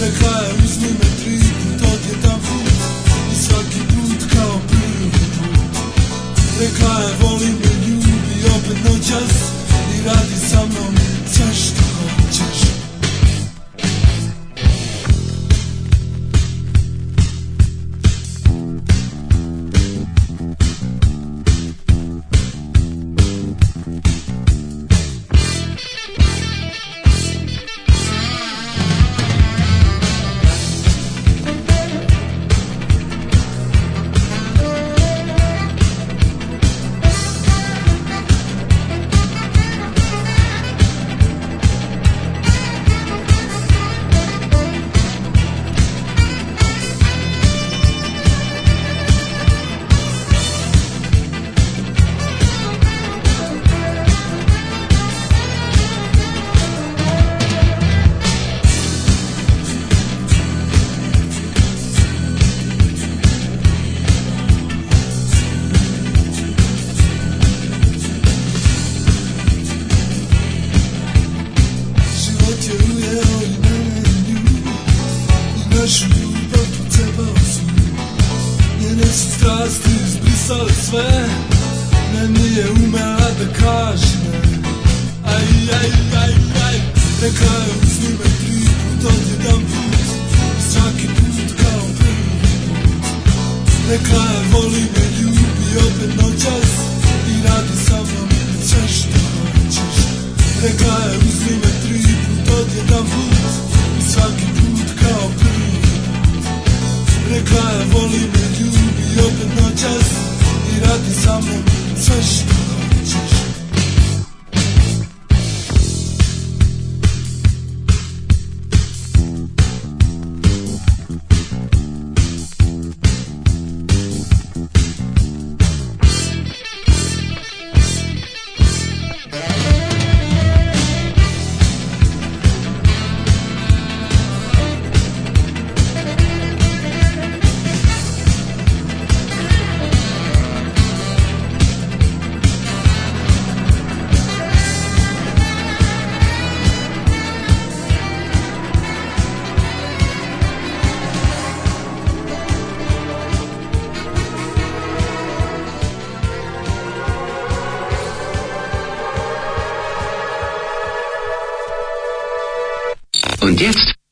Rekla je uzmi me tri put odjedan put I svaki put kao prvi Rekla je volim me ljubi opet noćas I radi sa mnom sve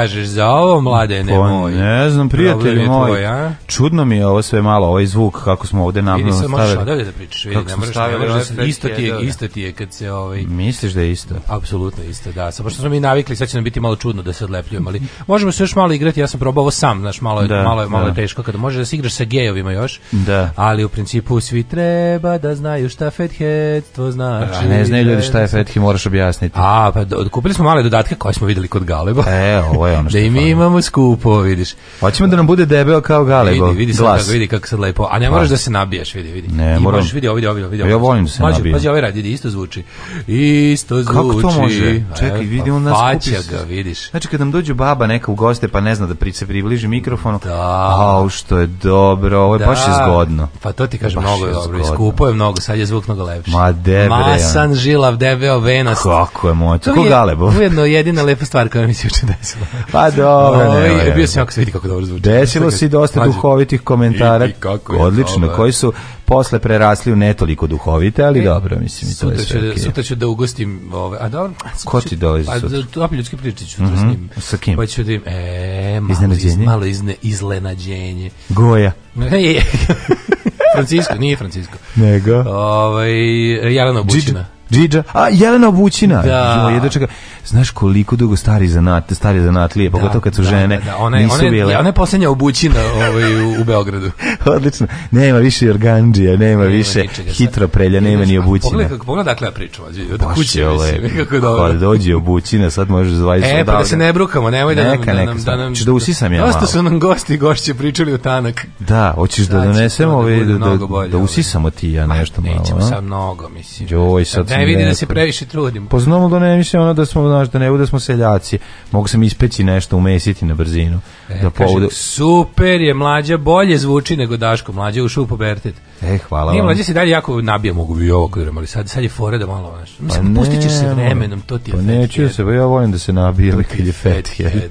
kažeš za ovo, mladene pa, Ne znam, prijatelji moj. ja Čudno mi je ovo sve malo, ovaj zvuk kako smo ovde nam stavili. Vidi samo da pričaš, vidi, ne možeš ovaj isto ti je, isto ti je kad se ovaj Misliš da je isto? Apsolutno isto, da. Samo što smo mi navikli, sad će nam biti malo čudno da se odlepljujemo, ali možemo se još malo igrati. Ja sam probao ovo sam, znaš, malo je, malo je, malo teško kada možeš da se igraš sa gejovima još. Da. Ali u principu svi treba da znaju šta to znači. A ne znaju ljudi šta je fethead, moraš objasniti. A, pa kupili smo male dodatke koje smo videli kod Galeba. E, ovo je ono da i mi imamo skupo, vidiš. Hoćemo da nam bude debel kao Galebo, vidi, vidi glas. Kako, vidi kako sad lepo. A ne moraš da se nabiješ, vidi, vidi. Ne, I moram. Možeš, vidi, ovdje, ovdje, ovdje. Ja volim da se nabijati. nabijem. Pazi, ovaj radi, isto zvuči. Isto zvuči. Kako to može? E, Čekaj, vidi, pa on nas kupi. ga, vidiš. Znači, kad nam dođe baba neka u goste, pa ne zna da priče približi mikrofonu. Da. Au, što je dobro, ovo je da. baš je zgodno. Pa to ti kažem, mnogo je dobro. Skupo je mnogo, sad je zvuk mnogo lepši. Ma debre. Masan, žilav, debeo, venast. Kako je moj, tako Galebo. Ujedno jedina lepa stvar koja mi se juče desila. Pa dobro, ne. Bio sam jako se vidi kako dobro zvuči. Desilo si dosta duhovitih komentara, kako odlično, ovaj. koji su posle prerasli u netoliko duhovite, ali e, dobro, mislim, i to je sve okay. Sutra ću da ugostim, ove, ovaj, a dobro... Ko ti dolazi pa, sutra? opet ljudski priči ću mm njim. Sa kim? Pa ću da im, e, malo, malo izne, izlenađenje. Goja. Francisco, nije Francisco. Nego? Ove, ovaj, Jelena Obućina. Džidža, a Jelena Obućina. Da. čeka. Znaš koliko dugo stari zanat, stari zanatlije, pogotovo kad su žene. Da, da. Ona, nisu ona, bile. ona je posljednja Obućina ovaj, u, u Beogradu. Odlično. Nema više organđija, nema, nema više prelja, nema ni Obućina. Pogledaj kako pogledaj dakle ja pričam. Da kući, kako dobro. dođe Obućina, sad možeš zvajiti. E, pa da se ne brukamo, nemoj da neka, nam, neka, da, da nam, da usisam ja malo. su nam gosti i gošće pričali o tanak. Da, hoćeš da donesemo, da, da, da usisamo ti ja nešto malo. Nećemo sad mnogo, mislim. Joj, sad ne vidi da se previše trudim. Poznamo pa da ne mislim ono da smo, znaš, da ne bude smo seljaci. Mogu sam ispeći nešto, umesiti na brzinu. E, na povodu. super je, mlađa bolje zvuči nego Daško, mlađa ušao u pubertet. E, hvala Nije, vam. mlađa se dalje jako nabija, mogu bi ovo kuduram, ali sad, sad je fora da malo, znaš, mislim, pa pustit ćeš se vremenom, to ti je pa fat neću head. se, ba, pa ja volim da se nabija, ali kad je fat head. head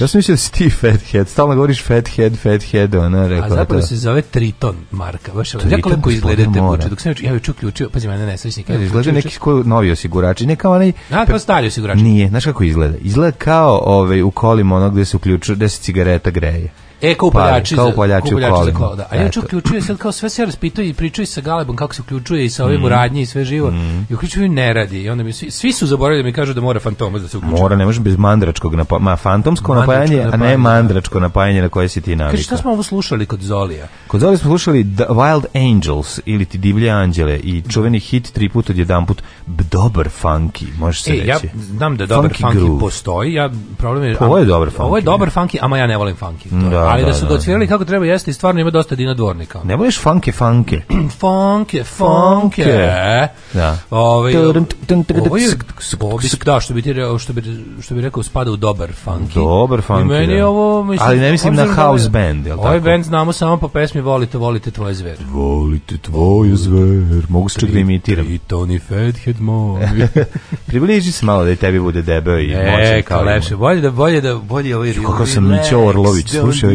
ja sam mislio da si ti fat head, stalno govoriš fat head, fat head, ona rekla. A zapravo da se zove Triton marka, baš Triton, jako lepo izgledate, poče, dok sam ja joj uključio, pazi, mene nesrećnik. Ne, izgleda neki ko, novi osigurač, ne kao onaj... A, kao stari osigurač. Nije, znaš kako izgleda? Izgleda kao ovaj, u kolima onog gde se uključuje, 60 cigareta greje. E, kao upaljači, kao upaljači, za, upaljači A ću uključuje sad kao sve se raspituje i pričaju sa Galebom kako se uključuje i sa ovim mm. radnje i sve živo. Mm. I uključuju ne radi. I onda mi svi, svi su zaboravili da mi kažu da mora Fantomas da se uključuje. Mora, ne može bez mandračkog napajanja. Ma, fantomsko napajanje, a ne mandračko napajanje na koje si ti navika. Kaže, šta smo ovo slušali kod Zolija? Kod Zolija smo slušali The Wild Angels ili ti divlje anđele i čuveni hit tri puta od jedan put dobar funky, se e, reći. Ja znam da dobar funky, postoji, ja problem je... Ovo je dobar funky. Ovo je dobar funky, ama ja ne volim funky. Da ali da, su docirali kako treba jesti, stvarno ima dosta Dina Dvornika. Ne voliš funke funke? funke funke. Da. da što bi što bi što bi rekao spada u dobar funky. Dobar funky. meni ovo mislim Ali ne mislim na house band, jel ovaj tako? Ovaj band znamo samo po pesmi Volite, volite tvoje zver. Volite tvoje zver. Mogu se čak da imitiram. I Tony moj. Približi se malo da i tebi bude debel i E, Bolje da bolje da bolje ovaj sam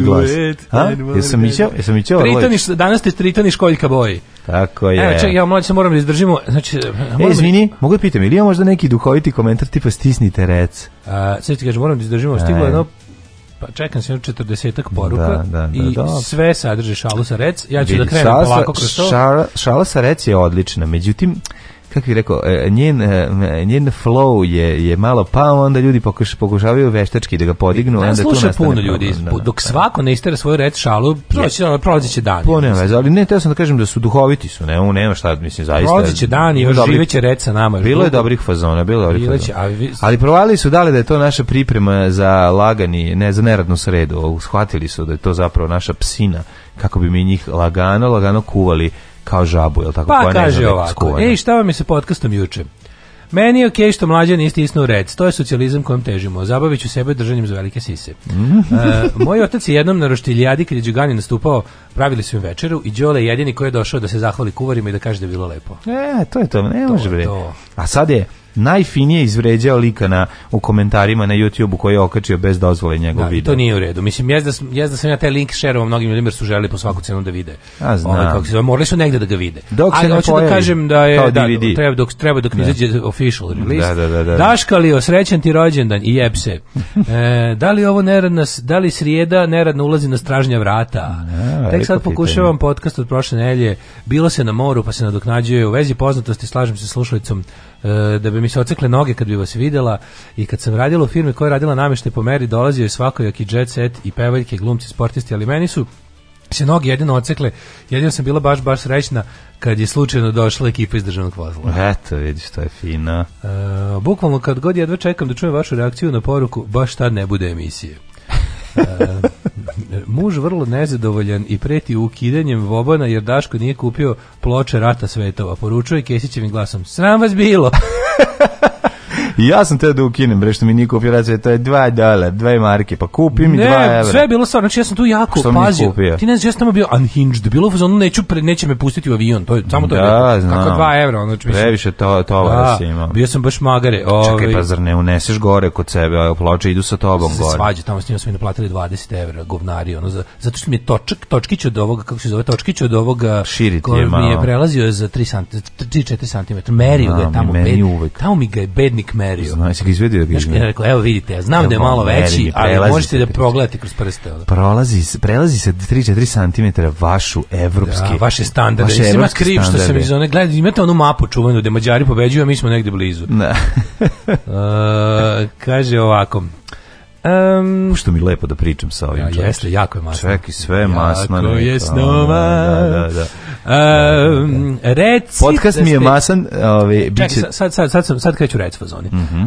glas. A? Jesam mićao, jesam mićao. Ovaj? Tritoni, danas ste tritoni koljka boji. Tako je. Evo, čekaj, ja mlađe se moram da izdržimo. Znači, e, izvini, mogu da pitam, ili ima možda neki duhoviti komentar tipa stisnite rec? A, sve ti kažem, moram da izdržimo, e. stiglo jedno pa čekam se 40 poruka da, da, da, i da. sve sadrži šalu sa rec. Ja ću Vidi, da krenem polako kroz to. Šala, šala sa rec je odlična, međutim kako bih rekao, e, njen, e, njen flow je, je malo pao, onda ljudi pokušavaju veštački da ga podignu. Ne, onda sluša puno ljudi, dok svako ne istere svoju reč šalu, proći, će ono, dan. Puno nema, ali ne, teo sam da kažem da su duhoviti su, ne, nema šta, mislim, zaista. Prolazi će dan i još živeće nama. Bilo je dobrih fazona, bilo je dobrih Ali, ali provali su dali da je to naša priprema za lagani, ne, za neradnu sredu, shvatili su da je to zapravo naša psina, kako bi mi njih lagano, lagano kuvali kao žabu, jel tako? Pa Koja kaže ovako, ej šta vam je sa podcastom juče? Meni je okej što mlađa niste u red. To je socijalizam kojem težimo. Zabavit ću sebe držanjem za velike sise. Mm moj otac je jednom na roštiljadi kad je Đugani nastupao, pravili su im večeru i Đole je jedini koji je došao da se zahvali kuvarima i da kaže da je bilo lepo. E, to je to, ne može bre. A sad je najfinije izvređao lika na, u komentarima na YouTubeu koji je okačio bez dozvole njegov da, video. to nije u redu. Mislim, jezda, da sam ja taj link šerovao mnogim ljudima su željeli po svaku cenu da vide. A znam. Ovaj, se morali su negde da ga vide. Dok se hoću da kažem da je, da, treba, dok, treba dok ne izađe official release. Da, da, srećan ti rođendan i jeb se. E, da li ovo neradna, da li srijeda neradno ulazi na stražnja vrata? Ja, Tek sad pokušavam podcast od prošle nelje. Bilo se na moru pa se nadoknađuje u vezi poznatosti, slažem se s slušalicom E, da bi mi se ocekle noge kad bi vas videla i kad sam radila u firmi koja je radila namještaj po meri dolazio je svakojaki jet set i pevaljke, glumci, sportisti, ali meni su se noge jedino ocekle, jedino sam bila baš, baš srećna kad je slučajno došla ekipa iz državnog vozila. Eto, vidiš, to je fina E, bukvalno kad god jedva čekam da čujem vašu reakciju na poruku, baš tad ne bude emisije. muž vrlo nezadovoljan i preti ukidanjem Vobana jer Daško nije kupio ploče Rata Svetova. Poručuje Kesićevim glasom, sram vas bilo! ja sam te da ukinem, bre, što mi niko operacija, to je 2 dolar, 2 marke, pa kupi mi 2 evra. Ne, sve je bilo stvarno, znači ja sam tu jako što pazio. Ti ne znaš, ja sam tamo bio unhinged, bilo ono neću, pre, neće me pustiti u avion, to je, samo to je. Da, znam. Kako 2 evra, ono, znači mislim. Previše to, to da, si imao. Bio sam baš magare. Ove, Čekaj, pa zar ne uneseš gore kod sebe, ove ploče idu sa tobom gore. Se Svađa, tamo s njima su mi naplatili 20 evra, govnari, ono, za, zato što mi je točak, točkić od ovoga, kako se zove, točkić od ovoga, Širit koji je mi je prelazio za 3 cm, 4 cm, merio ga je tamo, bed, tamo mi ga je bednik merio izmerio. Znao si ga izvedio Ja Rekao, evo vidite, ja znam da je malo veći, ali možete da progledate kroz prste. Ono. Prolazi, prelazi se 3-4 cm vašu evropski. Da, vaše standarde. Vaše kriv, što sam iz one, gledaj, imate onu mapu čuvenu da Mađari pobeđuju, a mi smo negde blizu. E, kaže ovako, Um, što mi lepo da pričam sa ovim. Ja, jeste, jako je masno. Čekaj, sve je masno. Jako je ono, snova. reci Podcast mi je masan. čekaj, sad, sad, sad, sam, sad kreću rec fazoni. Mhm.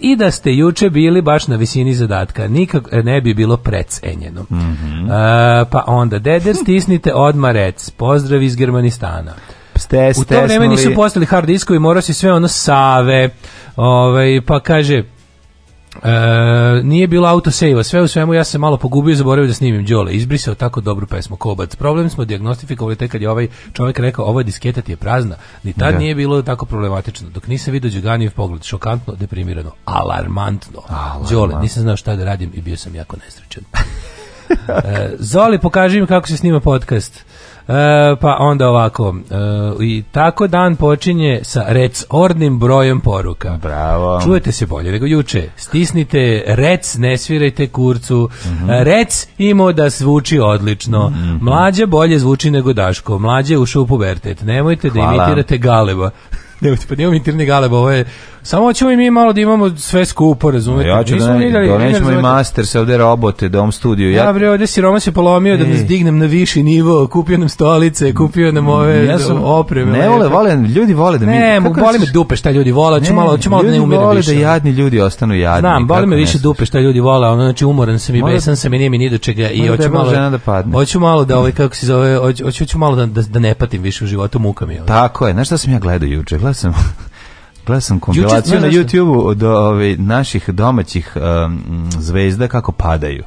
i da ste juče bili baš na visini zadatka. Nikak ne bi bilo precenjeno. Mm uh, pa onda, deder, stisnite odma rec. Pozdrav iz Germanistana. Stes, u to vreme nisu postali hard diskovi, morao si sve ono save. Ove, ovaj, pa kaže, E, nije bilo autosejva, sve u svemu ja sam malo pogubio i zaboravio da snimim Đole. Izbrisao tako dobru pesmu Kobac. Problem smo diagnostifikovali tek kad je ovaj čovjek rekao ova disketa ti je prazna. Ni tad nije bilo tako problematično. Dok nisam vidio Đoganijev pogled, šokantno, deprimirano, alarmantno. Đole, nisam znao šta da radim i bio sam jako nesrećan. e, Zoli, pokaži mi kako se snima podcast. E, pa onda ovako, e, i tako dan počinje sa recordnim brojem poruka. Bravo. Čujete se bolje nego juče. Stisnite rec, ne svirajte kurcu. Mhm. Rec imao da zvuči odlično. Mhm. Mlađe bolje zvuči nego Daško. Mlađe ušao u pubertet. Nemojte da imitirate galeba. Nemojte, pa nemojte galeba, ovo je samo hoćemo i mi malo da imamo sve skupo, razumete? Ja ću da donećemo i master se ovde robote, da studiju. Ja, bre, ovde Roma se polomio da nas e. dignem na viši nivo, kupio nam stolice, kupio nam ove ja sam, opreme. Ne vole, vole, ljudi vole da mi... Ne, boli me dupe šta ljudi vole, hoću malo, hoću malo da ne ljudi vole da jadni ljudi ostanu jadni. Znam, boli me više dupe šta ljudi vole, ono, znači umoran sam i besan sam i nije mi ni do čega i hoću malo... da Hoću malo da, ovaj, kako se zove, hoću, malo da, da, ne patim više u životu, muka mi. Ovaj. Tako je, znaš šta sam ja gledao juče? Gledao Gledao sam kompilaciju na YouTube-u od ove, ovaj, naših domaćih um, zvezda kako padaju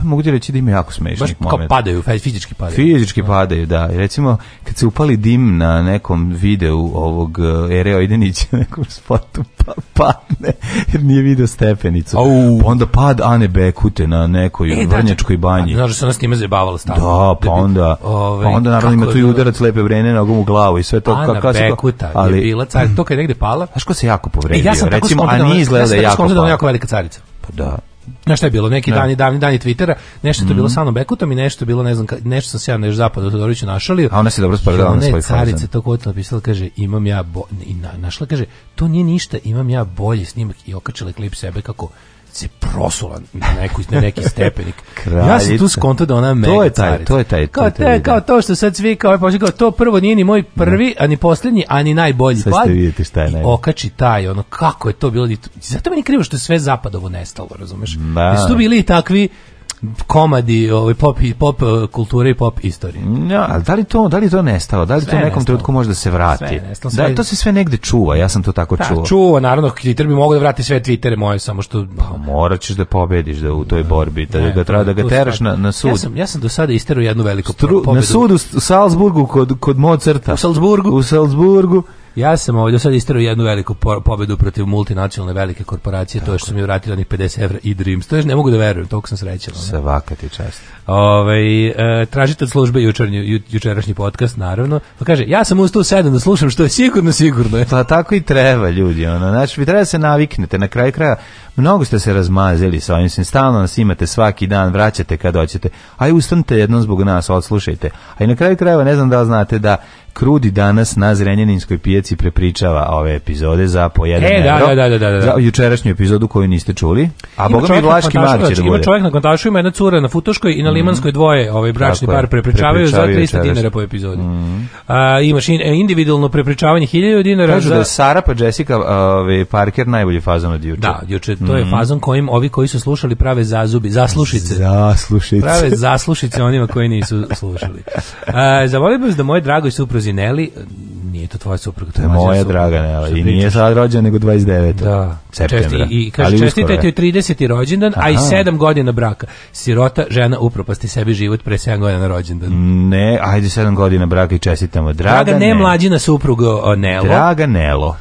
to mogu ti reći da ima jako smešnih momenta. Baš kao moment. padaju, fizički padaju. Fizički padaju, da. I recimo, kad se upali dim na nekom videu ovog e, Ereo Idenića, nekom spotu, pa padne, jer nije video stepenicu. Au. Pa onda pad Ane Bekute na nekoj e, vrnjačkoj banji. Znaš se ona s njima zabavala stavno. Da, pa onda, ovaj, pa onda naravno ima tu i udarac lepe vrene na u glavu i sve to. Ana Bekuta ali, je bila car, to kad je negde pala. Znaš ko se jako povredio? E, ja sam recimo, a nije izgleda pa- jako velika carica. Pa da na je bilo neki ne. dani davni dani Twittera, nešto je to bilo mhm. sa Bekutom i nešto je bilo ne znam nešto sam se ja nešto zapad Todoriću našao. A ona se dobro spravila na svoj carice to kod napisala kaže imam ja bo, i našla kaže to nije ništa, imam ja bolji snimak i okačila klip sebe kako se prosula na, neku, na neki stepenik. ja se tu skonto da ona mega to je taj, To je taj, kao, to, te, kao to što sad svi kao ovaj je kao to prvo nije ni moj prvi, a ni posljednji, a ni najbolji sad pad. vidjeti šta je Okači taj, ono, kako je to bilo. Zato ne krivo što je sve zapadovo nestalo, razumeš? Da. tu bili takvi komadi ove ovaj, pop pop eh, kulture i pop istorije. Ja, ali da li to da li to nestalo? Da li sve to u nekom trenutku može da se vrati? nestalo, da to se sve negde čuva. Ja sam to tako da, pa, čuo. čuva, naravno Twitter bi mogu da vrati sve Twittere moje samo što pa moraćeš da pobediš da u toj pa, borbi da, ne, treba da ga teraš na, na sud. Ja sam ja do sada isterao jednu veliku Stru, pobedu. Na sudu u Salzburgu kod kod Mozarta. U Salzburgu. U Salzburgu ja sam ovdje sad istrao jednu veliku pobedu protiv multinacionalne velike korporacije, to je što su mi vratili onih 50 evra i Dreams. To je, ne mogu da verujem, toliko sam srećan. Ono. Svaka ti čast. Ove, ovaj, e, tražite od službe jučernju, jučerašnji podcast, naravno. Pa kaže, ja sam ustao sedem da slušam, što je sigurno, sigurno. Pa tako i treba, ljudi. Ono. Znači, vi treba da se naviknete. Na kraju kraja, mnogo ste se razmazili sa ovim. Stalno nas imate svaki dan, vraćate kad hoćete. Aj, ustanite jednom zbog nas, odslušajte. A i na kraju krajeva, ne znam da li znate da Krudi danas na Zrenjaninskoj pijaci prepričava ove epizode za po jedan e, da, da, da, da, da. Za jučerašnju epizodu koju niste čuli. A boga Vlaški Ima čovjek na kontašu, ima jedna cura na Futoškoj i na mhm. Limanskoj dvoje ovaj bračni par prepričavaju za 300 dinara po -hmm. A, imaš e, individualno prepričavanje 1000 dinara. Kažu da je Sara pa Jessica ove, ovaj, Parker najbolji fazon od juče. Da, juče to je mhm. fazon kojim ovi koji su slušali prave zazubi, zaslušice. Zaslušice. Prave zaslušice onima koji nisu slušali. A, da moje dragoj supruzi Suzi Neli, nije to tvoja supruga, to je moja draga Nela i nije sad rođena nego 29. Da. septembra. Česti, i kaže čestite joj 30. rođendan, a i 7 godina braka. Sirota žena upropasti sebi život pre 7 godina rođendan. Ne, ajde 7 godina braka i čestitamo draga. Draga ne, ne mlađina suprugo Nelo. Draga Nelo.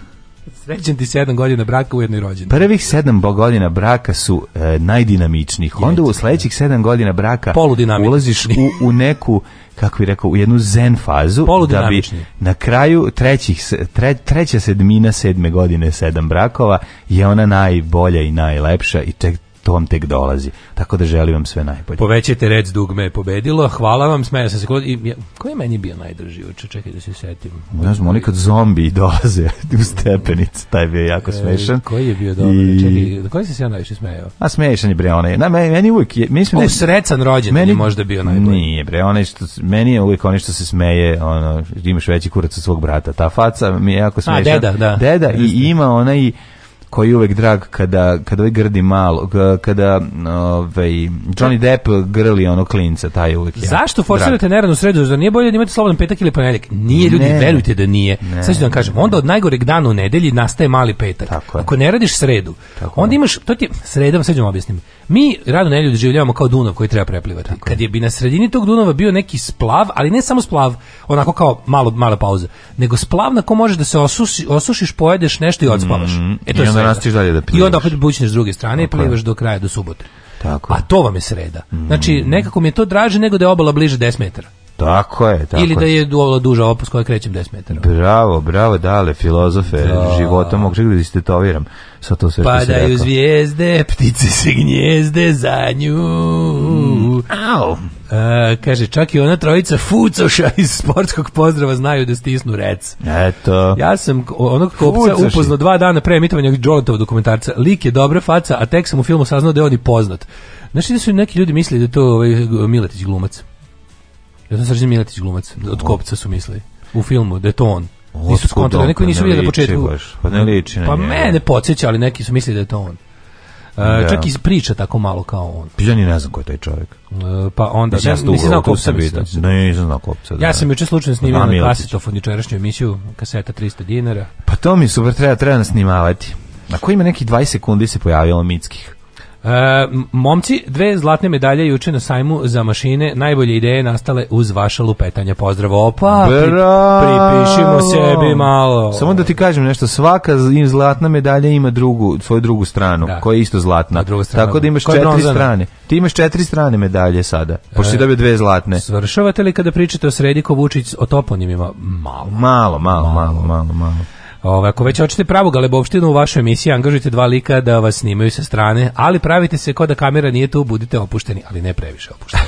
Srećen ti sedam godina braka u jednoj rođeni. Prvih sedam godina braka su e, Onda u sledećih sedam godina braka ulaziš u, u neku kako bi rekao, u jednu zen fazu da bi na kraju trećih, tre, treća sedmina sedme godine sedam brakova je ona najbolja i najlepša i tek to tek dolazi. Tako da želim vam sve najbolje. Povećajte rec dugme je pobedilo. Hvala vam, smeja sam se. Ko, i, ko je meni bio najdrži uče? Čekaj da se setim. Ne znam, oni kad zombi dolaze u stepenicu, taj je bio jako e, smešan. koji je bio dobar? I... Čekaj, koji se ja najviše smejao? A smešan je bre onaj. Na, meni, meni uvijek... Je, mislim, srecan rođen meni, je možda bio najbolji. Nije bre, onaj što, meni je uvijek onaj što se smeje, ono, imaš veći kurac od svog brata. Ta faca mi je jako smešan. A, deda, da. Deda i ima onaj koji je uvek drag kada kada ovaj grdi malo kada ovaj Johnny Depp grli ono klinca taj je uvek ja. Zašto forsirate neradnu sredu? Zar nije bolje da imate slobodan petak ili ponedeljak? Nije ljudi, ne. verujte da nije. Sad vam kažem, onda od najgoreg dana u nedelji nastaje mali petak. Ako ne radiš sredu, onda imaš to ti sredom sad ćemo mi radu nelju doživljavamo kao Dunav koji treba preplivati. Kad je bi na sredini tog Dunava bio neki splav, ali ne samo splav, onako kao malo mala pauza, nego splav na ko možeš da se osuši, osušiš, pojedeš nešto i odspavaš. Mm, e, to I onda rastiš dalje da plivaš. I onda opet bućneš s druge strane i plivaš do kraja, do subote. Tako. A to vam je sreda. Znači, mm. Znači, nekako mi je to draže nego da je obala bliže 10 metara. Tako je, tako Ili da je duola duža opus koja krećem 10 metara. Bravo, bravo, dale, filozofe, da. života mog čekaj da to sve Padaju zvijezde, ptice se gnjezde za nju. Mm. Au. kaže, čak i ona trojica fucoša iz sportskog pozdrava znaju da stisnu rec. Eto. Ja sam onog kopca upoznao dva dana pre emitovanja Jonatova dokumentarca. Lik je dobra faca, a tek sam u filmu saznao da je on i poznat. Znaš da su neki ljudi mislili da je to ovaj Miletić glumac? Ja sam Srđan Miletić glumac, od kopca su mislili. U filmu, da je to on. Nisu skontali, neko pa nisu vidjeli na početku. Baš, pa ne liči na Pa njega. mene podsjeća, ali neki su mislili da je to on. Uh, čak i priča tako malo kao on. Pa ja ni ne znam ko je taj čovjek. Uh, pa onda ja nisam znao kopca Ne, nisam znao kopca. Da. Ja sam juče slučajno snimio pa na kasetofon jučerašnju emisiju, kaseta 300 dinara. Pa to mi super treba treba snimavati. Na koji ima neki 20 sekundi se pojavilo Mickih E, momci, dve zlatne medalje juče na sajmu za mašine, najbolje ideje nastale uz vaša lupetanja. Pozdrav, opa, pripišimo sebi malo. Samo da ti kažem nešto, svaka zlatna medalja ima drugu, svoju drugu stranu, da. koja je isto zlatna. Tako da imaš četiri bronzana? strane. Ti imaš četiri strane medalje sada, pošto si e, dobio dve zlatne. Svršavate li kada pričate o Srediko Vučić o toponimima? Malo, malo, malo, malo, malo. malo. Ovaj, ako već hoćete pravu galebovštinu u vašoj emisiji, angažujte dva lika da vas snimaju sa strane, ali pravite se kao da kamera nije tu, budite opušteni, ali ne previše opušteni.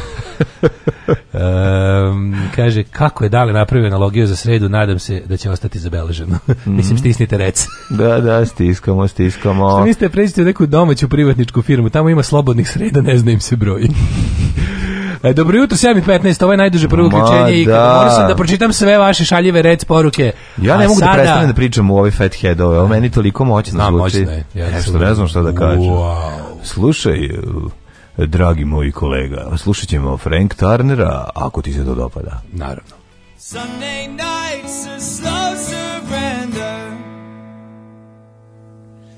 kaže, kako je Dale napravio analogiju za sredu, nadam se da će ostati zabeleženo. Mhm. Mislim, stisnite rec. da, da, stiskamo, stiskamo. Što niste pređite u neku domaću privatničku firmu, tamo ima slobodnih sreda, ne znam im se broj. E, Dobro jutro, 7.15, ovo je najduže prvo uključenje i moram se da pročitam sve vaše šaljive rec poruke. Ja ne A mogu sada... da prestanem da pričam u ove fathead, ovo meni toliko moćno Znam, zvuči. Moćno je. Ja Nešto, ne znam šta da kažem. Wow. Slušaj, e, dragi moji kolega, slušat ćemo Frank Tarnera ako ti se to dopada. Naravno. Sunday nights a slow surrender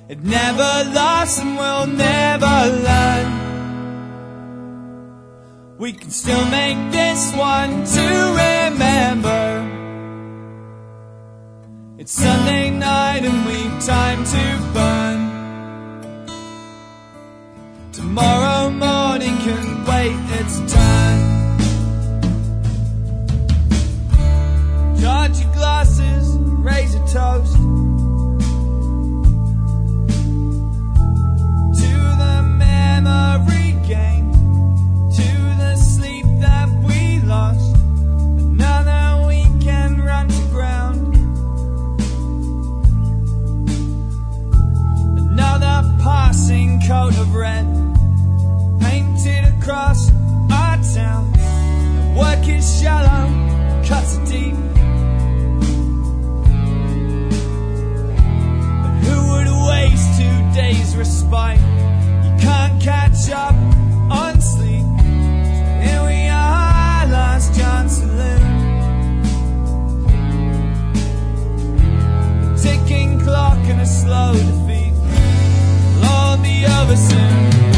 It never lost and will never learn We can still make this one to remember. It's Sunday night and we've time to burn. Tomorrow morning can wait its time. Charge your glasses, raise a toast. To the memory. passing coat of red painted across our town. The work is shallow, cuts deep. But who would waste two days' respite? You can't catch up on sleep. Here we are, last chance to live. A ticking clock and a slow defeat the other sin.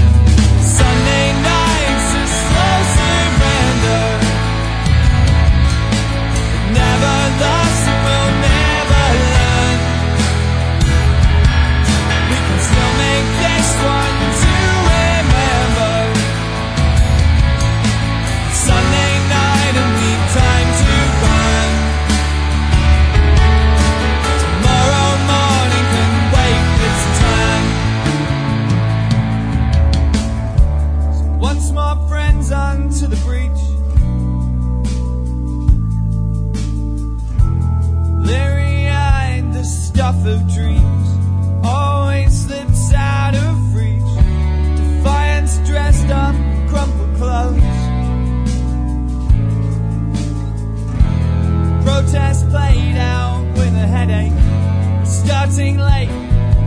played out with a headache. We're starting late,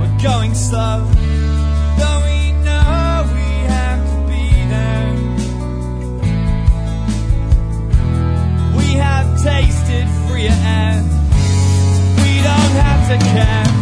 we're going slow. Though we know we have to be there. We have tasted freer air. We don't have to care.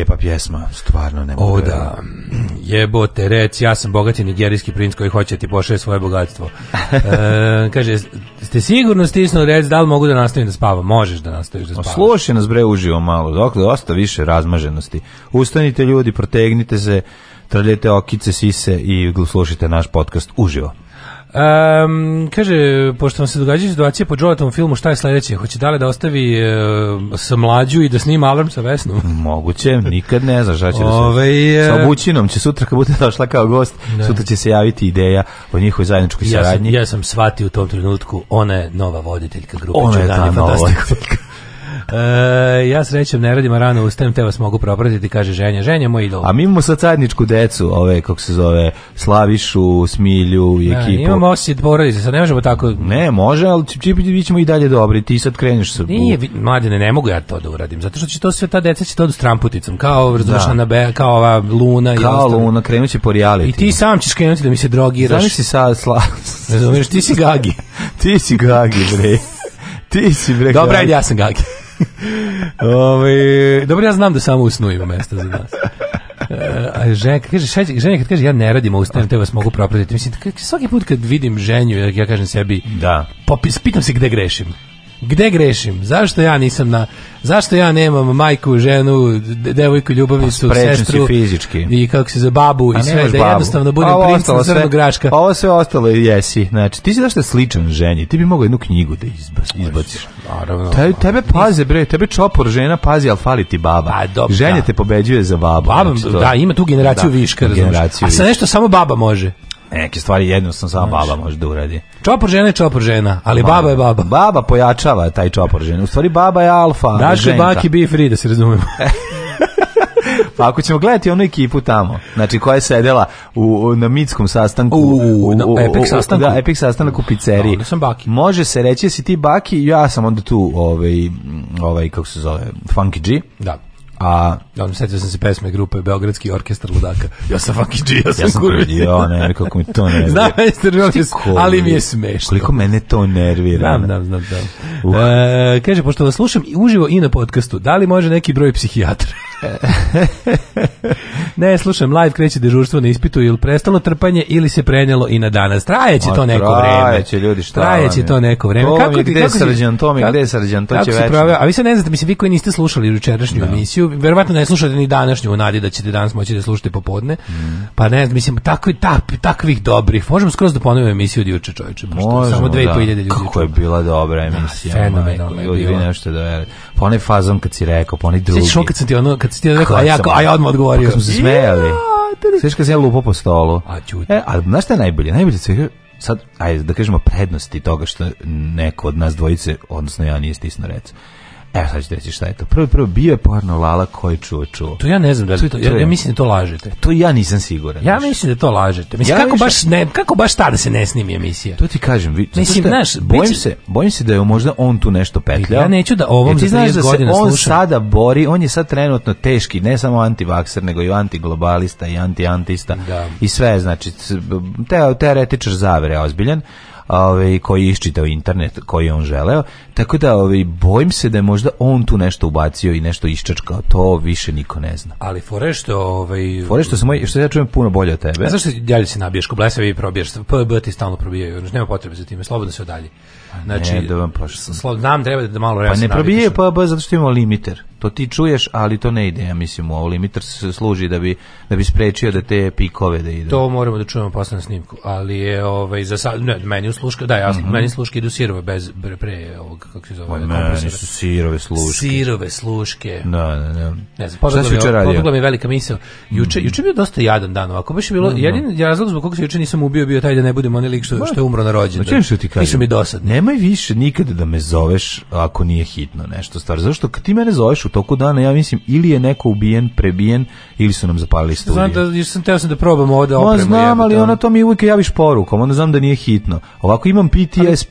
lijepa pjesma, stvarno ne mogu. O da, jebote rec, ja sam bogati nigerijski princ koji hoće ti pošalje svoje bogatstvo. E, kaže, ste sigurno stisnuo rec, da li mogu da nastavim da spavam? Možeš da nastaviš da spavam. Slušaj nas bre uživo malo, dokle osta više razmaženosti. Ustanite ljudi, protegnite se, traljete okice, sise i slušajte naš podcast uživo. Um, kaže, pošto vam se događaju situacije po Jonathanom filmu, šta je sledeće? Hoće da li da ostavi uh, e, sa mlađu i da snima alarm sa Vesnom? Moguće, nikad ne znaš će e, Sa obućinom će sutra kad bude došla kao gost, ne. sutra će se javiti ideja o njihovoj zajedničkoj ja saradnji. Sam, ja sam shvatio u tom trenutku, ona je nova voditeljka grupe Ona je ta voditeljka. E, ja srećem ne radim, rano ustajem, te vas mogu propratiti, kaže ženja. Ženja moj idol. A mi imamo sad zajedničku decu, ove, kako se zove, Slavišu, Smilju i ekipu. imamo osjet, porodice, sad ne možemo tako... Ne, može, ali bit ćemo i dalje dobri, ti sad kreneš sa... Nije, mladine, ne mogu ja to da uradim, zato što će to sve, ta deca će to da tramputicom kao na be, kao ova Luna. Kao i Luna, krenut će po I ti sam ćeš krenuti da mi se drogiraš. Znaš si sad, Sla... ti si Gagi. ti si Gagi, bre. Ti si bre. Dobra, ja sam Gagi. Ovi, ovaj, dobro, ja znam da samo u snu ima mesta za nas. E, a kaže, ženja kad kaže ja ne radim, ustajem, te vas mogu propratiti. Mislim, svaki put kad vidim ženju, ja kažem sebi, da. Popis, pitam se gde grešim. Gde grešim? Zašto ja nisam na zašto ja nemam majku, ženu, devojku, ljubavnicu, sestru fizički. i kako se za babu i sve da jednostavno budem ovo sve, graška. ovo sve ostalo jesi. Znači ti si zašto sličan ženi. Ti bi mogao jednu knjigu da izbaciš. Naravno. tebe paze bre, tebe čopor žena pazi, ali fali ti baba. A, pa, dobro, Ženje da. te pobeđuje za babu. Znači da, ima tu generaciju da, viška, A sa nešto samo baba može. Neke stvari jednostavno samo baba može da uradi. Čopor žena je čopor žena, ali baba, baba je baba. Baba pojačava taj čopor žena. U stvari baba je alfa Naše baki be free, da se razumemo. pa ako ćemo gledati onu ekipu tamo, znači koja je sedela u, u na mitskom sastanku, u, na epic sastanku, da, sastanak u pizzeriji. Može se reći si ti baki, ja sam onda tu ovaj ovaj kako se zove, Funky G. Da. A da on sam se pesme grupe Beogradski orkestar ludaka. Ja sam fucking G, ja sam, kurvi. ne, kako mi to nervira. Znam, majster, ali mi je smešno. Koliko mene to nervira. Znam, znam, znam. znam. E, kaže, pošto vas slušam i uživo i na podcastu, da li može neki broj psihijatra? ne, slušam, live kreće dežurstvo na ispitu ili prestalo trpanje ili se prenjelo i na danas. Trajeće to neko vreme. Trajeće, ljudi, šta Trajeće to neko vreme. kako mi gde je srđan, to mi gde srđan, to će večno. A vi se ne znate, mislim, vi koji niste slušali jučerašnju emisiju, verovatno ne slušate ni današnju u nadi da ćete danas moći da slušate popodne. Mm. Pa ne znam, mislim, i takvih dobrih. Možemo skroz da ponovimo emisiju od juče, čoveče. Samo 2500 ljudi. Kako je bila dobra emisija. Fenomenalno je nešto da Pa kad si rekao, pa drugi. kad ti ono, kad si ti rekao, a ja, ja odmah odgovorio. kad smo se smejali. kad sam lupo po stolu. A, čuti. E, a znaš šta je najbolje? Najbolje se sad, ajde, da kažemo prednosti toga što neko od nas dvojice, odnosno ja, nije stisno rec. Evo sad ćete reći šta je to. Prvo, prvo bio je porno lala koji čuo čuo. To ja ne znam da li to, ja, ja, mislim da to lažete. To ja nisam siguran. Ja mislim da to lažete. Mislim, kako, baš ne, kako baš tada se ne snimi emisija? To ti kažem. mislim, znaš, bojim, se, bojim se da je možda on tu nešto petlja. Ja neću da ovom e, ti znaš se on sada bori, on je sad trenutno teški, ne samo antivakser, nego i antiglobalista i antiantista i sve, znači, te, teoretičar zavere ozbiljan ovaj, koji je iščitao internet koji je on želeo. Tako da ovaj, bojim se da je možda on tu nešto ubacio i nešto iščačkao. To više niko ne zna. Ali Forešto... što... Ovaj... što, što ja čujem puno bolje od tebe. A zašto dalje se nabiješ? Ko blesevi i probiješ, PB ti stalno probijaju. Znači, nema potrebe za time. Slobodno se odalji. Pa znači, ne, da vam pošto. Slo, nam treba da malo... Pa ne probije PB zato što imamo limiter to ti čuješ, ali to ne ide, ja mislim, u ovo limiter se služi da bi, da bi sprečio da te pikove da ide. To moramo da čujemo posle na snimku, ali je ovaj, za sad, ne, meni u da, jasno, mm meni sluške idu sirove bez, pre, pre ovog, kako se zove, meni su sirove sluške. Sirove sluške. Da, da, da. Ne znam, pobegla mi, mi velika misao. Juče, mm. juče je bio dosta jadan dan, ovako, baš je bilo, mm -hmm. jedin razlog zbog kog se juče nisam ubio bio taj da ne budem onaj lik što, što je umro na rođendan. Znači, što ti kažem? Nisam mi dosad Nemaj više nikada da me zoveš ako nije hitno nešto stvar. Zašto? Kad ti mene zoveš u toku dana, ja mislim, ili je neko ubijen, prebijen, ili su nam zapalili studije. Znam da, još sam teo sam da probam ovde opremu. No, znam, ali ona ono, to mi uvijek javiš porukom, onda znam da nije hitno. Ovako imam PTSP.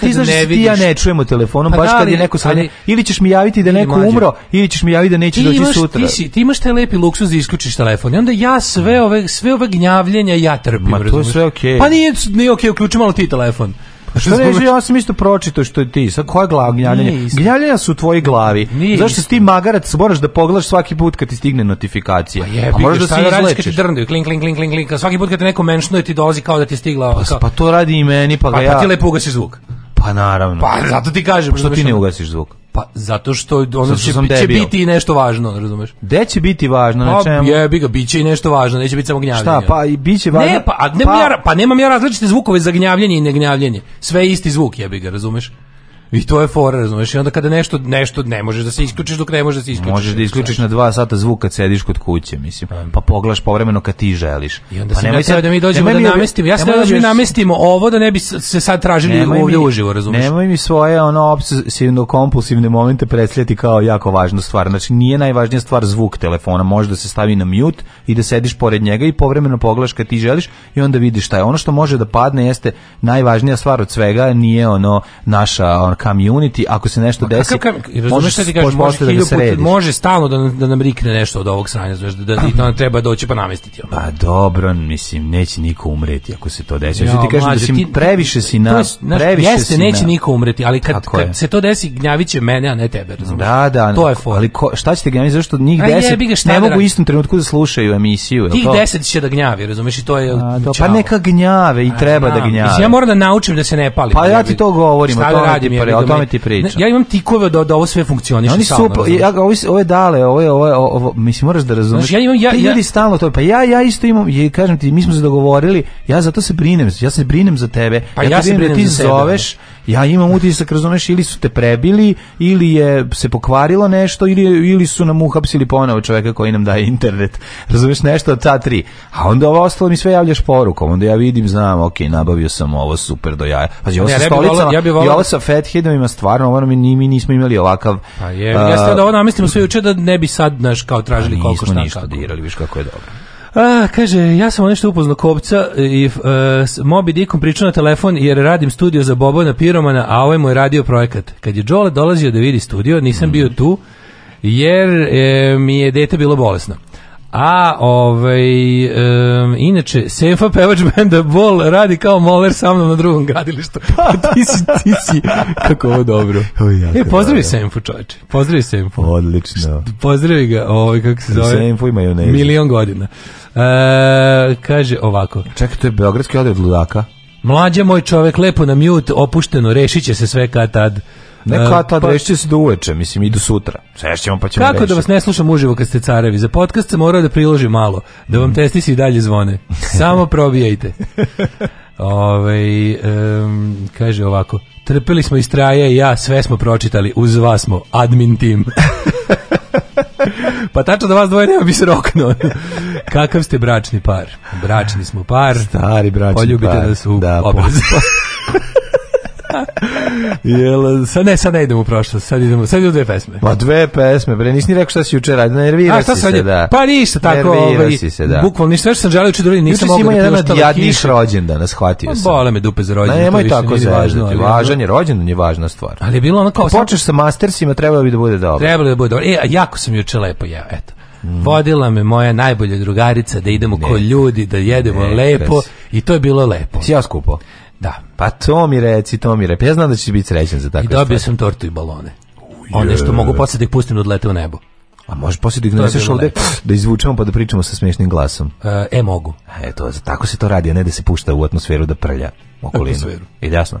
ti znaš, ne Ti ja ne čujemo telefonom, pa baš kad je neko Ili ćeš mi javiti da neko umro, ili ćeš mi javiti da neće doći sutra. Ti, imaš taj lepi luksuz da isključiš telefon. I onda ja sve ove, sve gnjavljenja ja trpim. Ma to je sve okej. Pa nije, nije okej, ti telefon. Pa što ne ja sam isto pročito što je ti. Sad koja glava gnjavljanja? Gnjavljanja su u tvoji glavi. Nije Zašto si ti magarac, moraš da pogledaš svaki put kad ti stigne notifikacija. Pa jebi, moraš da si izlečiš. Kad drnduju, kling, kling, kling, kling, kling. Svaki put kad te neko menšnuje ti dolazi kao da ti stigla. Pa, pa to radi i meni, pa, pa ga ja. Pa ti lepo ugasi zvuk. Pa naravno. Pa zato ti kažem. Što ti ne ugasiš zvuk? Pa zato što ono će, će biti i nešto važno, razumeš? Gde će biti važno, pa, na ga, biće i nešto važno, neće biti samo gnjavljenje. Šta, pa i biće važno. Ne, pa, a, pa, ja, pa nemam ja različite zvukove za gnjavljenje i negnjavljenje. Sve isti zvuk, jebi ga, razumeš? I to je fora, razumeš? I onda kada nešto, nešto ne možeš da se isključiš dok ne možeš da se isključiš. Možeš da isključiš na dva sata zvuk kad sediš kod kuće, mislim. Pa, pa poglaš povremeno kad ti želiš. I onda pa nemoj ja da mi dođemo da namestimo. Ja sam da mi namestimo ovo da ne bi se sad tražili ovdje uživo, razumeš? Nemoj mi svoje ono obsesivno kompulsivne momente presljeti kao jako važnu stvar. Znači nije najvažnija stvar zvuk telefona, može da se stavi na mute i da sediš pored njega i povremeno poglaš kad ti želiš i onda vidiš šta je. Ono što može da padne jeste najvažnija stvar od svega nije ono naša ono, community, ako se nešto desi, kam, možeš, ti može, da može stalno da, da nam rikne nešto od ovog sranja, znaš, da, treba doći pa namestiti. Pa dobro, mislim, neće niko umreti ako se to desi. ti kažem da si previše si nas, previše jeste, neće niko umreti, ali kad, se to desi, gnjaviće mene, a ne tebe, to je for. ali ko, šta ćete gnjaviti, zašto njih a deset ne mogu u istom trenutku da slušaju emisiju. Tih deset će da gnjavi, razumiješ, to je... pa neka gnjave i treba da gnjave. Ja moram da naučim da se ne palim. Pa ja ti to govorim, to radim, o tome ti pričam. Ja imam tikove da, da ovo sve funkcioniše. Oni su, ja, ovo dale, ove ovo, mislim, moraš da razumeš. ja imam, ja, pa ja, ja isto imam, je, kažem ti, mi smo se dogovorili, ja zato se brinem, ja se brinem za tebe. Pa ja, se brinem, ti zoveš, ja imam utisak, razumeš, ili su te prebili, ili je se pokvarilo nešto, ili, ili su nam uhapsili ponovo čoveka koji nam daje internet. Razumeš nešto od ta tri. A onda ovo ostalo mi sve javljaš porukom. Onda ja vidim, znam, ok, nabavio sam ovo super do jaja. Pazi, ja ja ovo sa fatheadovima, stvarno, ovo mi, mi nismo imali ovakav... Pa je, uh, ja sam da ovo namislimo sve uče da ne bi sad, znaš, kao tražili pa koliko šta. Nismo ništa dirali, viš kako je dobro. A, kaže, ja sam nešto upoznao kopca i e, s Moby Dickom pričao na telefon jer radim studio za Bobona Piromana, a ovo ovaj je moj radio projekat. Kad je Đole dolazio da vidi studio, nisam mhm. bio tu jer e, mi je dete bilo bolesno. A, ovaj, inače, Sefa pevač benda Bol radi kao moler sa mnom na drugom gradilištu. Pa ti si, ti si, kako dobro. e, pozdravi Senfu, čovječe. Pozdravi Senfu. Odlično. Pozdravi ga, ovaj, kako se zove. Senfu i Milion godina. E, kaže ovako. Čekajte, Beogradski odred ludaka. Mlađe moj čovek, lepo na mute, opušteno, rešit će se sve kad tad. Ne e, kata, pa, će se do uveče, mislim, idu sutra. Sešćemo pa ćemo Kako da vas ne slušam uživo kad ste carevi? Za podcast se mora da priloži malo, da vam mhm. testisi i dalje zvone. Samo probijajte. Ove, ovaj, um, kaže ovako, trpili smo iz traje i ja, sve smo pročitali, uz vas smo, admin tim. pa tačno da vas dvoje nema bi se Kakav ste bračni par? Bračni smo par. Stari bračni Poljubite par. nas u Jel, sad ne, sad ne idemo u prošlost, sad idemo, sad idemo dve pesme. Pa dve pesme, bre, nisi ni rekao šta si jučer radio, nervira si se, da. Pa ništa, tako, ovaj, se, da. bukvalno ništa, nešto sam želeo jučer drugi, nisam mogu da priuštava kiša. Jučer si rođendan, shvatio pa sam. Bole me dupe za rođendan, ne, to više tako nije važno. Ali, ono- važan je rođendan, je važna stvar. Ali je bilo ono kao... počeš sa mastersima, trebalo bi da bude dobro. Trebalo bi da bude dobro. E, jako sam jučer lepo jeo, eto. Mm. Vodila me moja najbolja drugarica da idemo ne. ko ljudi, da jedemo ne, lepo i to je bilo lepo. Si skupo? Da. Pa to mi reci, to mi reci. Ja znam da će biti srećen za takve I dobio sam tortu i balone. One što mogu poslije pustim da odlete u nebo. A može poslije da ih da izvučemo pa da pričamo sa smiješnim glasom. E, e mogu. E, to, tako se to radi, a ne da se pušta u atmosferu da prlja okolinu. Atmosferu. I e, jasno.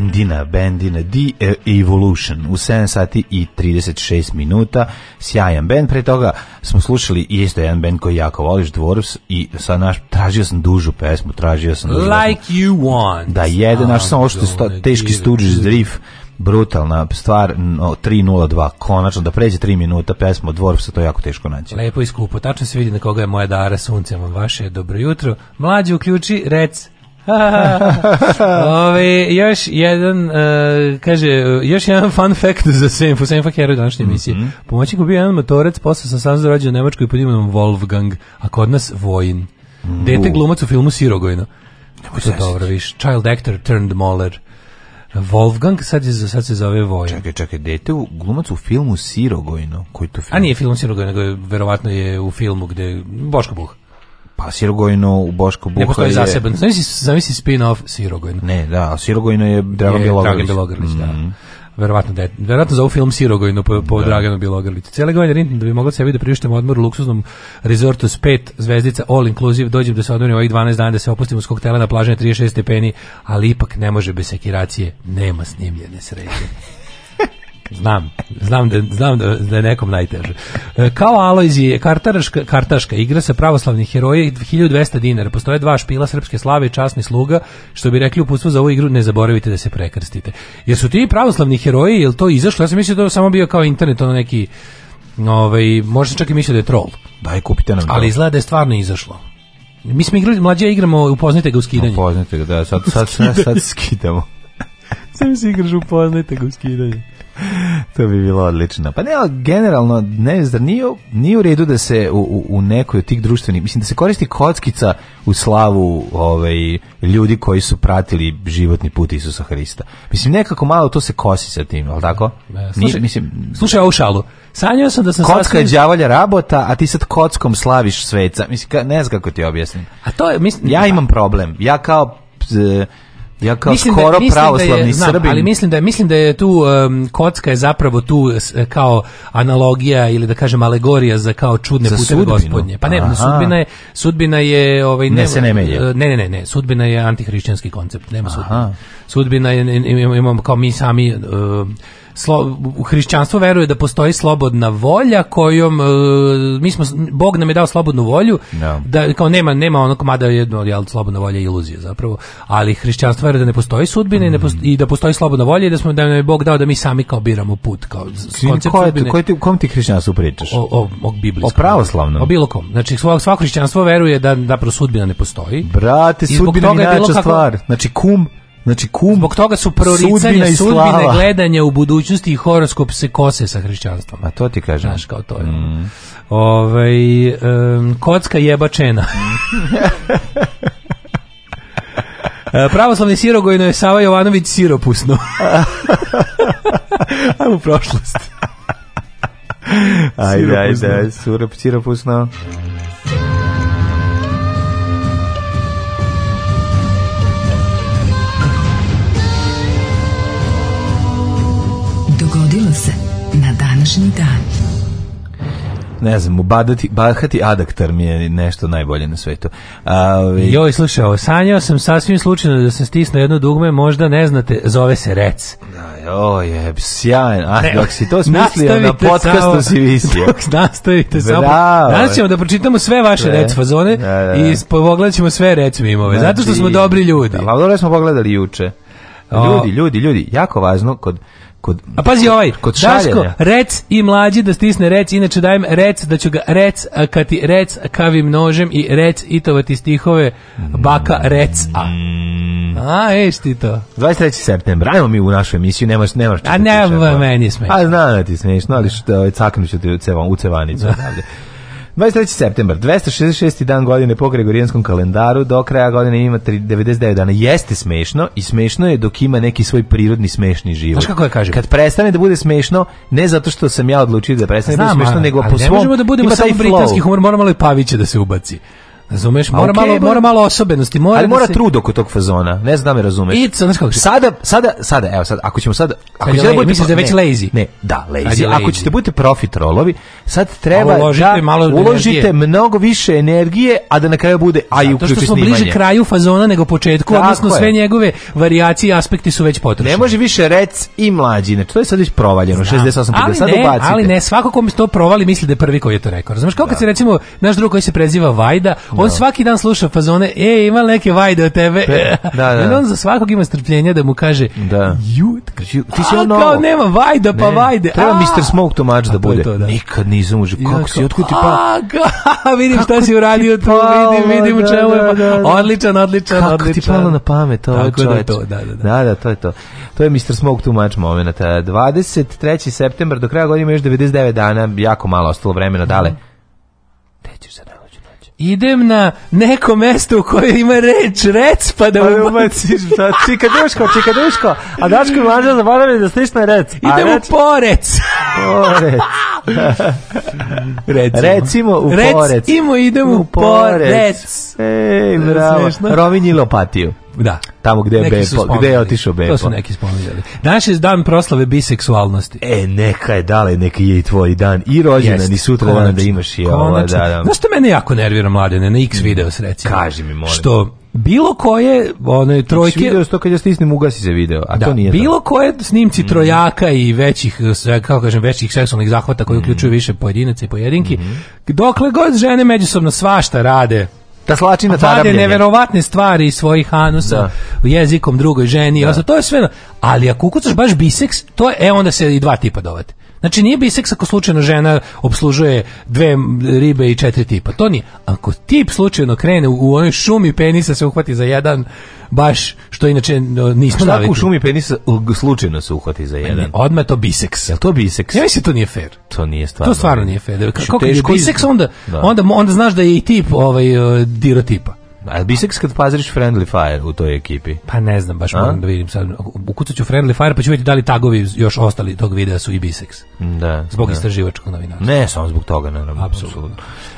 Bendina, Bendina, The Evolution u 7 sati i 36 minuta. Sjajan bend, pre toga smo slušali isto jedan bend koji jako voliš, Dwarfs, i sad naš, tražio sam dužu pesmu, tražio sam dužu Like pesmu. you want. Da, jede, naš, sam ošto sto, teški stuđiš drift, brutalna stvar, no, 3.02, konačno, da pređe 3 minuta pesma od to je jako teško naći. Lepo i skupo, tačno se vidi na koga je moja dara vam vaše dobro jutro. Mlađi uključi, rec, Ove, još jedan e, kaže, još jedan fun fact za Senfu, Senfa hero današnje emisije. Mm -hmm. Pomoćnik bio jedan motorec, posao sam sam zarađen u Nemačkoj pod imenom Wolfgang, a kod nas Vojin. Mm. Dete glumac u filmu Sirogojno. to to dobro, viš. Child actor turned moller. Wolfgang sad, je, sad se zove Vojn Čekaj, čekaj, dete u glumac u filmu Sirogojno. Koji to film? A nije film Sirogojno, nego je, verovatno je u filmu gde Boško Buh. Pa Sirogojno u Boško Buha je... Ne postoji zasebno. Zamisli, zamisli spin-off Sirogojno. Ne, da, Sirogojno je Dragan Bilogarlić. Dragan mm -hmm. da. Mhm. Verovatno, da je, verovatno za ovu film Sirogojno po, po da. Draganu Bilogarlicu. Cijele godine rintim da bi mogla sebi da priuštim odmor u luksuznom rezortu s pet zvezdica all inclusive, dođem da se odmorim ovih 12 dana, da se opustim uz koktele na plaži na 36 stepeni, ali ipak ne može bez sekiracije, nema snimljene sreće. Znam, znam da, znam da, je nekom najteže. E, kao Alojzi je kartaška, kartaška igra sa pravoslavnih heroja 1200 dinara. Postoje dva špila srpske slave i časni sluga, što bi rekli uputstvo za ovu igru, ne zaboravite da se prekrstite. Jer su ti pravoslavni heroji, jel to izašlo? Ja sam mislio da je samo bio kao internet, ono neki, ovaj, možda čak i mislio da je troll. Daj, kupite nam. Ali izgleda da je stvarno izašlo. Mi smo igrali, mlađe igramo, upoznajte ga u skidanju. Upoznite ga, da, sad, sad, sad skidamo. Sam se igraš upoznajte ga to bi bilo odlično. Pa ne, generalno, ne znam, nije, u redu da se u, u, nekoj od tih društvenih, mislim da se koristi kockica u slavu ovaj, ljudi koji su pratili životni put Isusa Hrista. Mislim, nekako malo to se kosi sa tim, ali tako? slušaj, mislim, slušaj ovu šalu. Sanjao sam da sam... Kocka sasvim... je rabota, a ti sad kockom slaviš sveca. Mislim, ne znam kako ti objasnim. A to je, Ja imam problem. Ja kao... Ja kao mislim skoro da, pravoslavni da Srbin. Ali mislim da je, mislim da je tu um, kocka je zapravo tu kao analogija ili da kažem alegorija za kao čudne za puteve sudbinu. gospodnje. Pa ne, Aha. sudbina je sudbina je ovaj ne, ne se ne melje. Ne, ne, ne, ne, sudbina je antihrišćanski koncept, nema sudbina. Sudbina je imamo kao mi sami uh, slo, hrišćanstvo veruje da postoji slobodna volja kojom e, mi smo Bog nam je dao slobodnu volju da kao nema nema ono komada jedno ali slobodna volja iluzija zapravo, ali hrišćanstvo veruje da ne postoji sudbina i, da postoji slobodna volja i da smo da nam je Bog dao da mi sami kao biramo put kao koncept koji ti, kom ti hrišćanstvo pričaš? O, o, o O pravoslavnom. O bilo kom. Znači svako, hrišćanstvo veruje da da sudbina ne postoji. Brate, sudbina je najčešća stvar. Znači kum Znači kum, zbog toga su proricanje, sudbine, sudbine gledanje u budućnosti i horoskop se kose sa hrišćanstvom. A to ti kažem. Znaš kao to je. Mm. Ove, ovaj, um, kocka jebačena. E, pravoslavni sirogojno je Sava Jovanović siropusno. Ajmo prošlost. ajde, ajde, siropusno. se na današnji dan? Ne znam, badati, bahati adaktar mi je nešto najbolje na svetu. A, Joj, slušaj, ovo, sanjao sam sasvim slučajno da sam stisnuo jedno dugme, možda ne znate, zove se rec. Da, joj, je, sjajno. A, dok si to smislio, na podcastu samo, si visio. Dok nastavite samo. Danas ćemo da pročitamo sve vaše sve. rec fazone i pogledat ćemo sve rec mimove, znači, zato što smo dobri ljudi. Da, dobro smo pogledali juče. Ljudi, ljudi, ljudi, jako važno kod kod A pazi ovaj, kod Daško, rec i mlađi da stisne rec, inače dajem rec da ću ga rec kad ti rec kavim nožem i rec itovati stihove baka rec a. A, jeste ti to. 23. septembra, ajmo mi u našu emisiju, nemaš, nemaš A ne, meni je pa. A znam da ti smiješno, ali što, ovaj, caknut ti u cevanicu. 23. septembar, 266. dan godine po Gregorijanskom kalendaru, do kraja godine ima 99 dana. Jeste smešno i smešno je dok ima neki svoj prirodni smešni život. Znaš kako je kažem? Kad prestane da bude smešno, ne zato što sam ja odlučio da prestane da bude smešno, nego po svom... možemo da budemo samo britanski humor, moramo li Pavića da se ubaci. Razumeš? Mora, malo, mora, mora malo osobenosti. Mora ali mora se... trud oko tog fazona. Ne znam me razumeš. I, znaš kako Sada, sada, sada, evo sad, ako ćemo sad... Ako ćete da budete, da već lazy? Ne, da, lazy. Ako ćete budete profit rolovi, sad treba uložite malo uložite mnogo više energije, a da na kraju bude, a i uključi snimanje. To što smo bliže kraju fazona nego početku, Tako odnosno je. sve njegove variacije i aspekti su već potrošeni. Ne može više rec i mlađi. ne to je sad već provaljeno, 68 ali sad ne, Ali ne, svako kom to provali misli da je prvi koji je to rekao. Razumeš, kao kad se recimo naš drug koji se preziva Vajda, on da. svaki dan sluša fazone, e, ima neke vajde od tebe. Pe, da, da. on za svakog ima strpljenja da mu kaže, da. ju, ti si ono... Kao nema vajda, pa ne, vajde. Treba Mr. Smoke to mač da bude. To, da. Nikad nisam uživ. Kako si, otkud ti pa... A, vidim šta si uradio tu, vidim, vidim u čemu je. Pa. Odličan, odličan, Kako odličan. ti palo na pamet, ovo čoveč. Da, da, da. Da, da, to je to. To je Mr. Smoke to mač moment. 23. september, do kraja godine još 99 dana, jako malo ostalo vremena, dale. Te mhm. ćeš se da idem na neko mesto u kojoj ima reč, rec, pa da pa Čikaduško, Da, čika A Daško i Mlađa zaboravili da stisne rec. Idem u porec. Porec. Recimo. Recimo u porec. Recimo idem u porec. Ej, bravo. lopatiju. Da. Tamo gdje je gde je otišao Bepo. To su neki spominjali. Naš je dan proslave biseksualnosti. E, neka je dale, neki je i tvoj dan. I rođendan, i sutra da imaš i ovo. Da, Znaš što mene jako nervira, mlade na X video sreći. Kaži mi, molim. Što bilo koje one znači, trojke video što kad ja stisnem ugasi se video a da, to nije bilo koje snimci mm. trojaka i većih kako kažem većih seksualnih zahvata koji mm. uključuju više pojedinaca i pojedinki mm-hmm. dokle god žene međusobno svašta rade ta slačina na neverovatne stvari iz svojih anusa da. jezikom drugoj ženi. Da. Ono, to je sve. Ono, ali ako ukucaš baš biseks, to je, e, onda se i dva tipa dovate. Znači nije biseks ako slučajno žena obslužuje dve ribe i četiri tipa. To nije. Ako tip slučajno krene u onoj šumi penisa se uhvati za jedan baš što inače nismo navikli. Pa ako u šumi penisa slučajno se uhvati za jedan. Ne, odmah to biseks. Jel to biseks? Ja mislim to nije fair. To nije stvarno. To stvarno nije fair. Znači, Kako je biseks onda, onda, onda, znaš da je i tip ovaj eh, diro tipa. A se kad paziš Friendly Fire u toj ekipi? Pa ne znam, baš moram da vidim sad. Ukucat ću Friendly Fire pa ću vidjeti da li tagovi još ostali tog videa su i Bisex. Da. Zbog da. istraživačkog novinarstva. Ne, samo zbog toga, naravno. Apsolutno.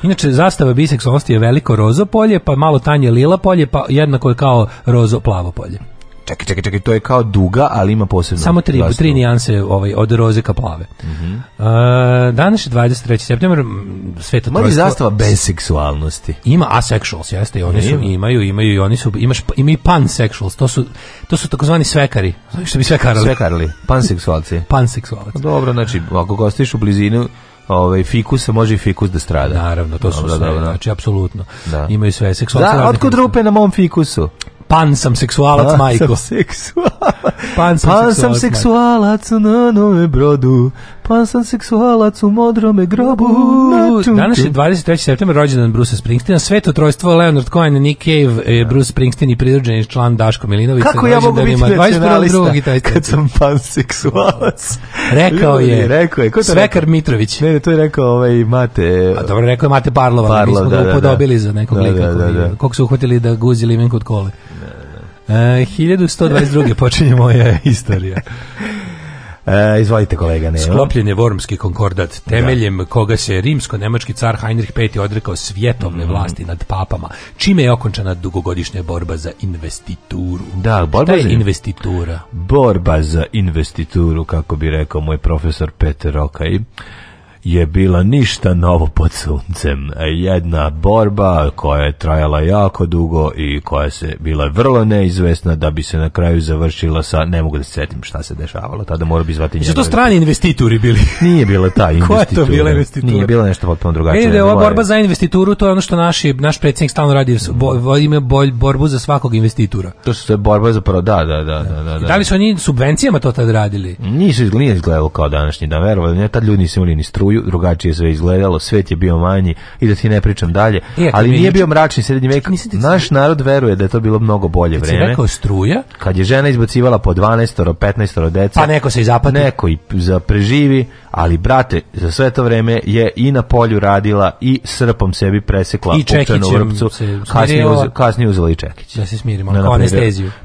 Inače, zastava Bisex ostaje veliko rozo polje, pa malo tanje lila polje, pa jednako je kao rozo plavo polje čekaj, čekaj, čekaj, to je kao duga, ali ima posebno. Samo tri, glasno. tri nijanse ovaj, od roze ka plave. Mm -hmm. danas je 23. september, sveta Ima zastava bez seksualnosti? Ima asexuals, jeste, i oni su, imaju, imaju, i oni su, imaš, ima i pansexuals, to su, to su takozvani svekari, što bi svekarali. Svekarali, panseksualci. panseksualci. Pa dobro, znači, ako gostiš u blizinu, ovaj fikus može i fikus da strada. Naravno, to su sve, znači apsolutno. Imaju sve seksualne. Da, otkud rupe na mom fikusu? Pan sam seksualac, pan majko. Sam seksualac. Pan sam, pan seksualac, sam seksualac na nove brodu. pa sam seksualac u modrome grobu. Danas je 23. september, rođendan Brusa Springsteena sveto trojstvo Leonard Cohen, Nick Cave, e, Bruce Springsteen i pridruženi član Daško Milinović. Kako ja mogu biti nacionalista kad sam panseksualac? Rekao je, rekao je, ko to Svekar Mitrović. Ne, to je rekao ovaj Mate. A dobro, rekao je Mate Parlova Parlo, mi smo da, ga upodobili da, za nekog da, lika da, da, kog su uhvatili da guzi limen kod kole. 1122. E, počinje moja istorija. E, izvolite kolega Nemo. Sklopljen je Vormski konkordat, temeljem koga se rimsko-nemački car Heinrich V odrekao svjetovne mhm. vlasti nad papama, čime je okončana dugogodišnja borba za investituru. Da, borba za investitura. Borba za investituru, kako bi rekao moj profesor Peter Rokaj je bila ništa novo pod suncem. Jedna borba koja je trajala jako dugo i koja se bila vrlo neizvesna da bi se na kraju završila sa, ne mogu da se setim šta se dešavalo, tada mora bi zvati njega. to strani investitori bili? Nije bila ta investitura. Koja je to bila Nije bila nešto potpuno drugačije. ova borba za investituru, to je ono što naši, naš predsjednik stalno radi, ima borbu za svakog investitura. To su je borba za pro, da, da, da, da, da, li su oni subvencijama to tad radili? nije izgledalo kao današnji da verovali, ne, tad ljudi nisu imali ni struju, drugačije sve izgledalo, svet je bio manji i da ti ne pričam dalje, ali nije bio mračni srednji vek. Naš narod veruje da je to bilo mnogo bolje kad vreme. struja? Kad je žena izbacivala po 12, 15 deca. Pa neko se i zapadne, Neko i za preživi, ali brate, za sve to vreme je i na polju radila i srpom sebi presekla I čekićem vrpcu, uz, i čekić. Da se smirimo, na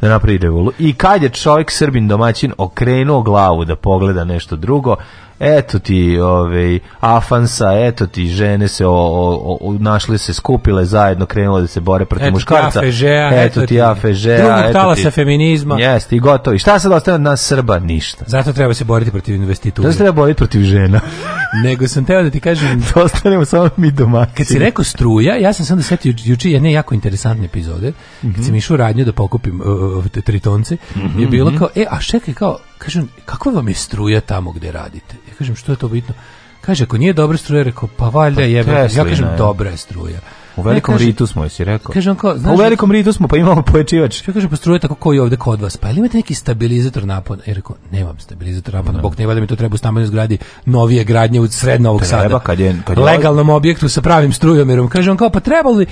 napravi I kad je čovjek srbin domaćin okrenuo glavu da pogleda nešto drugo, eto ti ove, ovaj, afansa, eto ti žene se o, našle se, skupile zajedno, krenule da se bore protiv eto muškarca. Ti eto, ti afežeja. Drugog talasa feminizma. Jeste, i gotovo. I šta sad ostaje od nas Srba? Ništa. Zato treba se boriti protiv investitura. Zato treba boriti protiv žena. Nego sam teo da ti kažem... da ostanemo samo mi doma Kad si rekao struja, ja sam sam da setio juče jedne jako interesantne epizode, mm -hmm. sam išao radnju da pokupim uh, tritonce, mm -hmm. je bilo mhm. kao, e, a šekaj kao, Kažem, kakva vam je struja tamo gdje radite? Ja kažem, što je to bitno? Kaže, ako nije dobra struja, rekao, pa valjda pa je, ja kažem, dobra je struja. U velikom kaže, ritu smo, jesi rekao. Pa u velikom ritu smo, pa imamo pojačivač. Ja kažem, pa struja tako koji ovdje kod vas. Pa ili imate neki stabilizator napona? Ja rekao, nemam stabilizator napona, bog ne valja mi to treba u stambenoj zgradi novije gradnje u sred treba, Sada. Kad je, Legalnom objektu sa pravim strujomerom. Kaže on kao, pa trebalo li...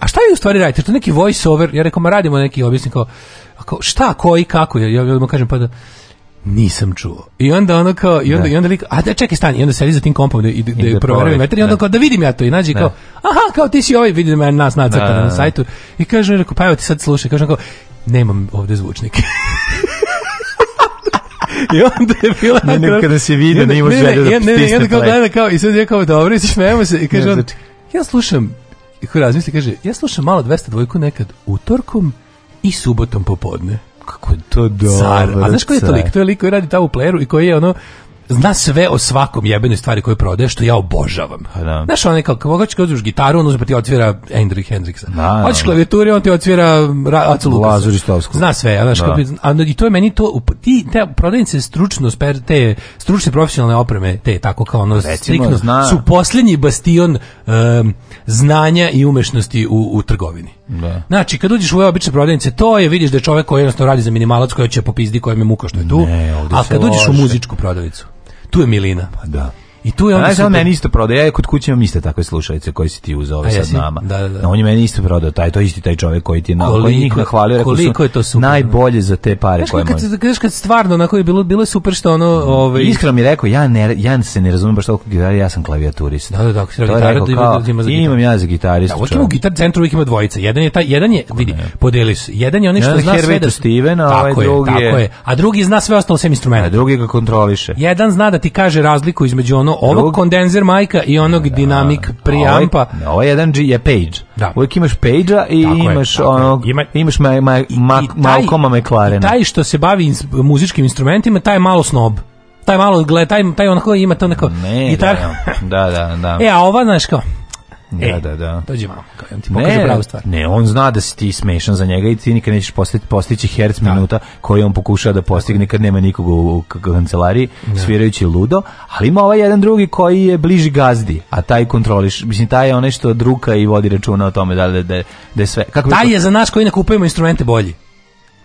a šta vi u stvari radite? To neki voice over? Ja rekao, ma radimo neki objasnik pa kao, šta, koji, kako, ja, ja mu kažem, pa da, nisam čuo. I onda ono kao, i onda, i onda lik, a da čekaj stani, i onda sedi za tim kompom da, i, da, I da proverim veter, i onda kao da vidim ja to i nađi kao, aha, kao ti si ovaj, vidim da nas nacrta na sajtu, i kaže, reko pa evo ti sad slušaj, kažem kao, nemam ovde zvučnik. I onda je bila... Ne, ne, kada se vidio, ne imao želje da stisne play. Ne, ne, ne, kao gleda kao, i sad je kao, dobro, i smemo se, i kaže on, znači- ja slušam, i ko razmisli, kaže, ja slušam malo 202 nekad utorkom, i subotom popodne. Kako je to dobro. Car. A znaš koji je to lik? To je lik koji radi tamo u playeru i koji je ono zna sve o svakom jebenoj stvari koju prodaje, što ja obožavam. Pa da. Znaš, on je kao, kako ćeš kao gitaru, on uzme pa ti otvira Hendrik Hendriksa. Da, on ti otvira Acu Lukasa. Zna sve, znaš, i to je meni to, ti, te prodajnice stručno, te stručne profesionalne opreme, te tako kao ono, strikno, zna. su posljednji bastion znanja i umešnosti u, u trgovini. Da. Znači, kad uđeš u ove obične prodavnice, to je, vidiš da je čovjek koji jednostavno radi za minimalac, koji će popizdi, koji je muka što je tu, a kad uđeš u muzičku prodavnicu, tu je milina. Pa da. I tu je on. sam meni isto prodao. Ja kod kuće imam iste takve slušalice koji si ti uzeo sad nama. Da, da, da. On je meni isto prodao taj, to je isti taj čovjek koji ti je koliko, koji koliko je to super, najbolje za te pare koje može. Kad, kad, kad stvarno onako koji bilo bilo super što ono, mm. ovaj Iskreno mi rekao ja ne ja se ne razumem baš toliko gitar, ja sam klavijaturist. Da, da, da, to je rekao, kao, ima za imam ja za gitarist. Da, hoćemo gitar centru ima dvojica. Jedan je taj, jedan je, vidi, podeli su. Jedan je onaj što zna sve da Steven, a ovaj drugi je. Tako je. A drugi zna sve ostalo sem instrumenta. A drugi ga kontroliše. Jedan zna da ti kaže razliku između ono ono, ovo Drug... kondenzer majka i onog da, dinamik prijampa Ovo, ovo je jedan G, je page. Da. Uvijek imaš page-a i imaš onog, Ima, imaš ma, ma, ma, Malcoma taj što se bavi ins, muzičkim instrumentima, taj je malo snob taj malo gleda, taj, taj onako ima to neko ne, gitar. Da, da, da. E, a ova, znaš kao, da, e, da, da. Dođi mamo, On ti, pokaže ne, pravu stvar. Ne, on zna da si ti smešan za njega i ti nikad nećeš postići, postići herc da. minuta koji on pokušava da postigne kad nema nikog u kancelariji, da. svirajući ludo, ali ima ovaj jedan drugi koji je bliži gazdi, a taj kontroliš, mislim, taj je onaj što druka i vodi računa o tome da, da, da, je sve. Kako taj je za nas koji ne kupujemo instrumente bolji.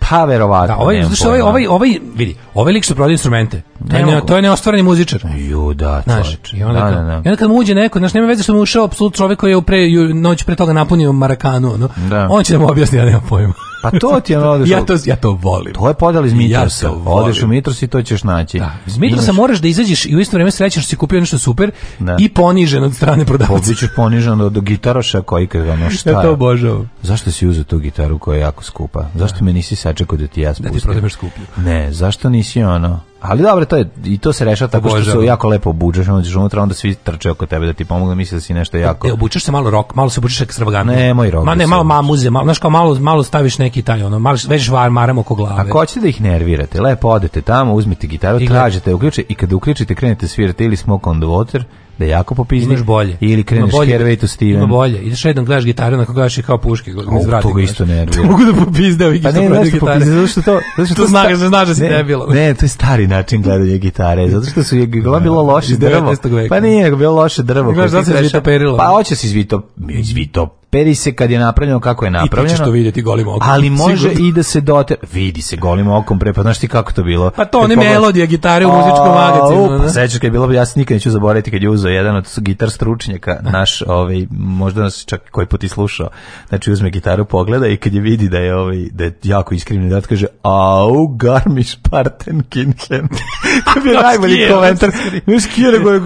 Pa verovatno. Da, ovaj, znaš, ovaj, ovaj, ovaj, vidi, ovaj lik su prodaje instrumente. To je, ne, to je neostvareni muzičar. Ju, da, znaš, i onda, da, da, da. I onda kad mu uđe neko, znaš, nema veze što mu ušao apsolut čovjek koji je u pre, noć pre toga napunio Marakanu, no, da. on će da mu objasniti, ja nema pojma. Pa to ti je ono ja to ja to volim. To je podali iz Mitrosa. Ja odeš u Mitros i to ćeš naći. Da. Iz Mitrosa Imaš... moraš da izađeš i u isto vrijeme srećan što si kupio nešto super i ponižen od strane prodavca. ćeš ponižen od gitaroša koji kaže ono šta. Ja to obožavam. Zašto si uzeo tu gitaru koja je jako skupa? Zašto me nisi sačekao da ti ja spustim? Da ti skuplju. Ne, zašto nisi ono? Ali dobro, to je, i to se rešava tako što se jako lepo obuđaš, onda ćeš unutra, onda svi trče oko tebe da ti pomogu, misli da si nešto jako... E, obučeš se malo rok, malo se obučeš ekstravagantno. Ne, moj rok. Ma ne, malo mamuze, malo, znaš kao malo, malo staviš neki taj, ono, malo već var, maram oko glave. Ako hoćete da ih nervirate, lepo odete tamo, uzmite gitaru, tražite, uključite i kada uključite, krenete svirati ili Smoke on the Water, da jako popizni. Imaš bolje. Ili kreneš bolje, Hervey to Steven. Ima bolje. Ideš jednom, gledaš gitaru, onako gledaš je kao puške. O, izvrati, to isto nervira. Mogu da popizde ovih pa što ne, gitare. Zato što to... Zato što to znaš, znaš da si debilo. Ne, to je stari način gledanja gitare. Zato što su je bila bilo pa loše drvo. Pa nije, bilo loše drvo. Gledaš da se izvito perilo. Pa hoće se izvito. Izvito peri se kad je napravljeno kako je napravljeno. I ti ćeš to vidjeti golim okom. Ali može Sigurno. i da se dote... Vidi se golim okom, pre, pa znaš ti kako to bilo? Pa to one melodije, gitare u muzičkom magazinu. Pa sećaš kad je bilo, ja se nikad neću zaboraviti kad je uzeo jedan od gitar stručnjaka, naš, ovaj, možda nas čak koji put i slušao, znači uzme gitaru, pogleda i kad je vidi da je, ovaj, da je jako iskrivni dat, kaže, au, garmiš parten kinken. to bi najbolji komentar. Ne skije, nego je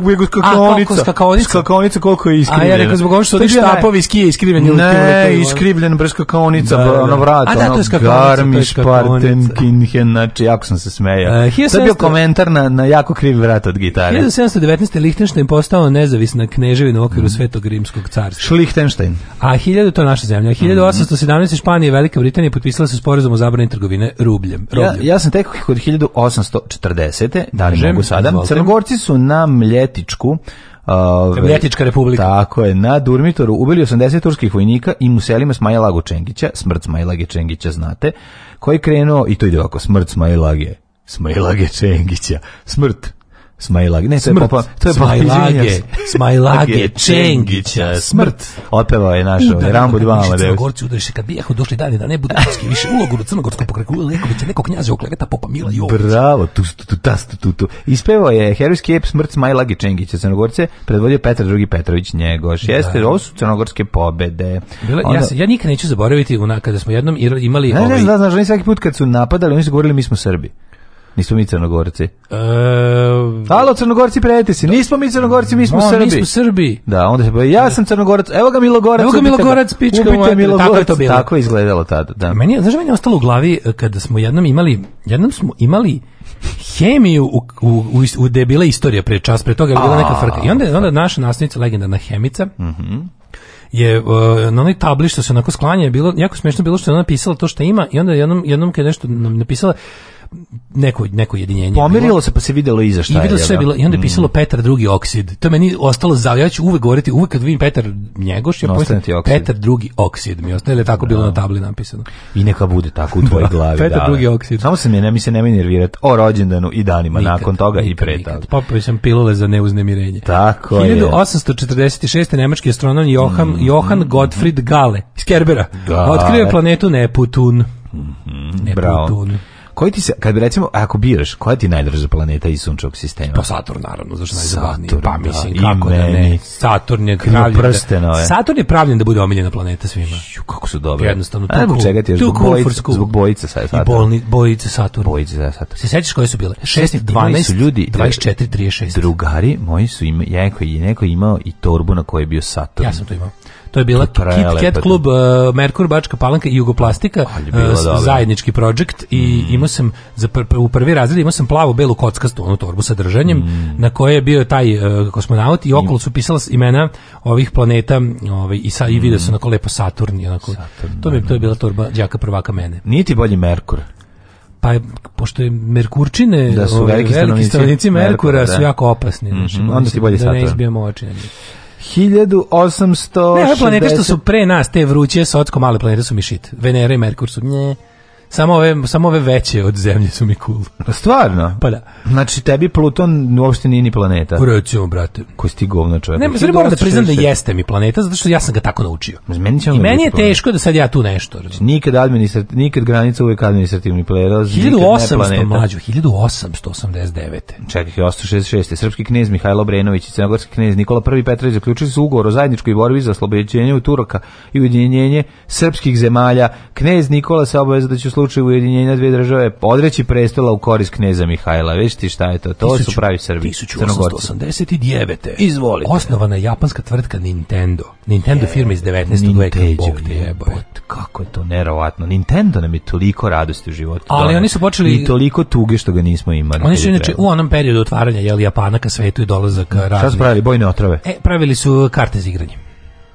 skakaonica. A, koliko je iskrivljena. A ja rekao, zbog što štapovi iskrivljen Ne, iskrivljen brska kaunica, da, da. ono A, da, to je ono znači jako sam se smejao. Uh, to je bio komentar na, na jako krivi vrat od gitare. 1719. Lichtenstein postao nezavisna kneževina u okviru mm. Svetog Rimskog carstva. Schlichtenstein. A 1000, to je naša zemlja. 1817. Mm. Španija i Velika Britanija potpisala se sporazum o zabrani trgovine rubljem. rubljem. Ja, ja sam tek kod 1840. Da li mogu sada? Crnogorci su na Mljetičku Kabinetička republika. Tako je, na Durmitoru ubili 80 turskih vojnika i muselima Smaja Lago Čengića, smrt Smaja Čengića, znate, koji krenuo, i to ide ovako, smrt Smaja Čengića, smrt Smajlage. Ne, to je popa, to je pa- Smajlage. Smajlage Čengića. Smrt. Otpevao je našo Udar, Rambo 2 Amadeus. Crnogorci udariše kad došli dani da ne bude srpski više ulogu u crnogorskom pokreku će neko knjaze okleveta popa Mila Bravo. Tu tu tu tas tu tu. tu. Ispevao je herojski ep Smrt Smajlage Čengića Crnogorce, predvodio Petar II Petrović Njegoš. Jeste, ovo su crnogorske pobede. Bila, Onda, ja, se, ja nikad neću zaboraviti kada smo jednom imali ne, ovaj... Ne, znaš, oni svaki put kad su napadali, oni su govorili mi smo Srbi. Nismo mi crnogorci. Euh, Alo, crnogorci, prijatelji se. Nismo mi crnogorci, mi smo no, Srbi. Mi smo Srbi. Da, onda ja sam crnogorac. Evo ga Milogorac. Evo ga Milogorac, pička moja. tako je to bilo. Tako je izgledalo tada, da. Meni, znaš, meni je ostalo u glavi e, kada smo jednom imali, jednom smo imali hemiju u, u, u, u je istorija pre čas, pre toga je bila neka frka. I onda, onda naša nastavnica, legendarna Hemica, mhm je uh, na onoj tabli što se onako sklanja je bilo jako smiješno bilo što je ona napisala to što ima i onda jednom jednom kad je nešto napisala neko neko jedinjenje. Pomerilo se pa se videlo iza šta I videlo je. bilo, I onda je mm. pisalo Petar drugi oksid. To meni ostalo za ja ću uvek govoriti uvek kad vidim Petar Njegoš ja pomislim Petar drugi oksid mi ostaje tako bilo na tabli napisano. I neka bude tako u tvojoj glavi. Petar drugi oksid. Samo se mi ne mi se meni nervirati o rođendanu i danima nakon toga i preta. Popio sam pilole za neuznemirenje. Tako 1846. je. nemački astronom Johan, mm. Johan mm, mm. Gottfried Gale iz Kerbera. Otkrio planetu Neputun. Mm -hmm. Koji ti se, kad bi recimo, ako biraš, koja ti najdraža planeta iz sunčevog sistema? Pa Saturn, naravno, zašto najzabavniji? pa mislim, da, kako da ne? Saturn je pravljen. da, Saturn je pravljen da bude omiljena planeta svima. Ju, kako su dobro. Jednostavno, tu cool. Čega ti je zbog, bojica, sa Saturn. I bolni, bojice Saturn. Bojice za Saturn. Se sećaš koje su bile? 6, 12, ljudi, 24, e, 36. Drugari moji su ima, ja i neko imao i torbu na kojoj je bio Saturn. Ja sam to imao. To je bila Kit Kat klub, e, Merkur, Bačka Palanka i Jugoplastika, uh, zajednički projekt i mm. imao sam, za pr u prvi razred imao sam plavo-belu kockastu, onu torbu sa držanjem, mm. na kojoj je bio taj uh, kosmonaut i okolo su pisala imena ovih planeta ovaj, i, sa, i mm. vidio se na lepo Saturn. I onako, to, mi, to je bila torba đaka prvaka mene. Nije ti bolji Merkur? pa pošto je Merkurčine da su ovaj, veliki, veliki stanovnici, Merkura, su jako opasni mm -hmm. znači, mhm, onda ti bolje da ne izbijemo oči 1860... Ne, planete što su pre nas, te vruće, sotko male planete su mi shit. Venera i Merkur su nje. Samo ove, samo ove veće od zemlje su mi cool. Pa stvarno? Pa da. Znači, tebi Pluton uopšte nije ni planeta. Pa recimo, brate. Ko si ti govno čovjek? Ne, ne moram da priznam da jeste mi planeta, zato što ja sam ga tako naučio. Meni I meni je teško da sad ja tu nešto. Znači, nikad, administrat, nikad granica uvijek administrativni planeta. 1800 mlađo, 1889. Čekaj, 866. Srpski knez Mihajlo Brenović i crnogorski knez Nikola I Petrović zaključili su ugovor o zajedničkoj borbi za oslobođenje u Turoka i ujedinjenje srpskih zemalja. Knez Nikola se obaveza da će slučaju ujedinjenja dvije države podreći prestola u korist kneza Mihajla. Već ti šta je to? To su pravi Srbi. 1889. Izvolite. Osnovana je japanska tvrtka Nintendo. Nintendo je, firma iz 19. veka. Bog Kako je to nerovatno. Nintendo nam je toliko radosti u životu. Ali oni su počeli... I toliko tuge što ga nismo imali. Oni su inače u onom periodu otvaranja jel, Japana ka svetu i dolazak raznih... Šta su pravili? Bojne otrove? E, pravili su karte za igranje.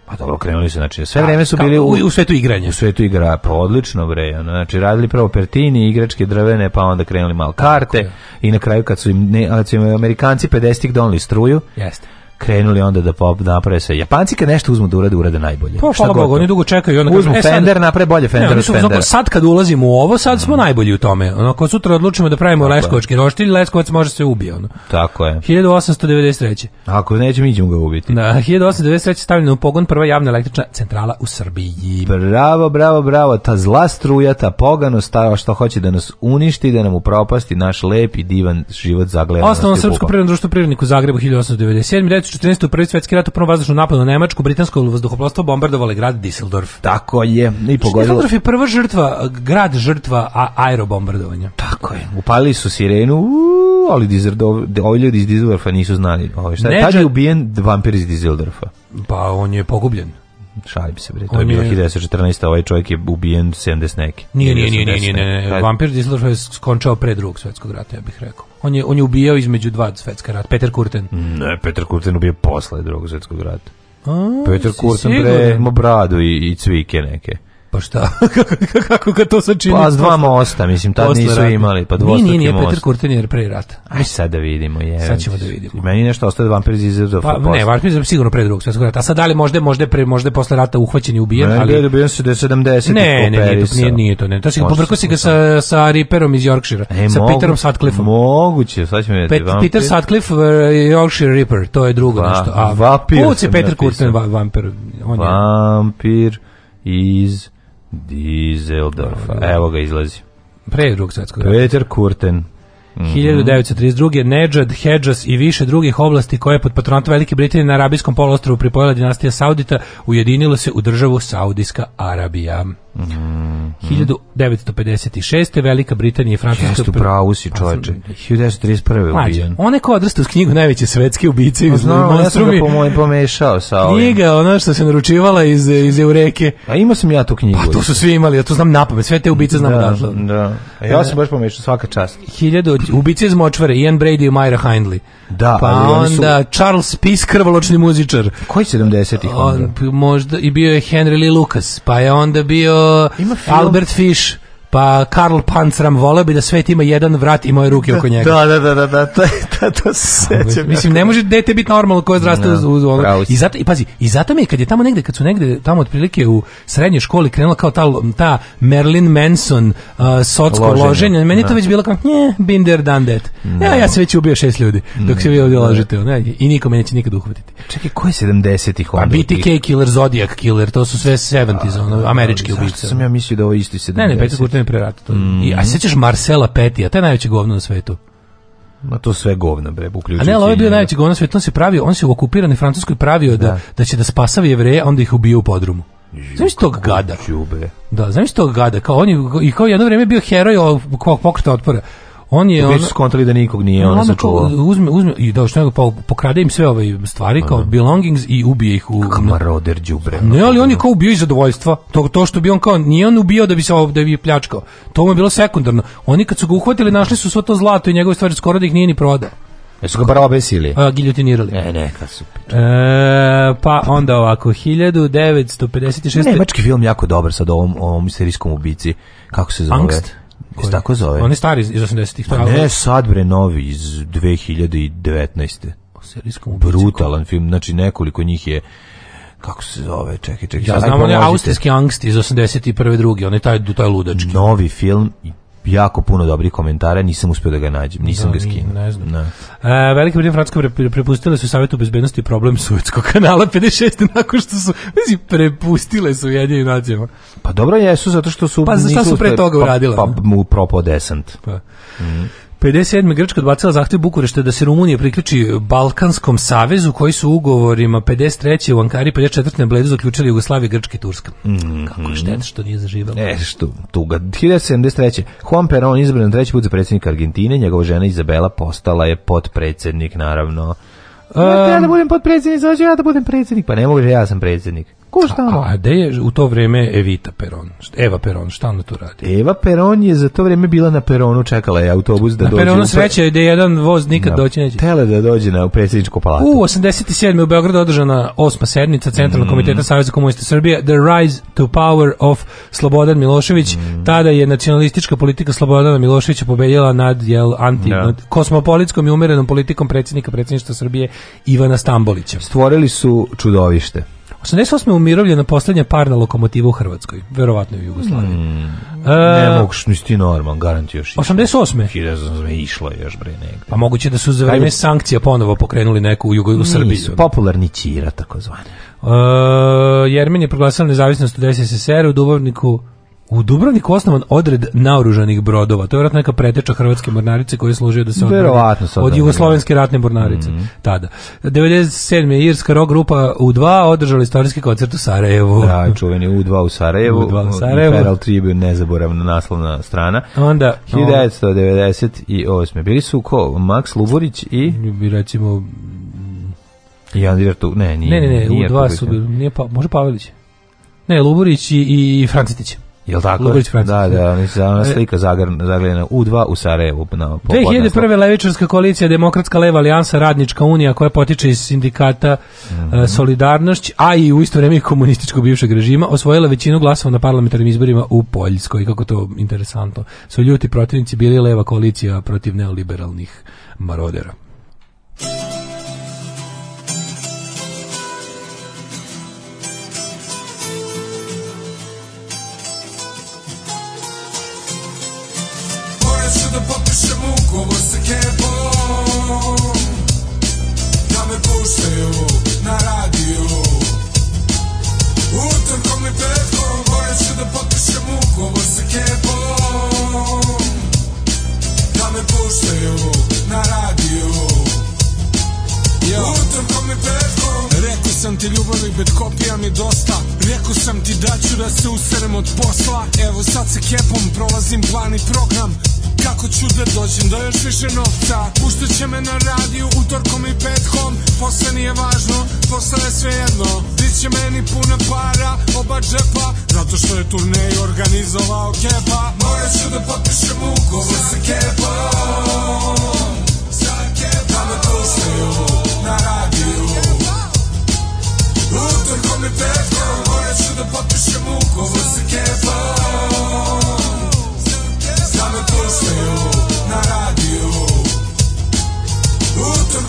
Pa dobro, krenuli su, znači, sve vreme su bili u, u svetu igranja. U svetu igra, pa odlično, bre. Ono, znači, radili prvo Pertini, igračke drvene, pa onda krenuli malo karte i na kraju kad su im, ne, Amerikanci 50-ih donili struju, Jeste krenuli onda da pop, naprave sve. Japanci kad nešto uzmu da urade, urade najbolje. Pa, hvala oni dugo čekaju. Onda uzmu e, Fender, naprave bolje Fender od Fendera. sad kad ulazimo u ovo, sad smo mm. najbolji u tome. Ono, ako sutra odlučimo da pravimo Leskovački roštilj, Leskovac može se ubije. Ono. Tako je. 1893. Ako neće, mi ćemo ga ubiti. Na 1893. stavljena u pogon prva javna električna centrala u Srbiji. Bravo, bravo, bravo. Ta zla struja, ta poganost, ta što hoće da nas uništi, da nam upropasti naš lep divan život zagleda. Osnovno srpsko društvo u Zagrebu 1897 1914. u prvi svjetski rat u prvom vazdušnom napadu na Nemačku, britansko vazduhoplovstvo bombardovali grad Düsseldorf. Tako je, i znači, pogodilo. Düsseldorf je prva žrtva, grad žrtva a, aerobombardovanja. Tako je, upalili su sirenu, ali ovi ljudi iz Düsseldorfa nisu znali. Ove, ovaj, šta je? Neđa... Tad je ubijen vampir iz Düsseldorfa. Pa on je pogubljen šalim se bre, to je bilo 1914, ovaj čovjek je ubijen 70 neki Nije, nije, nije, nije, ne, Vampir Dizler je skončao pre drugog svjetskog rata, ja bih rekao. On je, on je ubijao između dva svjetska rata, Peter Kurten. Ne, Peter Kurten ubije posle drugog svjetskog rata. Peter Kurten bre, bradu i, i cvike neke. Pa šta? kako kad to sad čini? Pa s dva mosta, mislim, tad nisu rata. imali, pa dvostruki most. Nije, nije most. Peter Kurtenjer pre rata. Aj sad da vidimo, je. Sad ćemo da vidimo. Meni nešto ostaje vampir iz Izraela. Pa posle. ne, vampir iz sigurno pre drugog svetskog rata. A sad ali možda možda pre možda posle rata uhvaćen i ubijen, ne, ali Ne, ubijen se 70. Ne, ne, nije to, nije, to, ne. To si povrko si ga sa sa Ripperom iz yorkshire e, sa mogu, Peterom om Moguće, sad ćemo vidjeti. Pet, Peter Sutcliffe e, Yorkshire Ripper, to je drugo Va, nešto. A vampir. Peter Kurtenjer vampir, on je vampir iz Dizeldorf, Evo ga izlazi. Pre drugog svetskog rata. Peter Kurten. Mm -hmm. 1932. Nedžad, Hedžas i više drugih oblasti koje pod patronatom Velike Britanije na Arabijskom poluostrovu pripojila dinastija Saudita ujedinilo se u državu Saudijska Arabija. 1956. Velika Britanija i Francuska... u pravu si čovječe. 1931. ubijen. On je kao odrastao uz knjigu najveće svetske ubice. Pa znam, ja sam ga pomešao sa ovim. Knjiga, ona što se naručivala iz, iz Eureke. A imao sam ja tu knjigu. Pa to su svi imali, ja to znam napamet. Sve te ubice znam da, ja sam baš pomešao, svaka čast. 1000, ubice iz Močvare, Ian Brady i Myra Hindley. Da, pa onda Charles Peace, krvoločni muzičar. Koji 70-ih možda, I bio je Henry Lee Lucas, pa je onda bio Albert Fish pa Karl Panzram volio bi da svet ima jedan vrat i moje ruke oko njega. Da, da, da, da, da, to, da, to se sećam. Mislim, ne može dete biti normalno koje zraste no, uz, I zato, i pazi, i zato mi je kad je tamo negde, kad su negde tamo otprilike u srednjoj školi krenula kao ta, ta Merlin Manson uh, socko loženje, meni no. to već bilo kao, nje, binder done that. No. Ja, ja sam već ubio šest ljudi, dok se vi ovdje lažete. Ono, ne, I me neće nikad uhvatiti. Čekaj, ko je 70-ih Pa A BTK killer, Zodiac killer, to su sve 70 ono, američki ubice. sam ono. ja mislio da ovo isti 70 Ne, ne, vreme pre rata. Mm. I, a mhm. sećaš Marcela Petija, je najveće govno na svetu. Ma to sve govna bre, uključujući. A ne, ali ovo je bio najveći govno na svetu, on se pravio, on se u okupiranoj Francuskoj pravio da da, da će da spasava Jevreje, onda ih ubije u podrumu. Znaš tog gada? Čube. Da, znaš tog gada? Kao on je, i kao jedno vrijeme bio heroj pokreta otpora. On je već ono- skontali da nikog nije on ono Uzme uzme i da što pa pokrade im sve ove stvari kao belongings i ubije ih u maroder đubre. Ono. Ne, ali on je kao ubio iz zadovoljstva. To to što bi on kao nije on ubio da bi se da bi pljačkao. To mu je bilo sekundarno. Oni kad su ga uhvatili našli su svo to zlato i njegove stvari skoro da ih nije ni prodao. Jesu ga prvo besili? A, giljotinirali. E, kad su. E, pa onda ovako, 1956. Nemački film jako dobar sad o ovom, ovom serijskom ubici. Kako se zove? Angst? Koji? tako zove? On stari iz 80-ih. Pa ne, sad bre novi iz 2019. O serijskom Brutalan film, znači nekoliko njih je kako se zove, čekaj, čekaj. Ja znam, on je austrijski angst iz 81. drugi, on je taj, taj ludački. Novi film, jako puno dobrih komentara, nisam uspio da ga nađem, nisam da, ga skinuo. Ne znam. Da. E, Velika prepustile su Savjetu bezbednosti problem Suvetskog kanala 56 nakon što su, mislim, prepustile su jedinim nađemo. Pa dobro jesu, zato što su... Pa šta su pre toga pa- uradile? Pa, pa mu propao desant. Pa. Mm 57. Grčka odbacila zahtjev Bukurešta da se Rumunija priključi Balkanskom savezu koji su ugovorima 53. u Ankari 54. na Bledu zaključili Jugoslavija, Grčka i Turska. Mm -hmm. Kako je šteta što nije zaživalo. E, što, tuga. 1973. Juan Perón izbran treći put za predsjednika Argentine, njegova žena Izabela postala je potpredsjednik, naravno. Um, ja da budem potpredsjednik, znači ja da budem predsjednik. Pa ne mogu, ja sam predsjednik. Ko A gde je u to vrijeme Evita Peron? Eva Peron, šta ona tu radi? Eva Peron je za to vrijeme bila na peronu, čekala je autobus da na dođe. Na peronu sreće, da je jedan voz nikad doći neće. Tele da dođe na predsjedničku palatu. U 87. u Beogradu održana osma sednica Centralnog mm. komiteta Saveza komunista Srbije The Rise to Power of Slobodan Milošević. Mm. Tada je nacionalistička politika Slobodana Miloševića pobedjela nad jel anti kosmopolitskom i umjerenom politikom predsjednika predsjedništva Srbije Ivana Stambolića. Stvorili su čudovište. 88. je umirovljena poslednja parna lokomotiva u Hrvatskoj, verovatno u Jugoslaviji. Mm, ne mogu što ti još. 88. išlo još bre negde. Pa moguće da su za vrijeme sankcija ponovo pokrenuli neku u, Jugo, u Srbiji. Nisu, popularni Čira, e, Jermen je proglasila nezavisnost od SSSR u Dubovniku u Dubrovniku osnovan odred naoružanih brodova. To je vjerojatno neka preteča hrvatske mornarice koja je služio da se odbrane od jugoslovenske ratne mornarice mm -hmm. tada. 97. je irska rock grupa U2 održala istorijski koncert u Sarajevu. Da, čuveni U2 u Sarajevu. U2 u Sarajevu. Feral Tribune, nezaboravna naslovna strana. Onda... 1998. Ono- bili su ko? Max Luborić i... Bi recimo... I Andrija tu, ne, nije. Ne, ne, ne, u 2 su nije pa, može Pavelić. Ne, Luborić i, i Francetić. Jel tako? Da, da, da e, slika zagljena U2 u Sarajevu. Na, 2001. levičarska koalicija, demokratska leva alijansa, radnička unija koja potiče iz sindikata e, mm Solidarnošć, a i u isto vrijeme komunističkog bivšeg režima, osvojila većinu glasova na parlamentarnim izborima u Poljskoj. Kako to interesantno. Su ljuti protivnici bili leva koalicija protiv neoliberalnih marodera. sam ti ljubavi bet mi dosta Rekao sam ti da ću da se userem od posla Evo sad se kepom prolazim plan i program kako ću da dođem do još više novca Puštat će me na radiju utorkom i petkom Posle nije važno, posle je sve jedno će meni puna para, oba džepa Zato što je turnej organizovao Kepa Morat ću da potpišem ugovor sa Kepom Sa Kepom na radiju mi da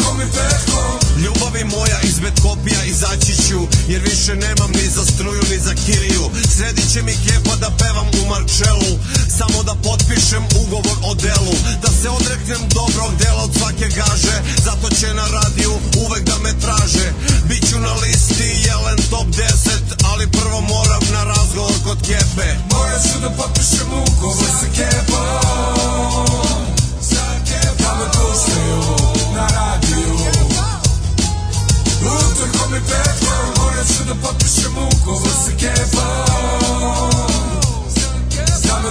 na Ljubavi moja izmed kopija izaći Jer više nemam ni za struju ni za kiriju Sredit će mi kepa da pevam u Marčelu Samo da potpišem ugovor o delu Da se odreknem dobrog dela od svake gaže Zato će na radiju uvek da me traže Biću na listi jelen top 10 Ali prvo moram na razgovor kod kepe Morat ću da potpišem ugovor sa kepom Sa kepom me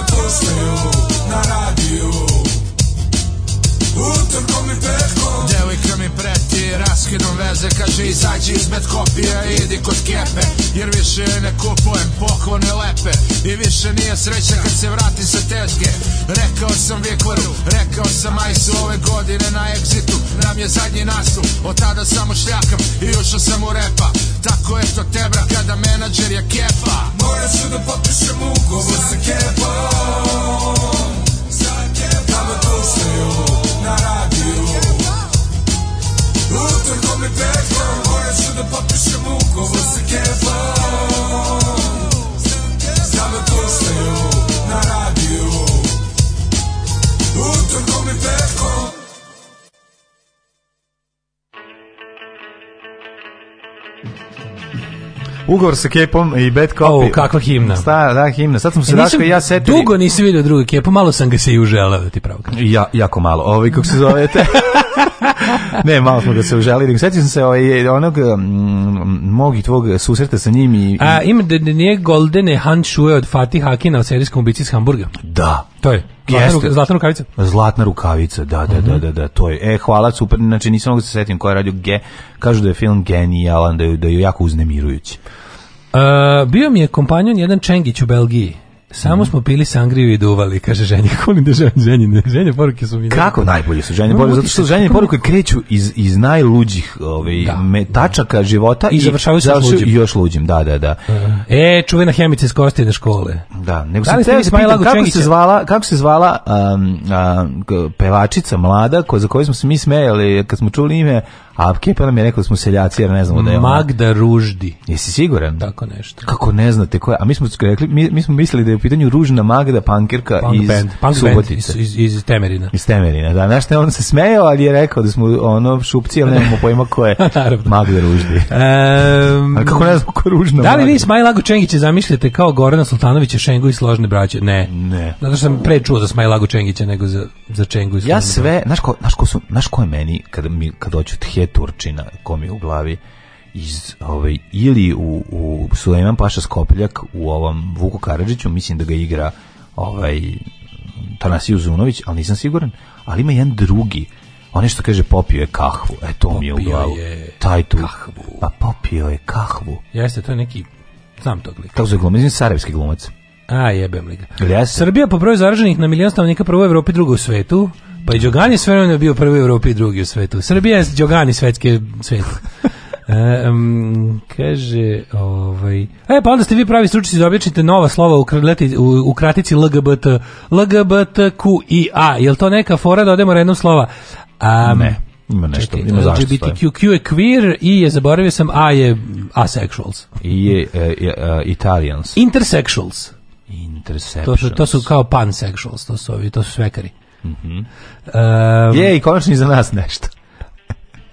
da sa raskidom veze Kaže izađi izmet kopija i idi kod kepe Jer više ne kupujem poklone lepe I više nije sreća kad se vrati sa tetke Rekao sam Vikleru, rekao sam Ajsu Ove godine na egzitu nam je zadnji nastup Od tada samo šljakam i ušao sam u repa Tako je to tebra kada menadžer je kepa Moja su da potpišem ugovor sa kepom Sa kepom Tamo tu na the back, from artists to the puppet show. ugovor sa Kepom i Bad Copy. O, kakva himna. Stara, da, himna. Sad smo se e, i ja setio. Dugo nisi vidio drugi Kepu, malo sam ga se i uželeo da ti pravo Ja, jako malo. Ovi, kako se zovete? ne, malo smo ga se uželili. Sjetio sam se ovaj, onog mm, mog i tvog susreta sa njim. I, i... A, ima da nije Goldene Han od Fatih Hakina u serijskom ubici iz Hamburga. Da. To je. Zlatna, zlatna rukavica. Zlatna rukavica, da, da, mm -hmm. da, da, da, to je. E, hvala, super, znači nisam mogu se setim koja je radio G, kažu da je film genijalan, da je, da je jako uznemirujući. Uh, bio mi je kompanjon jedan Čengić u Belgiji. Samo smo pili sangriju i duvali, kaže ženje. Kolim da ženje, ženjine, ženje poruke su mi... Kako najbolje su ženje poruke? Zato što ženje poruke kreću iz, iz najluđih ovaj, da. Me, tačaka života i, i završavaju se luđim. još luđim, da, da, da. E, čuvena hemica iz Kostine škole. Da, nego sam tebe kako se zvala, kako se zvala um, um, pevačica mlada, ko, za koju smo se mi smejali kad smo čuli ime, a pa nam je rekao da smo seljaci, jer ne znamo da je ona. Magda Ruždi. Jesi siguran? Tako nešto. Kako ne znate koja? A mi smo rekli, mi, smo mislili da je u pitanju Ružna Magda Pankerka Punk iz band. Punk Subotice. iz, iz, iz Temerina. Iz Temerina, da. Znaš, on se smejao, ali je rekao da smo ono šupci, ali nemamo pojma ko je Magda Ruždi. Um, kako ne znamo ko je Ružna Da li vi Smajla čengića zamišljate kao Gorana Sultanovića, Šengu i Složne braće? Ne. Ne. Zato što sam pre čuo za Smajla čengića nego za, za Čengu Ja sve, ko, su, je meni, mi, Turčina, kom je u glavi iz ovaj ili u u Sulejman Paša Skopljak u ovom Vuku Karadžiću mislim da ga igra ovaj Tanasiju Zunović, ali nisam siguran, ali ima jedan drugi. On što kaže popio je kahvu. E to mi je u glavu. Taj tu. Kahvu. Pa popio je kahvu. Jeste, to je neki znam to lika. Kako se glumi, sarajevski glumac. A jebem li ga. Srbija po broju zaraženih na milion stanovnika prvo u Evropi, drugo u svetu. Pa i Đogani sve je bio prvi u Evropi i drugi u svetu. Srbija je Đogani svetske svet Um, kaže, ovaj... E, pa onda ste vi pravi stručnici da obječite nova slova u, kratici u, u kratici LGBT, LGBTQIA. Je li to neka fora da odemo redom slova? a ne, ima nešto. Čekaj, ima je queer i je, zaboravio sam, A je asexuals. I je, e, e, Italians. Intersexuals. To su, to su kao pansexuals, to su to su svekari. Mm -hmm. um, Je, i za nas nešto.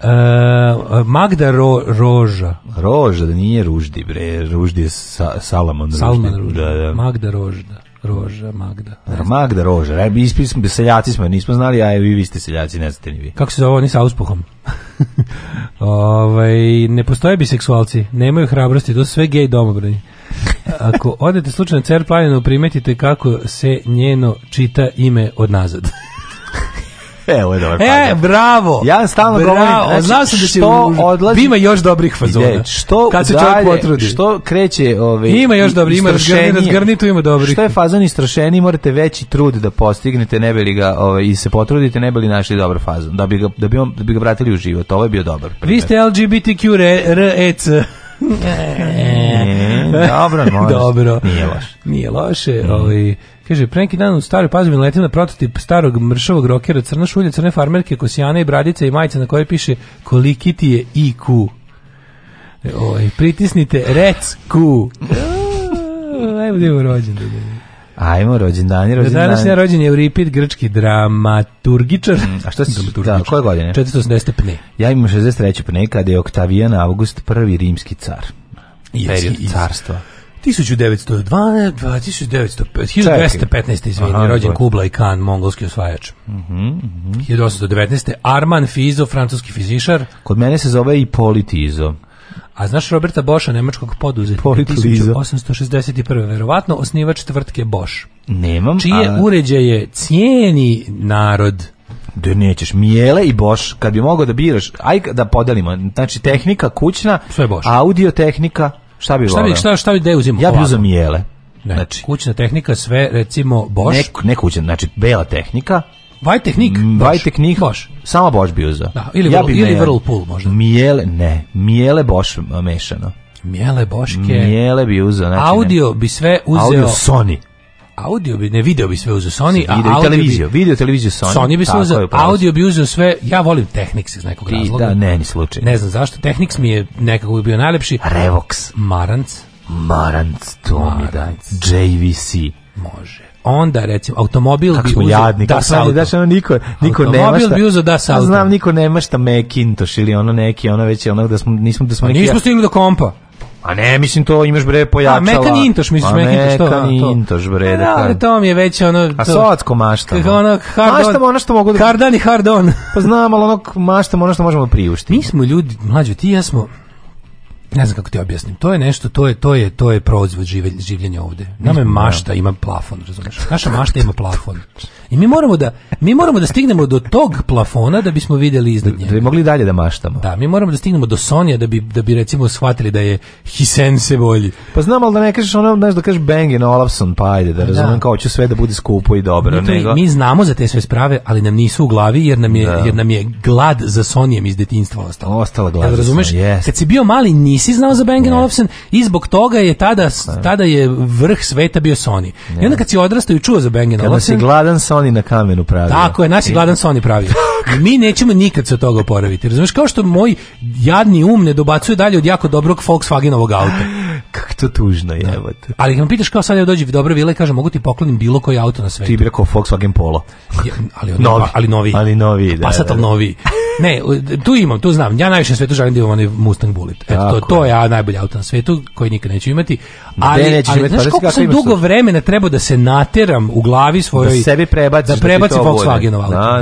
Uh, Magda Roža. Roža, da nije Ruždi, bre. Ruždi je sa, Salamon Salman Ruždi. Da, da. Magda Rožda. Roža, Magda. Da, Magda Roža. Re, ispili smo, seljaci smo, nismo znali, a vi, vi ste seljaci, ne znate ni vi. Kako se zove oni sa uspuhom? ovaj ne postoje biseksualci, nemaju hrabrosti, to su sve gej domobrani. Ako odete slučajno na Cer primetite kako se njeno čita ime od nazad. Evo je dobar E, bravo! Ja stalno bravo. govorim, znači, Znao sam da odlazi... Ima još dobrih fazona. što kad se čovjek potrudi. Što kreće... Ove, ovaj, ima još dobri, ima razgrni, ima dobrih. Što je fazon istrašeniji, morate veći trud da postignete, ne bili ga, ove, ovaj, i se potrudite, ne bili našli dobar fazon, da bi ga, da bi, on, da bi ga vratili u život. Ovo je bio dobar. Primjer. Vi ste LGBTQ re E, dobro, dobro. Nije loše. Nije loše. Mm. kaže, pre neki dan u staroj pazovi letim na prototip starog mršavog rokera, crna šulja, crne farmerke, kosijane i bradice i majica na kojoj piše koliki ti je IQ. E, Oj, ovaj, pritisnite rec Q. Ajmo rođendan. Ajmo, rođendan je rođendan. Danas je rođen je u Ripit, grčki dramaturgičar. Mm, a što si dramaturgičar? Da, koje godine? 480. pne. Ja imam 63. pne kada je Oktavijan August prvi rimski car. Yes, Period yes. carstva. 1912, 1915, 1215, izvini, rođen Kublai Khan, mongolski osvajač. Uh -huh, uh -huh. 1819. Arman Fizo, francuski fizišar. Kod mene se zove i Politizo. A znaš Roberta Boša, nemačkog poduzetnika, 1861. Verovatno osnivač tvrtke boš Nemam. Čije a... uređaje cijeni narod. Da nećeš, Mijele i boš kad bi mogao da biraš, aj da podelimo, znači tehnika kućna, Sve audio tehnika, šta bi volao? Šta bi, šta, šta bi da uzimo? Ja bi uzao Mijele. znači, kućna tehnika, sve recimo Bosch. Ne, ne kućna, znači bela tehnika, Vajtehnik? Mm, Vajtehnik. Boš. Samo Boš bi uzeo. Da, ili, ja bi ili Whirlpool možda. Mijele, ne. Mijele Boš mešano. Mijele Boške. Mijele bi uzeo. Znači, audio bi sve uzeo. Audio Sony. Audio bi, ne, video bi sve uzeo Sony, a i televiziju, bi, video, televiziju Sony. Sony bi sve uzeo, audio bi uzeo sve, ja volim Technics iz nekog Ti, Da, ne, ni slučaj. Ne znam zašto, Technics mi je nekako bio najlepši. Revox. Maranc. Maranc, to mi JVC. Može onda recimo automobil bi uzeo jadni, da sa da se ono, niko niko nema automobil bi uzeo da sa znam niko nema šta Macintosh ili ono neki ono već je ono da smo nismo da smo pa neki nismo stigli do kompa a ne, mislim to imaš bre pojačala. A mekan intoš, misliš pa mekan intoš, to. Mekan intoš bre, pa da. Ali to mi je već ono... To, a socko maštamo. Kako ono, hard on. maštamo ono što mogu... Da... Hard on i hard on. pa znam, ali ono maštamo ono što možemo priuštiti. Mi smo ljudi, mlađo, ti i ja smo ne znam kako ti objasnim. To je nešto, to je to je to je proizvod življenja ovde. Nama je mašta ima plafon, razumeš? Naša mašta ima plafon. mi moramo da mi moramo da stignemo do tog plafona da bismo vidjeli iznad njega. Da bi mogli dalje da maštamo. Da, mi moramo da stignemo do Sonja da bi da bi recimo shvatili da je Hisense bolji. Pa znam al da ne kažeš ono, znaš da kažeš Bang Olafson, pa ajde da razumem kao će sve da bude skupo i dobro, mi, Mi znamo za te sve sprave, ali nam nisu u glavi jer nam je da. jer nam je glad za Sonjem iz detinjstva ostala. Ostala glad. Da razumeš? Kad si bio mali nisi znao za Bang yes. Olufsen i zbog toga je tada tada je vrh sveta bio Sony. Yes. I onda kad si odrastao i čuo za Bang Olufsen, gladan Sony na kamenu pravi. Tako je, naš je gladan pravi. Mi nećemo nikad se od toga oporaviti. Razumeš, kao što moj jadni um ne dobacuje dalje od jako dobrog Volkswagenovog auta. Kako to tužno je. Ali kad me pitaš kao sad ja dođi dobro vile, kaže mogu ti poklonim bilo koji auto na svetu. Ti bi rekao Volkswagen Polo. ali, novi. ali novi. Ali novi, da. novi. Ne, tu imam, tu znam. Ja najviše na svetu želim da onaj Mustang Bullet. to, je najbolji auto na svetu koji nikad neću imati. Ali, ne, ali znaš pa koliko sam dugo vremena trebao da se nateram u glavi svojoj da sebi da prebaci da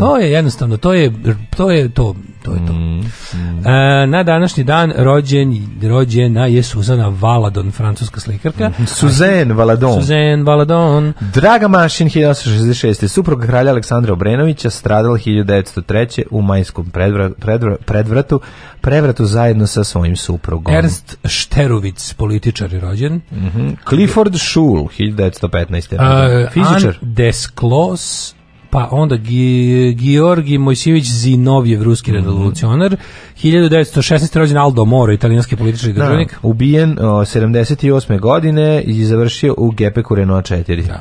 To je jednostavno, to je to je to to je to. Mm, mm. E, na današnji dan rođen, rođena je Suzana Valadon, francuska slikarka. Mm Suzen Valadon. Suzen Valadon. Draga Mašin, 1866. Supruga kralja Aleksandra Obrenovića stradala 1903. u majskom predvra, predvratu, prevratu zajedno sa svojim suprugom. Ernst Šterovic, političar i rođen. Mm -hmm. Clifford Schul, 1915. Uh, e, Fizičar. Anne Desclos, pa onda Georgi Mojsijević Zinovjev, ruski mm -hmm. revolucionar, 1916. rođen Aldo Moro, italijanski politički državnik. ubijen o, 78. godine i završio u Gepeku Renault 4. Da.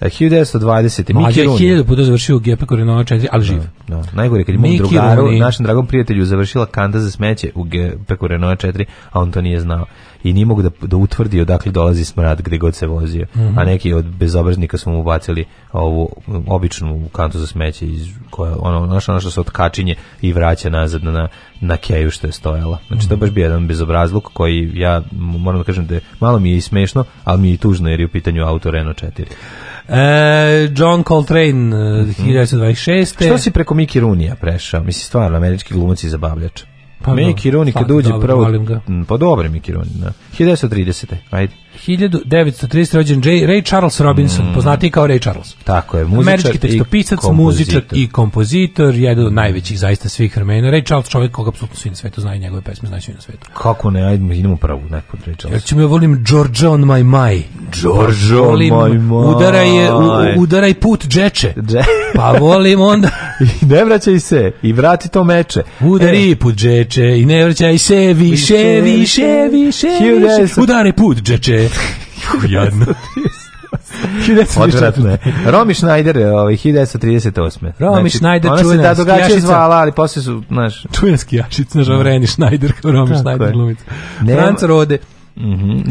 1920. E, Miki Runi. je 1000 puta završio u GP Korinova 4, ali živ. Da, da. Najgore, kad je mom drugaru, Runi. našem dragom prijatelju, završila kanta za smeće u GP Korinova 4, a on to nije znao. I nije mogu da, da utvrdi odakle dolazi smrad gde god se vozio. Mm -hmm. A neki od bezobraznika su mu ubacili ovu običnu kantu za smeće iz koja ono naša naša ono se otkačinje i vraća nazad na na keju što je stojala. Znači to je baš mhm. bio jedan bezobrazluk koji ja moram da kažem da je, malo mi je i smešno, ali mi je i tužno jer je u pitanju auto Renault 4. E, John Coltrane, mm -hmm. 1926. Što si preko Mickey Runija prešao? Mislim, stvarno, američki glumac i zabavljač. Pa Miki Runi kad uđe prvo... Mm, pa dobro, Miki Runi, da. 1930. Ajde. 1930 rođen J. Ray Charles Robinson, mm. poznatiji kao Ray Charles. Tako je, muzičar Američki tekstopisac, muzičar i kompozitor, jedan od najvećih zaista svih vremena. Ray Charles čovjek koga apsolutno svi na svetu znaju, njegove pesme znaju svi na svetu. Kako ne, ajde, idemo pravo nekod Ray Charles. Jer ću ja volim George on my my. George on my my. Udaraj, put džeče. pa volim onda... I ne vraćaj se, i vrati to meče. Udari e. put džeče, i ne vraćaj se više, više, više, više. Udari put džeče. Jadno. Odvratno je. Schneider, ovaj, 1938. Romi znači, Schneider, ona čujena se da drugačije zvala, ali posle su, znaš... Čujena skijašica, znaš, Vreni ovaj Schneider, kao Schneider glumica. Franc Rode. Mm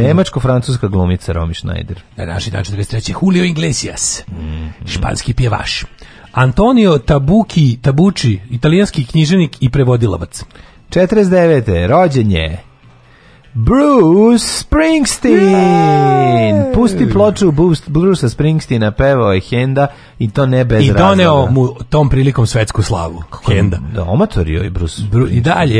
Nemačko, francuska glumica Romi Schneider. Na naši dan 43. Julio Iglesias, mm -hmm. španski pjevaš. Antonio Tabuki, Tabuči, italijanski knjiženik i prevodilavac. 49. Rođenje. Bruce Springsteen. Pusti ploču Bruce Springsteena, pevao je Henda i to ne bez I doneo mu tom prilikom svetsku slavu. Henda. Da, omatorio je Bruce. I dalje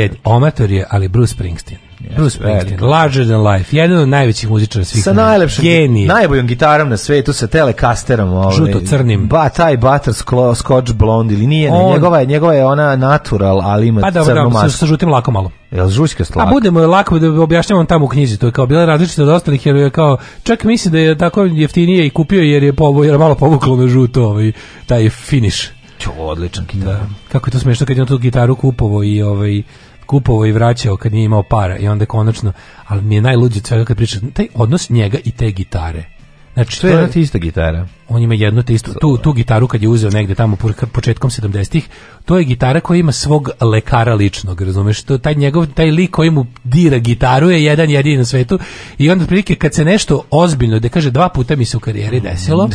je ali Bruce Springsteen. Bruce Springsteen, Larger Than Life, jedan od najvećih muzičara svih. Sa najlepšim, geni. najboljom gitarom na svetu, sa telekasterom. Ovaj, Žuto-crnim. Ba, taj Butter Scotch Blonde, ili nije, njegova, je, njegova je ona natural, ali ima pa, da, crnu sa žutim lako malo. Jel žućka A budemo lako da objašnjavam tamo u knjizi, to je kao bila različita od ostalih jer je kao čak misli da je tako jeftinije i kupio jer je jer malo povuklo na žuto ovaj taj finish Čo, odličan gitar. Da. Kako je to smešno kad je on tu gitaru kupovo i ovaj kupovao i vraćao kad nije imao para i onda konačno, ali mi je najluđe od kad pričam, taj odnos njega i te gitare. Znači, to, je jedna ista gitara on ima jednu te istu, tu, tu gitaru kad je uzeo negde tamo početkom 70-ih, to je gitara koja ima svog lekara ličnog, razumeš, to, taj njegov, taj lik koji mu dira gitaru je jedan jedini na svetu i onda prilike kad se nešto ozbiljno, da kaže dva puta mi se u karijeri desilo, mm,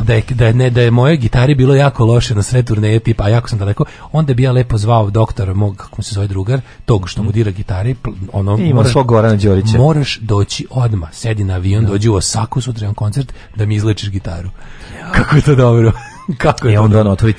da je, da, ne, da je moje gitari bilo jako loše na sve turneje tipa, jako sam daleko, onda bi ja lepo zvao doktora mog, kako se zove drugar, tog što mu mm. dira gitari, ono, I moraš, Gorana moraš doći odma, sedi na avion, dođi u Osaku sutra koncert da mi izlečiš gitaru. Kako je to dobro. Kako je I onda ono, to je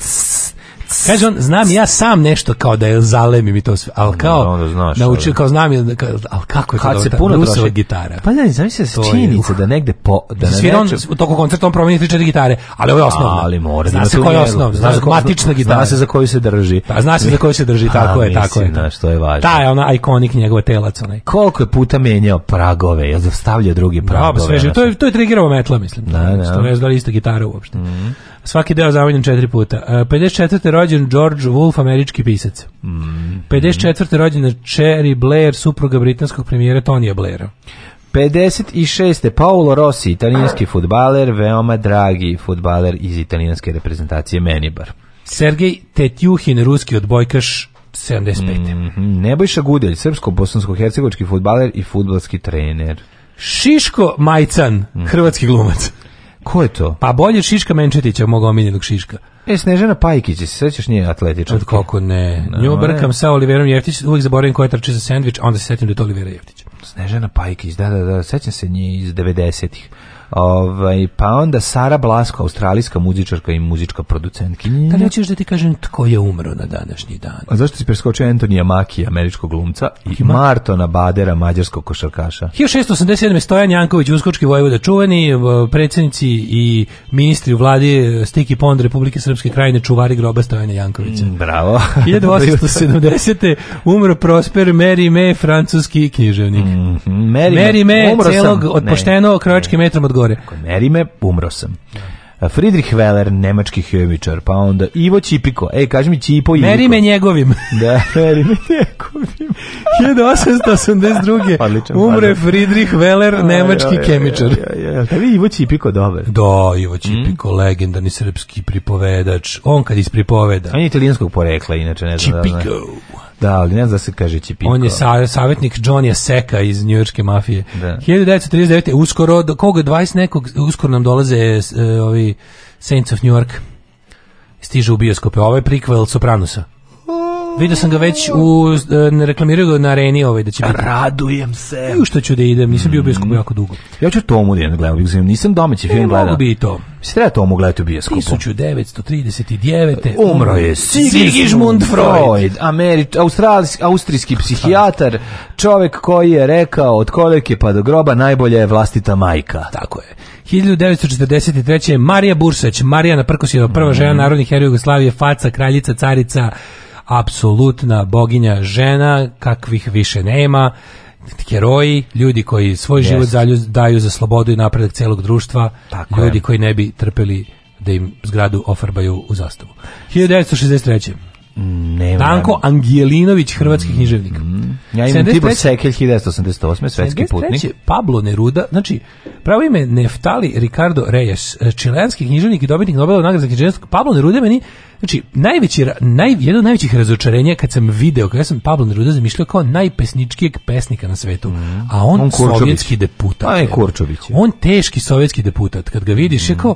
Kaže on, znam ja sam nešto kao da je zalemim i to sve, ali kao, no, znaš, naučio, kao znam, ja, kao, ali kako je Kad to se puno Brusova gitara. Pa ne, zamisli se činjenica uh. da negde po... Da ne Svira on, u toku koncerta on promeni 3 gitare, ali ovo je osnovno. Ali mora. Zna se koja je osnovna, zna se matična gitara. Zna se za koju se drži. Pa zna se za koju se drži, tako je, tako je. Znaš, što je važno. Ta je ona ikonik njegove, telac, onaj. Koliko je puta menjao pragove, je zastavljao drugi pragove. Da, sve to je, to je trigirao metla, mislim. Da, da. Što ne uopšte. Mhm. Svaki deo zamenjen četiri puta. 54. E, rođen George Wolf, američki pisac. Mm. 54. rođen Cherry Blair, supruga britanskog premijera Tonya Blaira. 56. Paolo Rossi, italijanski futbaler, veoma dragi futbaler iz italijanske reprezentacije Menibar. Sergej Tetjuhin, ruski odbojkaš 75. Mm -hmm. Nebojša Gudelj, srpsko-bosansko-hercegovički futbaler i futbalski trener. Šiško Majcan, mm. hrvatski glumac. Ko je to? Pa bolje Šiška Menčetića, mog omiljenog Šiška. E, Snežana Pajkić, se sećaš nje atletička? Od koliko ne. No, Nju brkam sa Oliverom Jeftić, uvijek zaboravim koja trči za sandvič, onda se setim da je to Olivera Jeftić. Snežana Pajkić, da, da, da, sećam se nje iz 90-ih. Ovaj, pa onda Sara Blasko, australijska muzičarka i muzička producentkinja. Da nećeš da ti kažem tko je umro na današnji dan. A zašto si preskočio Antonija Maki, američkog glumca, i Martona Badera, mađarskog košarkaša? 1687. Stojan Janković, uskočki vojvoda čuveni, e, predsjednici i ministri u vladi e, Stiki Pond Republike Srpske krajine, čuvari groba Stojana Jankovića. Mm, bravo. 1870. umro Prosper Mary May, francuski književnik. Mm, Mary, Mary May, celog od pošteno metrom od gore. Ako meri me, umro sam. Friedrich Weller, nemački hemičar, pa onda Ivo Čipiko, ej, kaži mi Čipo i Meri me njegovim. da, meri me njegovim. 1882. Odličan, umre Friedrich Weller, nemački kemičar. Tebi Ivo Čipiko dobar. Da, Ivo Čipiko, mm? legendani srpski pripovedač. On kad ispripoveda. On je italijanskog porekla, inače ne znam. Čipiko. Da da, ali ne znam da se kaže Čipiko. On je sa, savjetnik Johnny Seka iz njujorske mafije. Da. 1939. Uskoro, do koga 20 nekog, uskoro nam dolaze uh, ovi Saints of New York stiže u bioskope. Ovaj prikvel Sopranusa. Vidio sam ga već u e, reklamiraju ga na areni ovaj da će biti. Radujem se. I e, što ću da idem, nisam bio u mm. bioskopu jako dugo. Ja ću Tomu da gledam, nisam domaći film e, gledao. Mogu bi i to. Se treba Tomu gledati u bioskopu. 1939. Umro je Sigismund Freud, Američ, australijski, austrijski psihijatar, čovek koji je rekao od koleke pa do groba najbolje je vlastita majka. Tako je. 1943. Marija Bursać, Marijana Prkosjeva, prva mhm. žena narodnih heroja Jugoslavije, faca, kraljica, carica, apsolutna boginja žena, kakvih više nema, heroji, ljudi koji svoj yes. život daju za slobodu i napredak celog društva, ljudi koji ne bi trpeli da im zgradu ofarbaju u zastavu. 1963. Ne, Danko Angijelinović, hrvatski književnik. Mm, mm. ja imam Tibor Sekelj, 1988. svetski putnik. Pablo Neruda, znači, pravo ime Neftali Ricardo Reyes, e, čilenski književnik i dobitnik Nobelove nagrade za književnost. Pablo Neruda meni, znači, najveći, naj, jedno od najvećih razočarenja kad sam video, kad ja sam Pablo Neruda zamišljao kao najpesničkijeg pesnika na svetu, mm. a on, on sovjetski deputat. A e, je Kurčović. On teški sovjetski deputat. Kad ga vidiš, mm. je kao,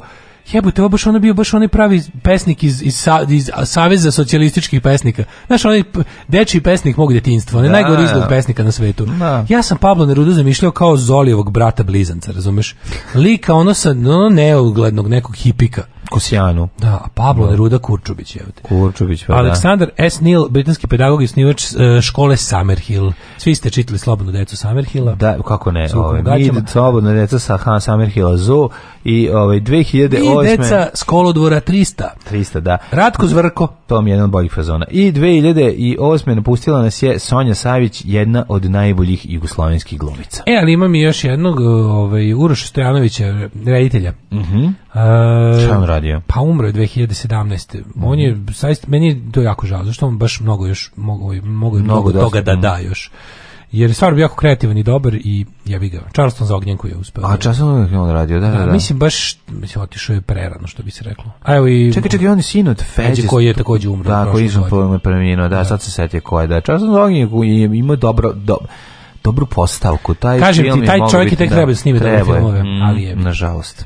jebote, ovo baš ono bio baš onaj pravi pesnik iz, iz, iz Saveza socijalističkih pesnika. Znaš, onaj dečiji pesnik mog djetinstva, onaj najgori izgled pesnika na svetu. Ja sam Pablo Neruda zamišljao kao Zolijevog brata blizanca, razumeš? Lika ono sa ono neuglednog nekog hipika. Kosijanu. Da, a Pablo Neruda Kurčubić je ovde. Kurčubić, pa Aleksandar S. Neil, britanski pedagog i snivač e, škole Summerhill. Svi ste čitali Slobodno decu Summerhilla. Da, kako ne, ovaj, Slobodno deca sa Summerhilla Zoo i ovaj, 2008. I deca s kolodvora 300. 300, da. Ratko Zvrko. To mi je jedan od boljih fazona. I 2008. napustila nas je Sonja Savić, jedna od najboljih jugoslovenskih glumica. E, ali imam i još jednog ovaj, Uroša Stojanovića, reditelja. Mhm. radi? E, radio? Pa umro je 2017. Mm. On je, saist, mhm. meni je to jako žao, zašto on baš mnogo još, mogo, ovaj, mogo mnogo, mnogo toga da da još jer je stvarno bio jako kreativan i dobar i ja bih ga. Charleston za ognjenku je uspeo. A Charleston je on radio, da, da, da, Mislim baš mislim otišao je prerano što bi se reklo. A evo i Čekaj, čekaj, on je sin od Feđe koji je takođe umro. Da, koji je umro preminuo, da, da, sad se setio ko je. Da, Charleston za ognjenku je imao dobro, dobro dobru postavku. Taj Kažem ti, taj čovjek i tek treba da snime dobro filmove, mm, ali je. Nažalost.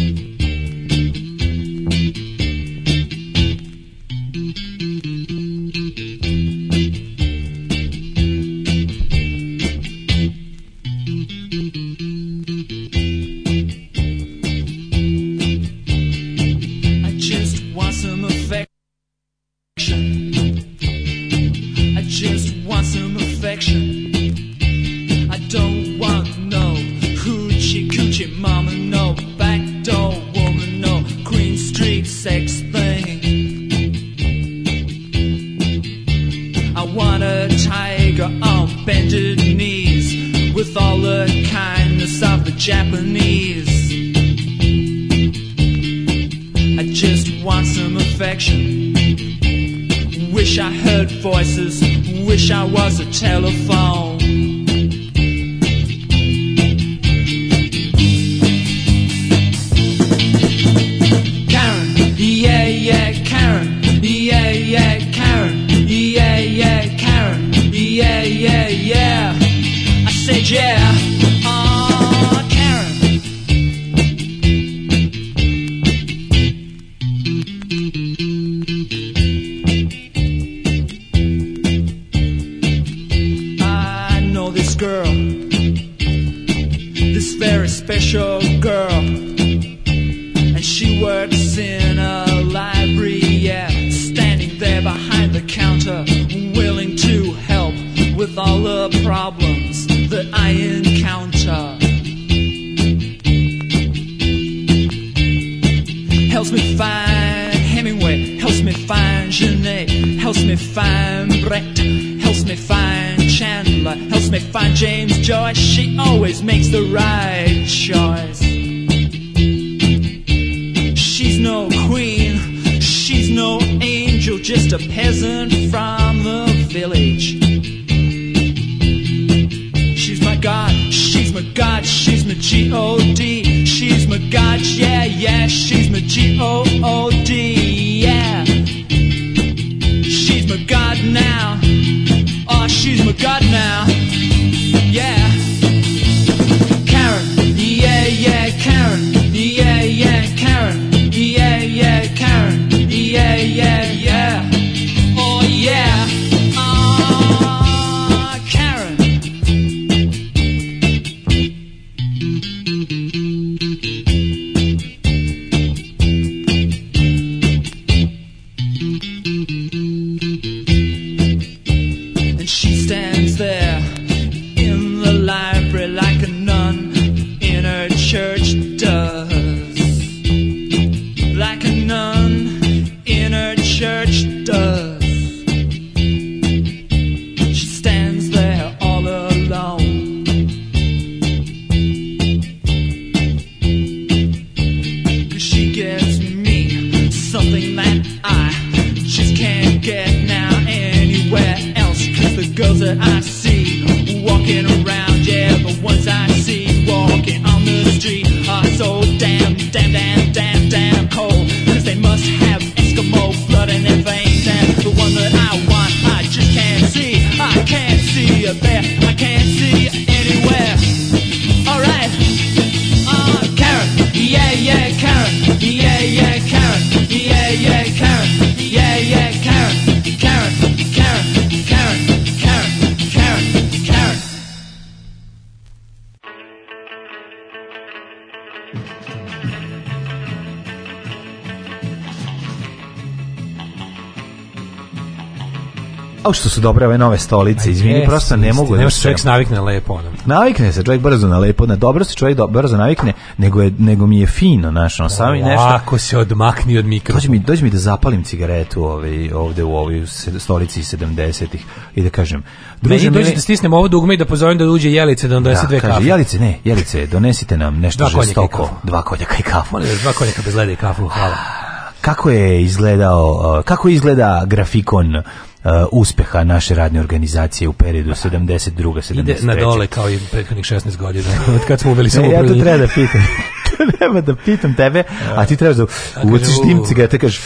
Wish I heard voices, wish I was a telephone. su dobre ove nove stolice, izvini, jest, prosto ne mogu. Ne, čovjek se navikne lepo. Ne. Ono. Navikne se čovjek brzo na lepo, na dobro se čovjek brzo navikne, nego, je, nego mi je fino, znaš, ono, sami nešto. Ako se odmakni od mikrofona. Dođi mi, dođi mi da zapalim cigaretu ovaj, ovde u ovoj stolici 70-ih i da kažem, Druže, dođi mi... da stisnem ovo dugme i da pozovem da uđe Jelice da nam donese da, dve kaže, kafe. Jelice, ne, Jelice, donesite nam nešto dva Dva koljaka i kafu. Molim dva koljaka bez leda i kafu, hvala. Ah, kako je izgledao, uh, kako izgleda grafikon uh, uspeha naše radne organizacije u periodu 72. 73. Ide na dole kao i prethodnih 16 godina, od kad smo uveli samo Ja to treba da pitam. treba da pitam tebe, a ti trebaš da uvuciš tim te kažeš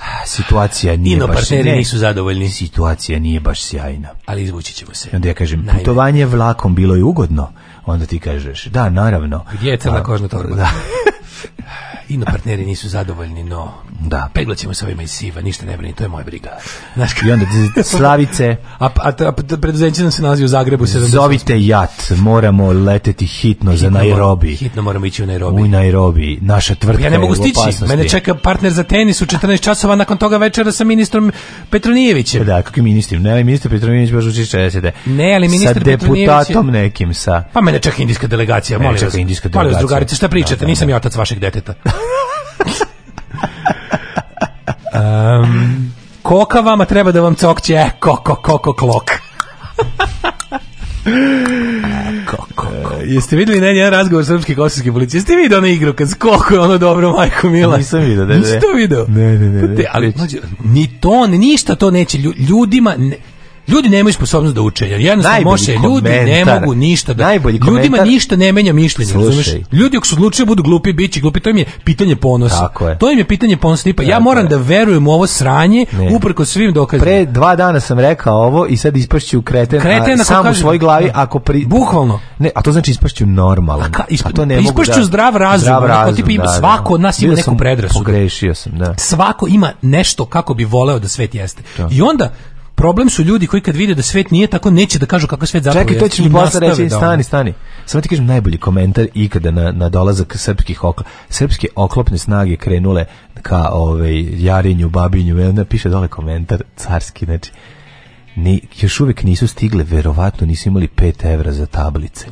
ah, situacija nije Ino, baš... partneri nisu zadovoljni. Situacija nije baš sjajna. Ali izvući ćemo se. Onda ja kažem, putovanje vlakom bilo je ugodno. Onda ti kažeš, da, naravno. Gdje je crna kožna torba? Da. Ino partneri nisu zadovoljni, no da, peglaćemo se ovima iz siva, ništa ne brini, to je moja briga. Znaš, I onda slavice. A, a, a preduzeće nam se nalazi u Zagrebu. se Zovite jat, moramo leteti hitno, za Nairobi. Moramo, hitno moramo ići u Nairobi. U Nairobi, naša tvrtka Ja ne mogu stići, mene čeka partner za tenis u 14 časova, nakon toga večera sa ministrom Petronijevićem. Da, kakvi ministrim? Ne, ali ministar Petronijević baš 60. Ne, ali ministar Sa deputatom nekim, sa... Pa mene čeka indijska delegacija, molim vas. Indijska delegacija. Molim drugarice, šta pričate? Nisam ja otac našeg deteta. um, koka vama treba da vam cokće? E, koko, koko, klok. E, koko. E, jeste videli ne jedan razgovor srpske kosovske policije? Jeste videli onu igru kad skoko ono dobro, majko Mila? Nisam vidio, da, ne. Nisi to video? Ne, ne, ne. ne. Ali, mlađe, ni to, ni ništa to neće. Ljudima, ne, Ljudi nemaju sposobnost da uče, jer jednostavno može, ljudi ne mogu ništa da... Najbolji ljudima ništa ne menja mišljenje, razumiješ? Ljudi ako su odlučili budu glupi, bići glupi, to im je pitanje ponosa. je. To im je pitanje ponosa, tipa, ja moram da verujem u ovo sranje, uprko svim dokazima. Pre dva dana sam rekao ovo i sad ispašću kreten, kreten a, sam u svojoj glavi, ako pri... Bukvalno. Ne, a to znači ispašću normalno. A, to ne mogu da... zdrav razum. Zdrav razum, Svako od nas ima neku predrasu. Pogrešio sam, da. Svako ima nešto kako bi voleo da svet jeste. I onda problem su ljudi koji kad vide da svet nije tako neće da kažu kako svet zapravo Čekaj, to ćeš mi posle reći, ono- stani, stani. Samo ti kažem najbolji komentar ikada na, na dolazak srpskih okla, srpske oklopne snage krenule ka ovaj, Jarinju, Babinju, onda piše dole komentar carski, znači, ni, još uvijek nisu stigle, verovatno nisu imali 5 evra za tablice.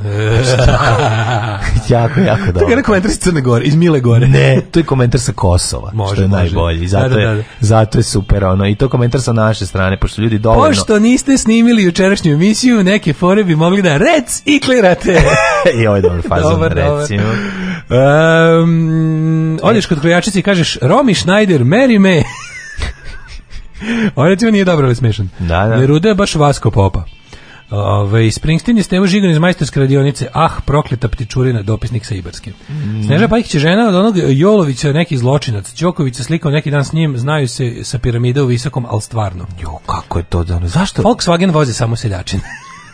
jako, jako dobro. To je komentar iz Crne Gore, iz Mile Gore. ne, to je komentar sa Kosova, može, što je najbolji. Zato, Je, zato super ono. I to komentar sa naše strane, pošto ljudi dovoljno... Pošto niste snimili jučerašnju emisiju, neke fore bi mogli da rec i klirate. I ovo je dobar dobar, recimo. odeš kod krojačici i kažeš Romi Schneider, meri me. On ovaj, recimo nije dobro, ali Da, da. Neruda je baš Vasko Popa. Ove, ovaj, Springsteen je Stevo Žigan iz majstorske radionice Ah, prokleta ptičurina, dopisnik sa Ibarske mm. Sneža Pajkić je žena od onog Jolovića, neki zločinac Đoković se slikao neki dan s njim, znaju se sa piramide u visokom, ali stvarno Jo, kako je to dano, zašto? Volkswagen voze samo seljačine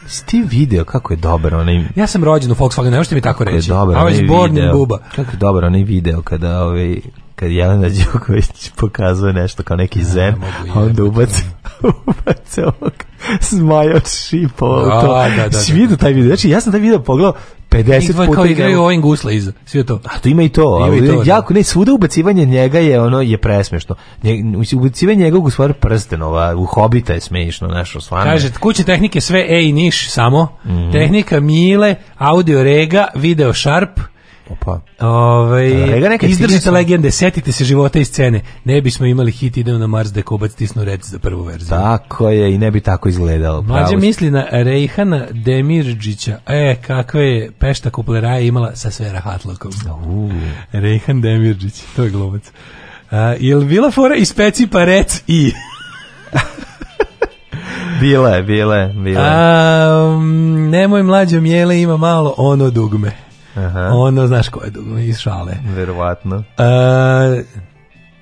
Sti video kako je dobro. onaj... Ja sam rođen u Volkswagenu, ne možete mi tako, reći. reći. Je dobar, I video. Buba. Kako je dobar onaj video kada ovaj, kad Jelena Đuković pokazuje nešto kao neki zen, a onda ubace, ubace ovog zmaja od šipa u to. Da, da, da, taj video? Znači, ja sam taj video pogledao 50 puta. Kao igraju ovim gusle iza, sve to. A to ima i to, ima ali i to, jako, ne, svuda ubacivanje njega je ono, je presmešno. ubacivanje njega u gospodar prstenova, u hobita je smiješno nešto stvarno. Kaže, kuće tehnike sve E i niš samo, mm -hmm. tehnika Mile, audio Rega, video Sharp, Opa. Ovaj, izdržite legende, setite se života i scene. Ne bismo imali hit ideo na Mars da je kobac tisnu za prvu verziju. Tako je i ne bi tako izgledalo. Mlađe misli na Rejhana Demirđića. E, kakve je pešta kupleraja imala sa Svera Hatlokom. Rejhan Demirđić, to je glumac. jel bila fora i speci pa i... bile, bile, nemoj mlađom jele ima malo ono dugme. Aha. Ono, znaš ko je, iz šale. Verovatno. E,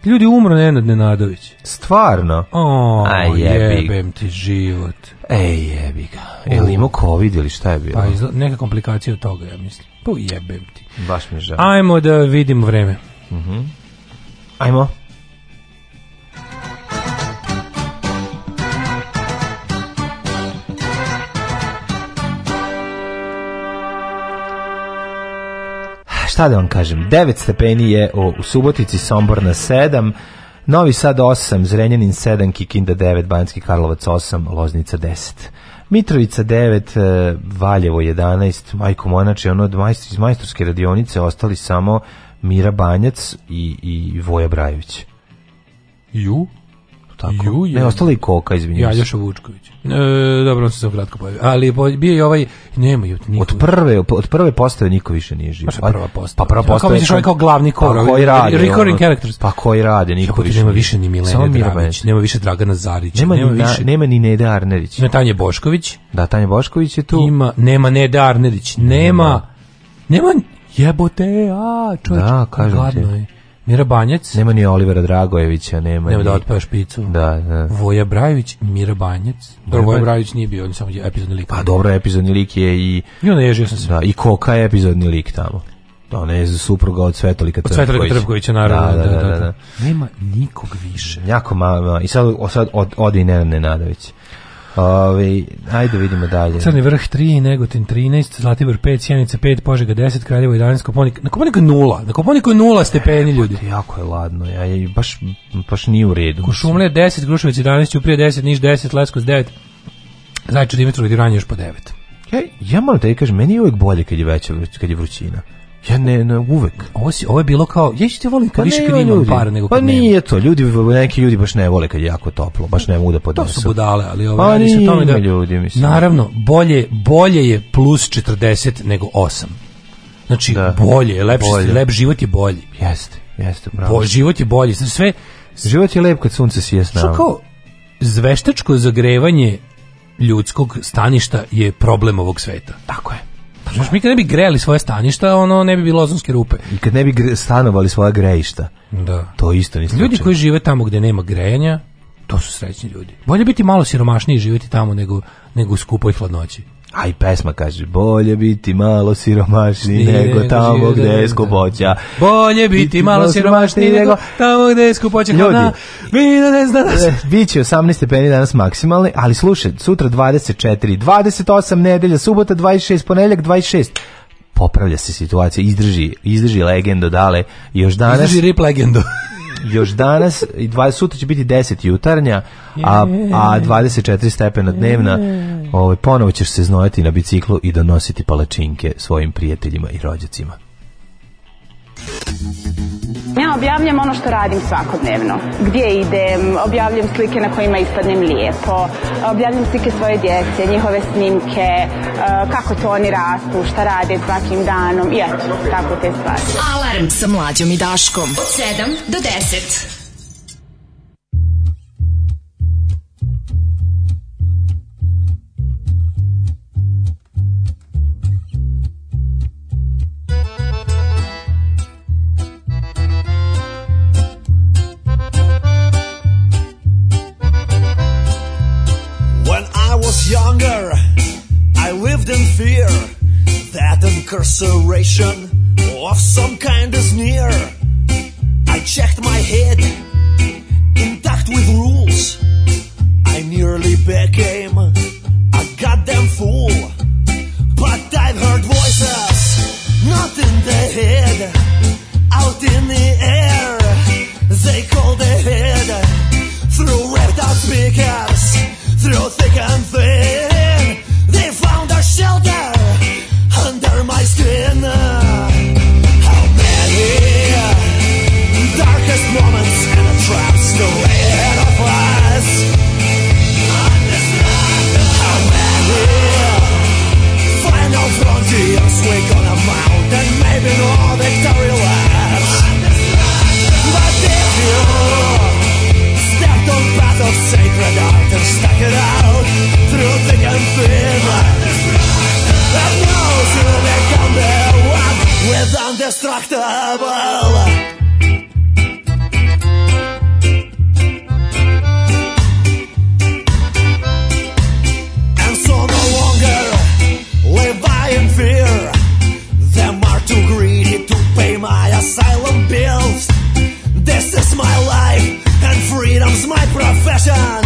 ljudi umro Nenad Nenadović. Stvarno? O, A jebi. ti život. Ej, jebi ga. Je li imao COVID ili šta je bilo? Pa, neka komplikacija od toga, ja mislim. Pa jebem ti. Baš mi žao. Ajmo da vidimo vreme. Uh Ajmo. šta da vam kažem, 9 stepeni je u Subotici, Sombor na 7, Novi Sad 8, Zrenjanin 7, Kikinda 9, Banjski Karlovac 8, Loznica 10. Mitrovica 9, e, Valjevo 11, Majko Monač ono iz majstorske radionice ostali samo Mira Banjac i, i Voja Brajević. Ju? tako. Ju, ne, ostala i koka, izvinjujem ja, se. Vučković. E, dobro, on se sam kratko pojavio. Ali bio je ovaj, nema ju nikog. Od prve, od prve postave niko više nije živio. Pa prva postava. Pa prva postava. Kao misliš, on kao glavni pa kor. Pa koji radi. Recording ono? characters. Pa koji radi, niko više. Nema više ni Milene Dragić, nema više Dragana Zarić. Nema, nema, više. nema ni Nede Arnerić. Ima Tanje Bošković. Da, Tanje Bošković je tu. Ima, nema Nede Arnerić, nema, nema, nema jebote, a, čovječ, da, kažem ti. Mira Banjec. Nema ni Olivera Dragojevića, nema. Nema da otpeva špicu. Da, da. Voja Brajević, Mira Banjec. Dobro, Voja Brajević nije bio, on samo je epizodni lik. Pa dobro, epizodni lik je i... I onda ježio sam se. Da, i Koka je epizodni lik tamo. Ona je supruga od Svetolika Trvkovića. Od Svetolika Trvkovića, naravno. Da, da, da, da, Nema nikog više. Jako malo. I sad, sad od, odi Nenad Nenadović. Ove, ovaj, ajde vidimo dalje. Crni vrh 3, Negotin 13, Zlatibor 5, Sjenica 5, Požega 10, Kraljevo 11, Koponik. Na Koponiku je nula. Na Koponiku je nula stepeni e, pa ljudi. Jako je ladno. Ja, ja, baš, baš nije u redu. Košumlje 10, Grušovic 11, Uprije 10, Niš 10, Leskos 9. Znači, Dimitrov i Diranje još po 9. Ja, ja malo te kažem, meni je uvijek bolje kad je, veća, kad je vrućina. Ja ne, ne uvek. Ovo, si, ovo je bilo kao, ja ću te volim pa kad pa više kad imam para par nego pa kad Pa nije nema. to, ljudi, neki ljudi baš ne vole kad je jako toplo, baš ne mogu da podnesu. To su budale, ali ovo ovaj, pa nisam tome da, ljudi, mislim. Naravno, bolje, bolje je plus 40 nego 8. Znači, da. bolje, lepši, bolje. lep život je bolji. Jeste, jeste, bravo. Bo, život je bolji, znači sve... Život je lep kad sunce sije s nama. Što kao, zveštačko zagrevanje ljudskog staništa je problem ovog sveta. Tako je. Znaš, mi kad ne bi grejali svoje staništa, ono ne bi bilo ozonske rupe. I kad ne bi stanovali svoja grejišta. Da. To isto nisam Ljudi koji žive tamo gdje nema grejanja, to su srećni ljudi. Bolje biti malo siromašniji i živjeti tamo nego, nego u skupoj hladnoći. A i pesma kaže, bolje biti malo siromašni nego tamo gde je skupoća. Bolje biti malo siromašni nego tamo gde je skupoća. Ljudi, e, biće 18 stepeni danas maksimalni, ali slušaj, sutra 24, 28 nedelja, subota 26, poneljak 26 popravlja se situacija, izdrži, izdrži legendo dale, još danas... Izdrži rip legendo još danas i 20 sutra će biti 10 jutarnja, a a 24 stepena dnevna. Ovaj ponovo ćeš se znojati na biciklu i donositi palačinke svojim prijateljima i rođacima. Ja objavljam ono što radim svakodnevno. Gdje idem, objavljam slike na kojima ispadnem lijepo, objavljam slike svoje djece, njihove snimke, e, kako to oni rastu, šta rade svakim danom i tako te stvari. Alarm sa mlađom i Daškom 7 do 10. was younger, I lived in fear that incarceration of some kind is near. I checked my head, intact with rules. I nearly became a goddamn fool. But I've heard voices, not in the head, out in the air. страх-то And so no longer live I in fear. are too greedy to pay my asylum bills. This is my life, and freedom's my profession.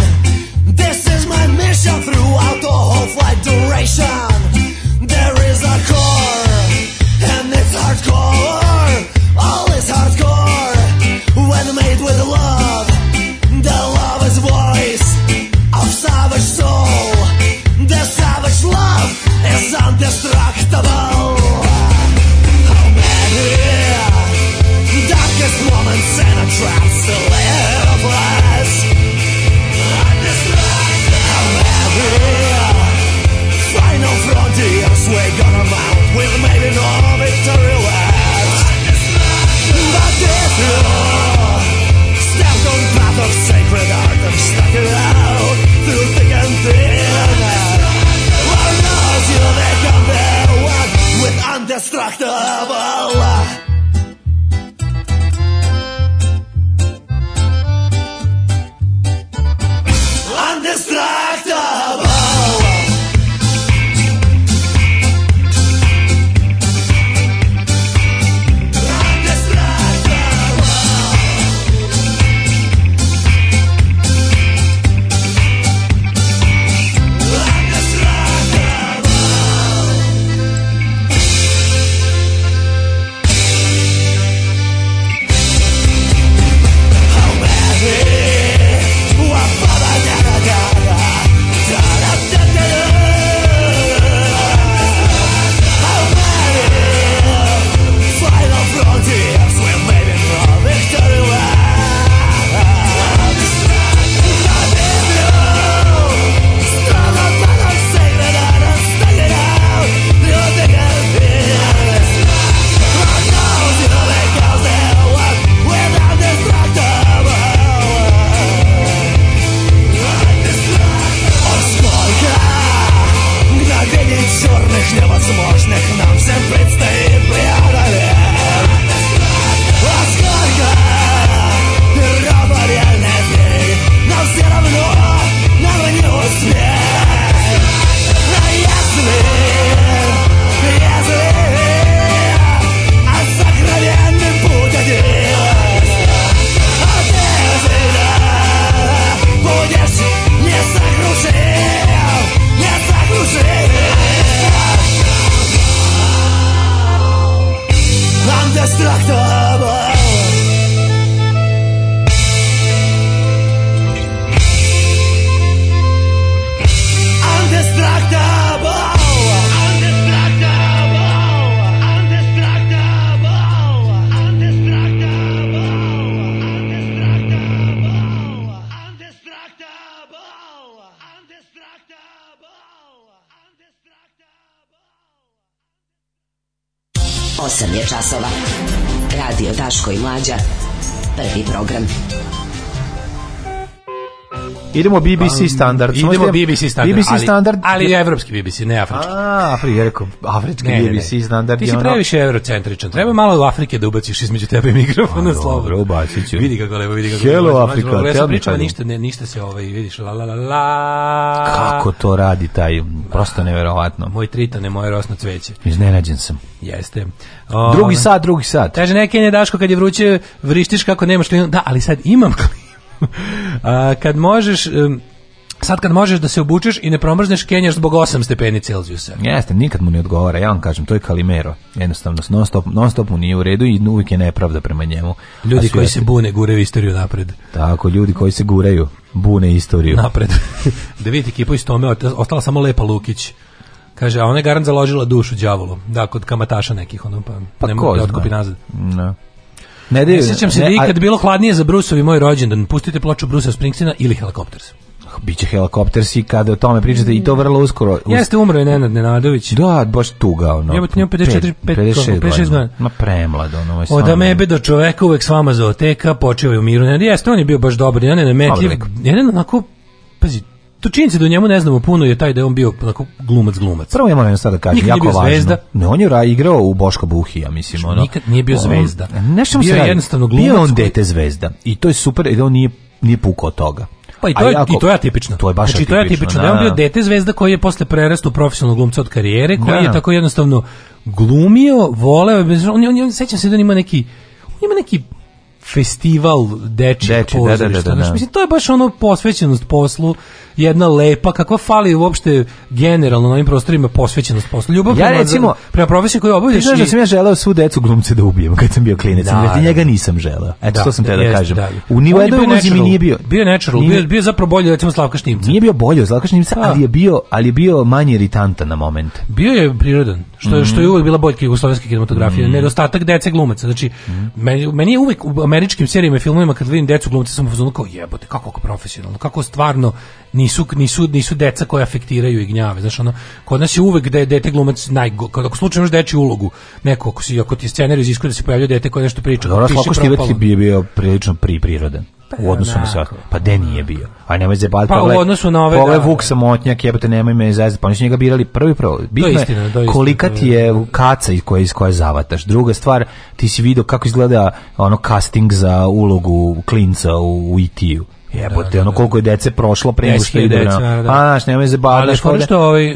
idemo BBC standard. idemo BBC standard. BBC ali, standard. Ali, evropski BBC, ne afrički. A, Afri, rekao, afrički ne, BBC ne, ne. standard. Ti si ono- previše eurocentričan. Treba malo u Afrike da ubaciš između tebe mikrofon na slovo. Dobro, ubacit ću. Vidi kako lepo, vidi kako. Hello Afrika. Ja sam pričao ništa, ne, ništa se ovaj, vidiš, la la la la. Kako to radi taj, prosto neverovatno. Moj tritane, moje rosno cveće. Iznenađen sam. Jeste. drugi sad drugi sad Kaže, neke ne Daško, kad je vruće, vrištiš kako nemaš klinu. Da, ali sad imam a, kad možeš... Sad kad možeš da se obučeš i ne promrzneš, kenjaš zbog 8 stepeni Celzijusa. Jeste, nikad mu ne odgovara, ja vam kažem, to je Kalimero. Jednostavno, non stop, mu nije u redu i uvijek je nepravda prema njemu. Ljudi koji se bune, gureju istoriju napred. Tako, ljudi koji se gureju, bune istoriju. Napred. da vidite, kipu iz tome, ostala samo Lepa Lukić. Kaže, a ona je garant založila dušu đavolu. Da, kod kamataša nekih, ono, pa, pa ne mogu da otkupi nazad. No. Ne, ne, sjećam se da ikad bilo hladnije za Brusovi moj rođendan. Pustite ploču Bruce'a Springsteena ili Helicopters ah, biće helikopters i kada o tome pričate i to vrlo uskoro. Us... Jeste umro je Nenad Nenadović. Da, baš tuga ono. Jebote njemu 54 5, 56 godina. Ma premlad ono. Ovaj Od amebe do čoveka uvek s vama zoteka, počeo je u miru. Ne, jeste on je bio baš dobar, jedan je nemetljiv, jedan onako pazi, to se da njemu ne znamo puno je taj da je on bio onako glumac glumac. Prvo je moram sad da kažem, jako važno. Zvezda. Ne, on je ra igrao u Boška Buhija, mislim znači, ono. Nikad nije bio zvezda. Nešto se jednostavno glumac. Bio on dete zvezda i to je super, i on nije nije pukao toga. Pa i to, je, jako, i to je atipično. To je baš znači, atipično. je atipično. Da, on bio dete zvezda koji je posle prerastao profesionalnog glumca od karijere, koji je tako jednostavno glumio, voleo, on, on, on, sećam se da on ima neki, on ima neki festival dečijeg pozorišta. da, da, da, da. Mislim, to je baš ono posvećenost poslu jedna lepa, kakva fali uopšte generalno na ovim prostorima posvećenost poslu. Ljubav ja recimo, prema profesiji koju obavljaš. Ti i... da sam ja želeo svu decu glumce da ubijem kad sam bio klinec, da, jer njega nisam želeo. Eto, da, to sam te da, kažem. u nivo jednoj ulozi mi nije bio. Bio natural, bio, bio zapravo bolje, recimo, Slavka Štimca. Nije bio bolje od Slavka Štimca, ali je bio, ali je bio manje iritantan na moment. Bio je prirodan, što, je, što je mm. uvek bila boljka u kinematografije. Mm. Nedostatak dece glumaca. Znači, mm. meni, je uvek u američkim serijama i filmovima kad vidim decu glumce, sam jebote, kako profesionalno, kako stvarno nisu, nisu, nisu deca koja afektiraju i gnjave. Znaš, ono, kod nas je uvek da je dete glumac najgo... Kad ako slučajno imaš dečju ulogu, neko, ako, si, ako ti scenarij iziskuje da se pojavlja dete koje nešto priča. Dobro, Slavko Štivac je bio, bio prilično pri prirodan. Pa, u odnosu na sve. Pa de nije bio. A nemoj Pa u odnosu na ove. ovo da, Vuk samotnjak, jebote nemoj me zajezati. Pa oni su njega birali prvi prvo. Bitno je, istina, je kolika ti je kaca iz koje iz koje zavataš. Druga stvar, ti si vidio kako izgleda ono casting za ulogu klinca u, u IT-u e Jebote, ono koliko je dece prošlo pre nego što idu. Pa, znaš, nemoj se Ali što ovaj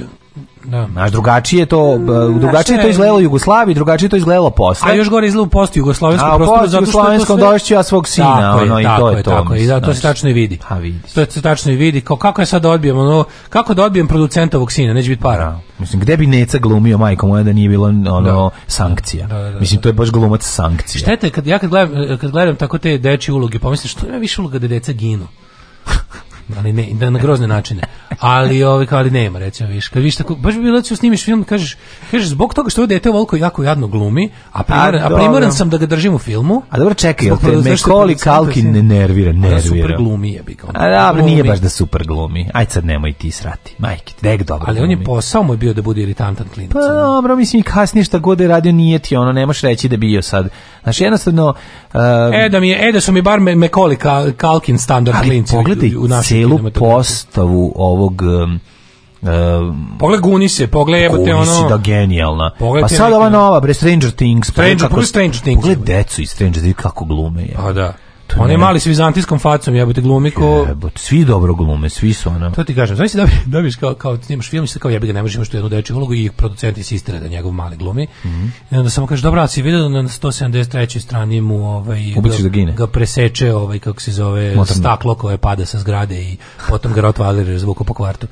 da. Znaš, drugačije to mm, drugačije to izgledalo u Jugoslaviji, drugačije to izgledalo posle. A još gore izgledalo post Jugoslavenskog prostoru zato što je to sve... ja svog sina, tako ono je, i to je to. Tako je, i da to se tačno i vidi. A vidi. To se tačno i vidi. Kao kako ja sad odbijem ono, kako da odbijem ovog sina, neće biti para. Da. Mislim gde bi Neca glumio majkom moja da nije bilo ono sankcija. Da, da, Mislim to je baš glumac sankcija. Šteta kad ja kad gledam kad gledam tako te dečje uloge, pomislim što ima više uloga da deca ginu ali ne, da na grozne načine. Ali ovi ovaj, kao ali nema recimo više. Kad viš tako baš bi bilo da snimiš film kažeš kažeš zbog toga što dete volko jako jadno glumi, a pa primoran, a, a primoran sam da ga držim u filmu. A dobro čekaj, jel te Mekoli Kalkin ne nervira, nervira. super glumi je bi ga. A dobro, nije baš da super glumi. Aj sad nemoj ti srati. Majke, dek dobro. Ali on je posao mu bio da bude iritantan klinac. Pa ono. dobro, mislim i kasnije šta god je radio nije ti ono, ne možeš reći da bio sad Znači jednostavno uh, E eh, da mi je, e da su mi bar me ka, Kalkin standard ali pogledaj u, u celu postavu ovog um, Uh, pogled guni se, pogled ono. Guni da genijalna. pa sad ova nova, bre Stranger Things. Pa Stranger, Stranger Things. Pogled decu iz Stranger Things kako glume je. Pa da. Jebote. On mali s vizantijskom facom, jebote glumi Jebote, svi dobro glume, svi su ono. To ti kažem, znaš bi da biš kao, kao snimaš film, se kao jebi ga, ne možeš imati jednu dečju ulogu i producenti se istere da njegov mali glumi. Mm I onda samo kaže, dobro, a si vidio na 173. strani mu ovaj, ga, da ga preseče, ovaj, kako se zove, staklo koje pada sa zgrade i potom ga rotvaler zvuko po kvartu.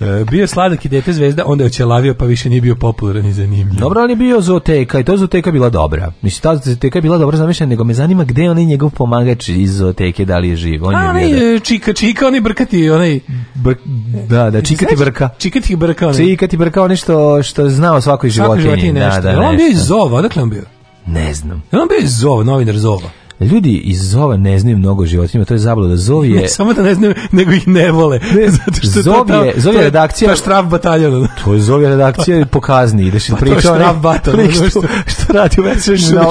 E, bio je sladak i dete zvezda, onda je očelavio pa više nije bio popularan i zanimljiv. Dobro, on je bio zoteka i to zooteka bila dobra. Mislim, ta Zoteka je bila dobra zamišljena, nego me zanima gde je onaj njegov pomagač iz zoteke da li je živ. On A, pa e, čika, čika, onaj brkati, onaj... Br da, da, čika ti brka. Čika ti brka, onaj. Čika ti brka, onaj što, što zna znao svakoj životinji. Svakoj životinji nešto. Da, da, On bio iz zova, odakle on bio? Ne znam. On bio iz zova, novinar zova ljudi iz Zova ne znaju mnogo životinja, to je zabluda. zovi je... Ne, samo da ne znaju, nego ih ne vole. Ne, zato što Zov je, je redakcija... To je štraf ono. To je Zov je redakcija pa- po kazni. Ideš pa pričao... To je Što, što, što radi u večer na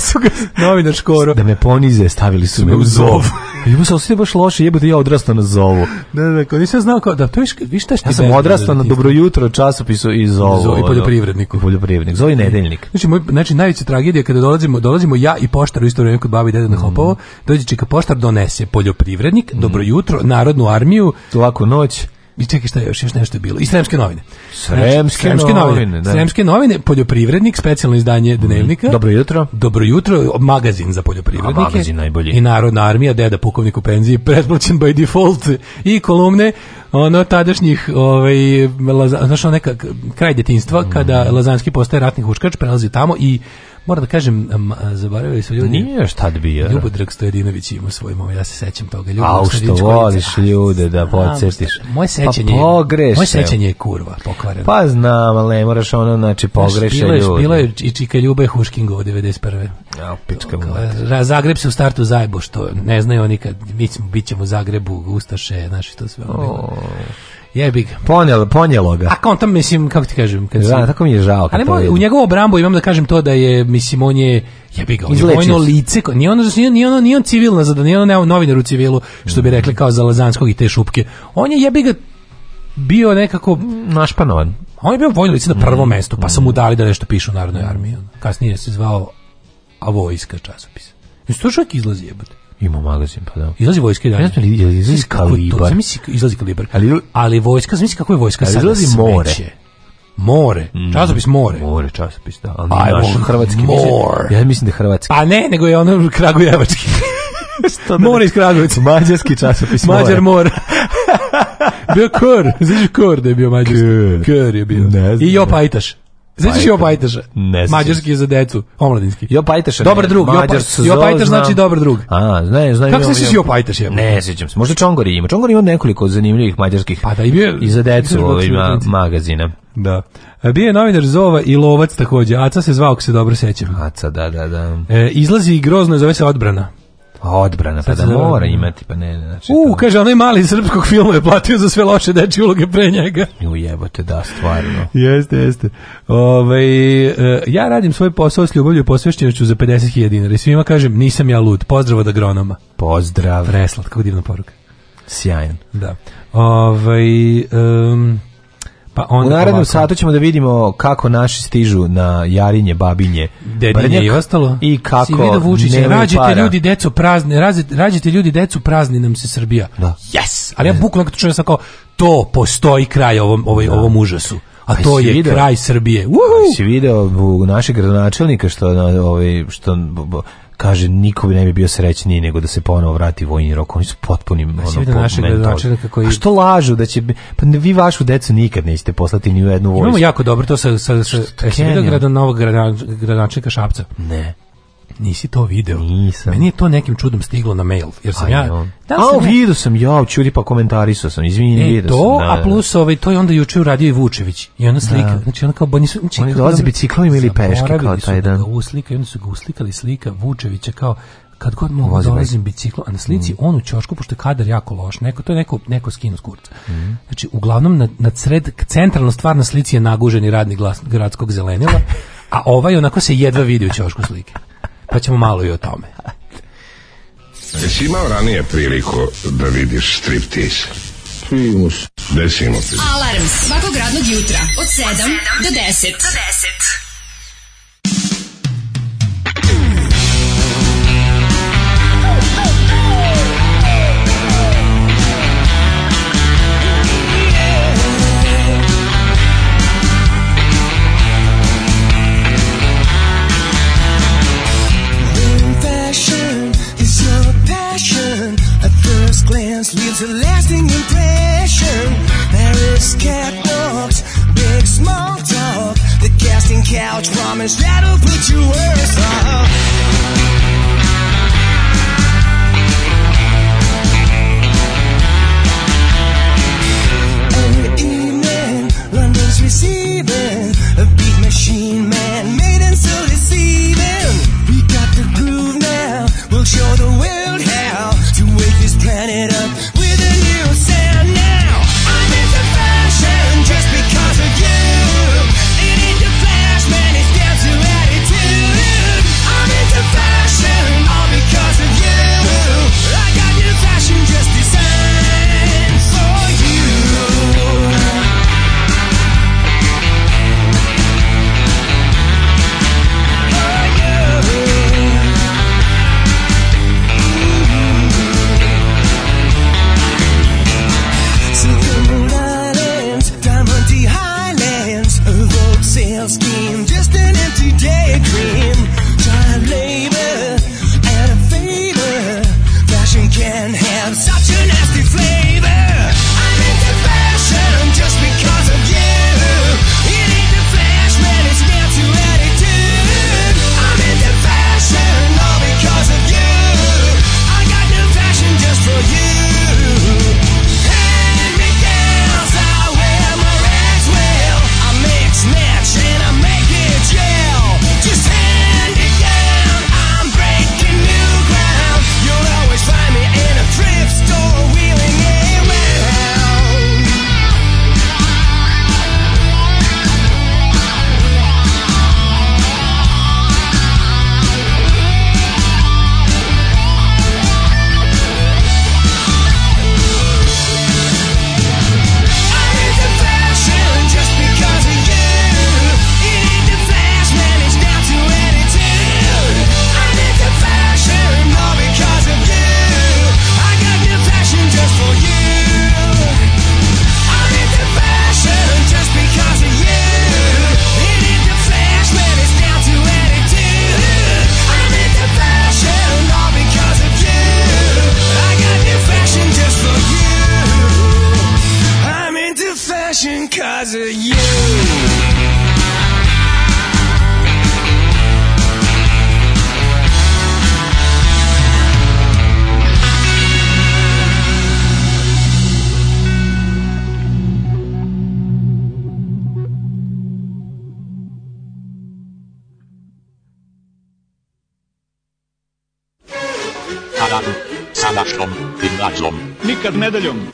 su ga... Novinar škoru. Da me ponize, stavili su me u Zov. Ima se osjeća baš loše, jebote ja odrastao na zovu. Ne, ne, da, nisam znao kao, da, to viš, viš Ja sam odrastao na dobro jutro časopisu i zovu. i ono. poljoprivredniku. poljoprivrednik, zovi nedeljnik. Znači, moj, znači najveća tragedija kada dolazimo, dolazimo ja i poštar isto vrijeme kod babi i dede na mm. Hopovo, dođe čika poštar, donese poljoprivrednik, mm. dobro jutro, narodnu armiju. Laku noć. I čekaj šta je još, još nešto je bilo. I Sremske novine. Sremske, znači, novine. novine da. Sremske novine, poljoprivrednik, specijalno izdanje mm. dnevnika. Dobro jutro. Dobro jutro, magazin za poljoprivrednike. A najbolji. I Narodna armija, deda pukovnik u penziji, pretplaćen by default. I kolumne ono tadašnjih, ovaj, laza, znaš, ono neka kraj detinstva, kada Lazanski postaje ratni huškač, prelazi tamo i moram da kažem, zaboravili su ljudi. Nije šta bi bio. Ljubodrag Stojadinović ima svoj mom, ja se sećam toga. Ljubodrag a što voliš ljude da podsjetiš. Moje sećanje, pa moje sećanje je kurva pokvareno. Pa znam, ali moraš ono, znači pogreše ljudi. Bilo je i Čika Ljube Huškingova 91. Ja, pička mu. Zagreb se u startu zajbo što ne znaju oni kad mi ćemo, bit ćemo u Zagrebu, Ustaše, znaš, to sve. Ono Jebiga ponjelo, ponjelo ga. A kao tam, mislim, kako ti kažem? Kad tako mi je žao. Ali moj, u njegovom brambu imam da kažem to da je, mislim, on je, Jebiga on je lice, nije ono, nije, nije ono, nije on civilna zada, nije on novinar u civilu, što bi rekli kao za Lazanskog i te šupke. On je jebiga ga bio nekako... naš Našpanovan. On je bio vojno lice na prvom mestu, pa sam mu dali da nešto piše u Narodnoj armiji. Ono. Kasnije se zvao a vojska časopis. Mislim, to čovjek izlazi jebati ima magazin, pa da. Izlazi vojska i dalje. Ne znam izlazi kalibar. Zamisli, izlazi kalibar. Ali, ali vojska, zamisli kako je vojska sada izlazi more. Smeće. More, mm. časopis More. More, časopis, da. Ali Aj, naš, hrvatski. More. Ja mislim da je hrvatski. A ne, nego je ono kragujevački. Što more iz Kragujevca. Mađarski časopis more. Mađar more. bio kor, znaš kor da je bio mađarski. Kor, je bio. Ne znam. I jo pajtaš. Pa znači Jo Ne Mađarski je za decu, omladinski. Jo Pajtaša. Dobar drug. Mađar, jo znači dobar drug. A, ne, znam. Kako se Jo Pajtaš je? Ne, sećam se. Možda Čongori ima. Čongori ima nekoliko zanimljivih mađarskih. Pa da i bio. I za decu ovima magazina. Da. Ovaj, e, bio je novinar Zova i lovac takođe. Aca se zvao, ako se dobro sećam. Aca, da, da, da. E, izlazi grozno, zove se Odbrana. Pa odbrana, pa da mora imati, pa ne, znači... U, to... kaže, onaj mali srpskog filma je platio za sve loše dečje uloge pre njega. U jebote, da, stvarno. jeste, jeste. Ove, ovaj, ja radim svoj posao s ljubavlju i za 50.000 dinara i svima kažem, nisam ja lud, pozdrav od agronoma. Pozdrav. Vreslat, kako divna poruka. Sjajan. Da. Ove, ovaj, pa on u narednom satu ćemo da vidimo kako naši stižu na Jarinje, Babinje, Dedinje Brnjak, i ostalo. I kako rađite ljudi decu prazni, rađite, ljudi decu prazni nam se Srbija. Da. Yes! Ali ja bukvalno čujem sam kao, to postoji kraj ovom, ovaj, da. ovom užasu a pa to je video, kraj Srbije. Pa Uhu! Si video našeg gradonačelnika što ovaj što kaže niko bi ne bi bio srećniji nego da se ponovo vrati vojni rok oni su potpuni pa ono, što lažu da će pa vi vašu decu nikad nećete poslati ni u jednu vojsku imamo jako dobro to sa sa sa, sa novog gradonačelnika Šapca ne Nisi to video? Nisam. Meni je to nekim čudom stiglo na mail, jer sam ja... sam a, ne... vidio sam čudi pa komentarisao sam, izvini, e, to, a plus ovaj, to je onda juče uradio i Vučević. I ona slika, znači ona kao... znači, Oni dolaze ili peške kao taj dan. Da uslika, I onda su ga uslikali slika Vučevića kao kad god mogu Vozi dolazim biciklom, a na slici mm. on u čošku pošto je kadar jako loš, neko, to je neko, neko skinu s kurca. Mm. Znači, uglavnom, na, na sred, centralno stvar na slici je naguženi radni glas, gradskog zelenila, a ovaj onako se jedva vidi u čošku slike pa ćemo malo i o tome. Jesi imao ranije priliku da vidiš striptease? Primus. Desimo. Alarm svakog radnog jutra od 7 do 10. Do 10. Paris leaves a lasting impression. Paris catwalks, big small talk. The casting couch promise that'll put you worse off. Every evening, London's receiving a beat machine man made and so deceiving we got the groove now we'll show the way Medellín.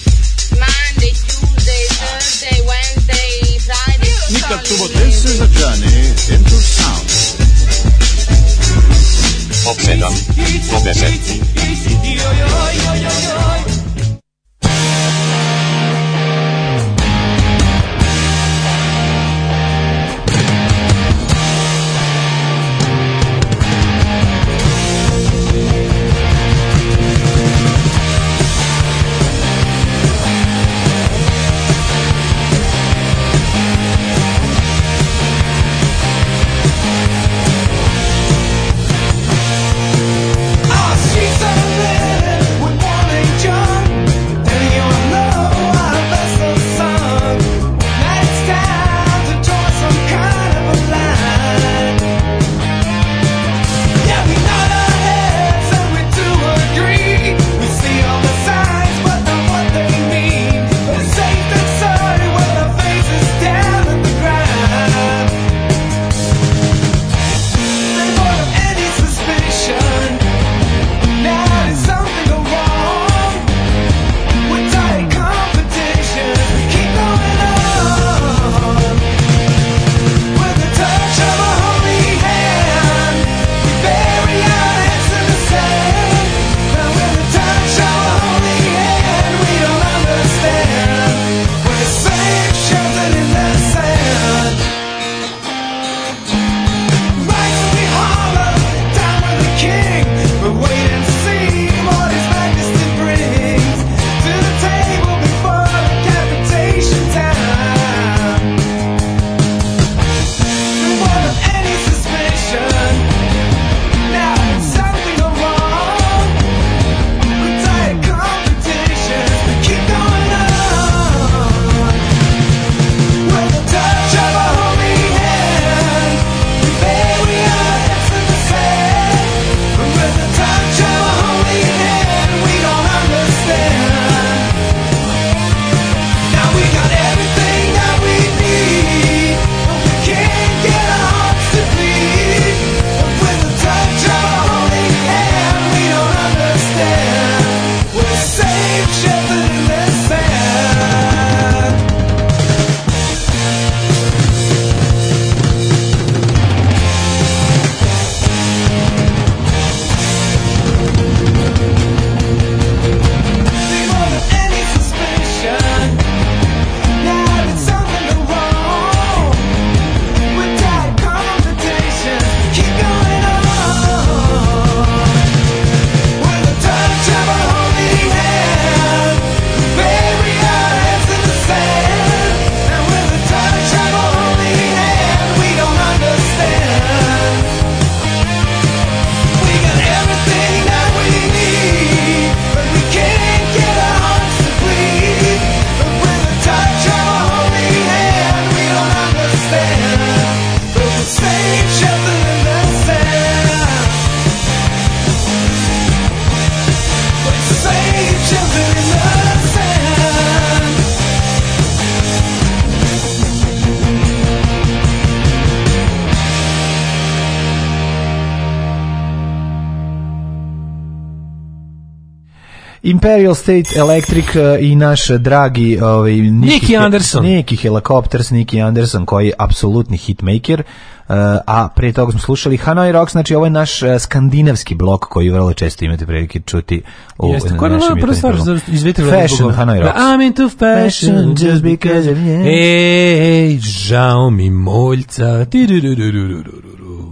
State Electric e, i naš dragi ovaj, Nicky, Anderson. Nicky Helicopters, Nicky Anderson koji je apsolutni hitmaker. Uh, a prije toga smo slušali Hanoi Rocks, znači ovo je naš e, skandinavski blok koji vrlo često imate prilike čuti u Jeste, na Fashion, Hanoi Rocks. I'm into fashion just because of you. Ej, žao mi moljca.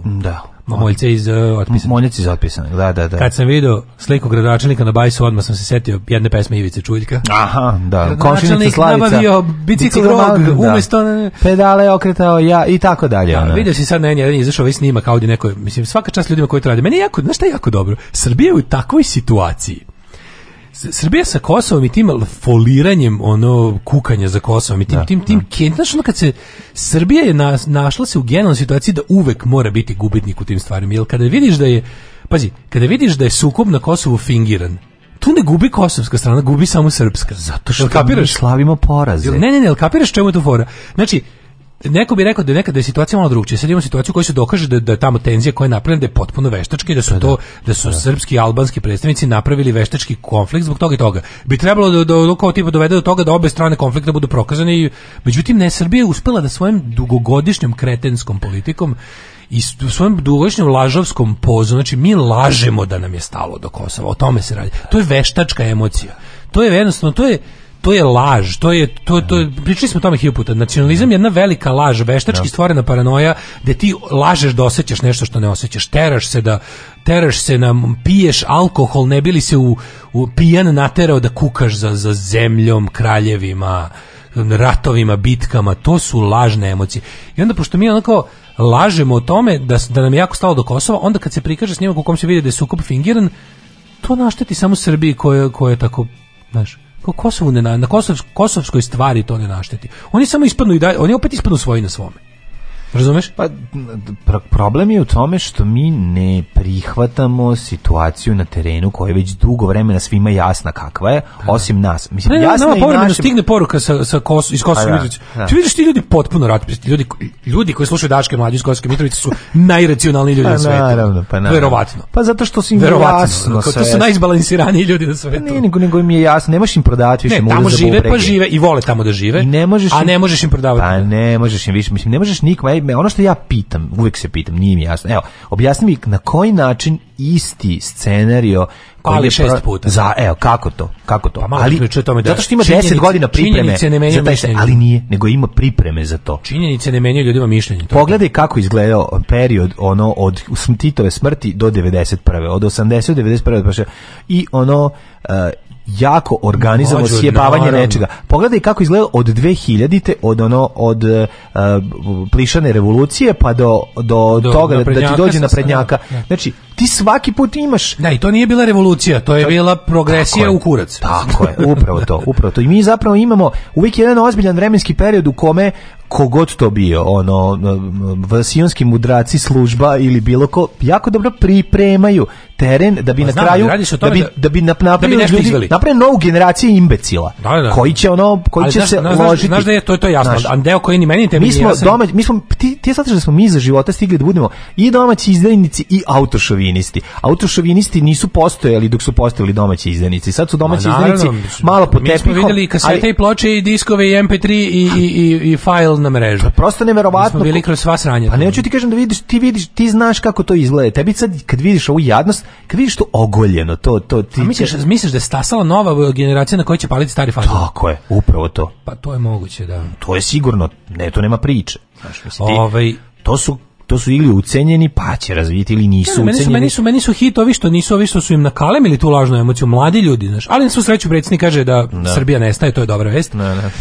Da moljce iz uh, e, otpisanog. da, da, da. Kad sam vidio sliku gradonačelnika na bajsu, odmah sam se setio jedne pesme Ivice Čuljka. Aha, da. Komšinica nabavio bicikl rog, umesto... Pedale okretao ja i tako dalje. Da, ono. vidio si sad na jedan izašao ovaj snima kao ovdje neko, mislim, svaka čast ljudima koji to rade. Meni je jako, znaš šta je jako dobro? Srbija je u takvoj situaciji Srbija sa Kosovom i tim foliranjem ono kukanja za Kosovom i tim da, tim tim da. Kent, ono, kad se Srbija je na, našla se u generalnoj situaciji da uvek mora biti gubitnik u tim stvarima. Jer kada vidiš da je pazi, kada vidiš da je sukob na Kosovu fingiran, tu ne gubi kosovska strana, gubi samo srpska. Zato što kapiraš? slavimo poraze. Ne, ne, ne, kapiraš čemu je to fora? Znači, neko bi rekao da nekada je situacija malo drugačija. Sad imamo situaciju koja se dokaže da, da je tamo tenzija koja je napravljena da je potpuno veštački, da su to da su srpski i albanski predstavnici napravili veštački konflikt zbog toga i toga. Bi trebalo da da tipa dovede do toga da obe strane konflikta budu prokazane. Međutim ne Srbija je uspela da svojim dugogodišnjom kretenskom politikom i u svojem lažavskom lažovskom pozu, znači mi lažemo da nam je stalo do Kosova, o tome se radi. To je veštačka emocija. To je jednostavno, to je to je laž, to je to to pričali smo o tome hiljadu Nacionalizam je jedna velika laž, veštački stvorena paranoja da ti lažeš da osjećaš nešto što ne osjećaš, teraš se da teraš se na piješ alkohol ne bili se u, u pijan naterao da kukaš za za zemljom, kraljevima, ratovima, bitkama, to su lažne emocije. I onda pošto mi onako lažemo o tome da, da nam je jako stalo do Kosova, onda kad se prikaže snimak u kom se vidi da je sukob fingiran, to našteti samo Srbiji koja, koja je tako, znaš, Ko Kosovu na kosovskoj stvari to ne našteti. Oni samo ispadnu i dalje, oni opet ispadnu svoj na svome. Razumeš? Pa problem je u tome što mi ne prihvatamo situaciju na terenu koja je već dugo vremena svima jasna kakva je, osim nas. Mislim, ne, jasna nama povremeno našim... stigne poruka sa, sa Kos, iz Kosova pa Mitrovice. Ti vidiš ti ljudi potpuno ratpisti. Ljudi, ljudi koji slušaju Daške mlađe iz Kosova su najracionalniji ljudi pa na svijetu. Naravno, pa naravno. Verovatno. Pa zato što su im jasno. Sve. To su najizbalansiraniji ljudi na svijetu. Pa ne, nego, nego im je jasno. Ne možeš im prodavati više ne, tamo žive, pa žive i vole tamo da žive. ne možeš a ne možeš im prodavati. Pa ne možeš im više. Mislim, ne možeš nikom me ono što ja pitam, uvek se pitam, nije mi jasno. Evo, objasni mi na koji način isti scenario koji je šest puta. Za, evo, kako to? Kako to? Pa ali, tome zato što ima 10 godina pripreme. Ne za taj, ali nije, nego ima pripreme za to. Činjenice ne menjaju ljudima mišljenje. Pogledaj kako izgledao period ono od Titove smrti do 91. Od 80. do 91. Pa I ono, eh, jako organizovano pavanje nečega. Pogledaj kako izgleda od 2000-te, od ono od uh, plišane revolucije pa do, do, do toga da ti dođe na prednjaka. Znači, ti svaki put imaš... Da, i to nije bila revolucija, to je bila progresija u kurac. Tako je, upravo to, upravo to. I mi zapravo imamo uvijek jedan ozbiljan vremenski period u kome kogod to bio, ono, vasijonski mudraci, služba ili bilo ko, jako dobro pripremaju teren da bi pa, na znam, kraju da bi, da, da bi napravili da bi ljudi, napravili novu generaciju imbecila da, da. koji će ono koji će znaš, se znaš, ložiti znaš da je to to jasno a deo koji ni meni te mi smo jasno. mi smo ti, ti sad da smo mi za života stigli da budemo i domaći izdajnici i autošovinisti. Autošovinisti nisu postojali dok su postojali domaći izdajnici. Sad su domaći izdajnici malo po Mi smo vidjeli i kasete i ploče i diskove i MP3 i, i, i, i file na mrežu. Pa prosto neverovatno. Mi smo bili kroz sva sranja. Pa neću ti kažem da vidiš, ti vidiš, ti znaš kako to izgleda. Tebi sad kad vidiš ovu jadnost, kad vidiš to ogoljeno, to to ti. A misliš, misliš da je stasala nova generacija na kojoj će paliti stari fazon? Tako je, upravo to. Pa to je moguće, da. To je sigurno, ne, to nema priče. Ovaj- to su to su ili ucenjeni pa će razviti ili nisu meni su, ucenjeni. Meni su, meni su hit ovi što nisu, ovi što su im nakalemili tu lažnu emociju, mladi ljudi, znaš. Ali na svu sreću predsjednik kaže da Srbija nestaje, to je dobra vest.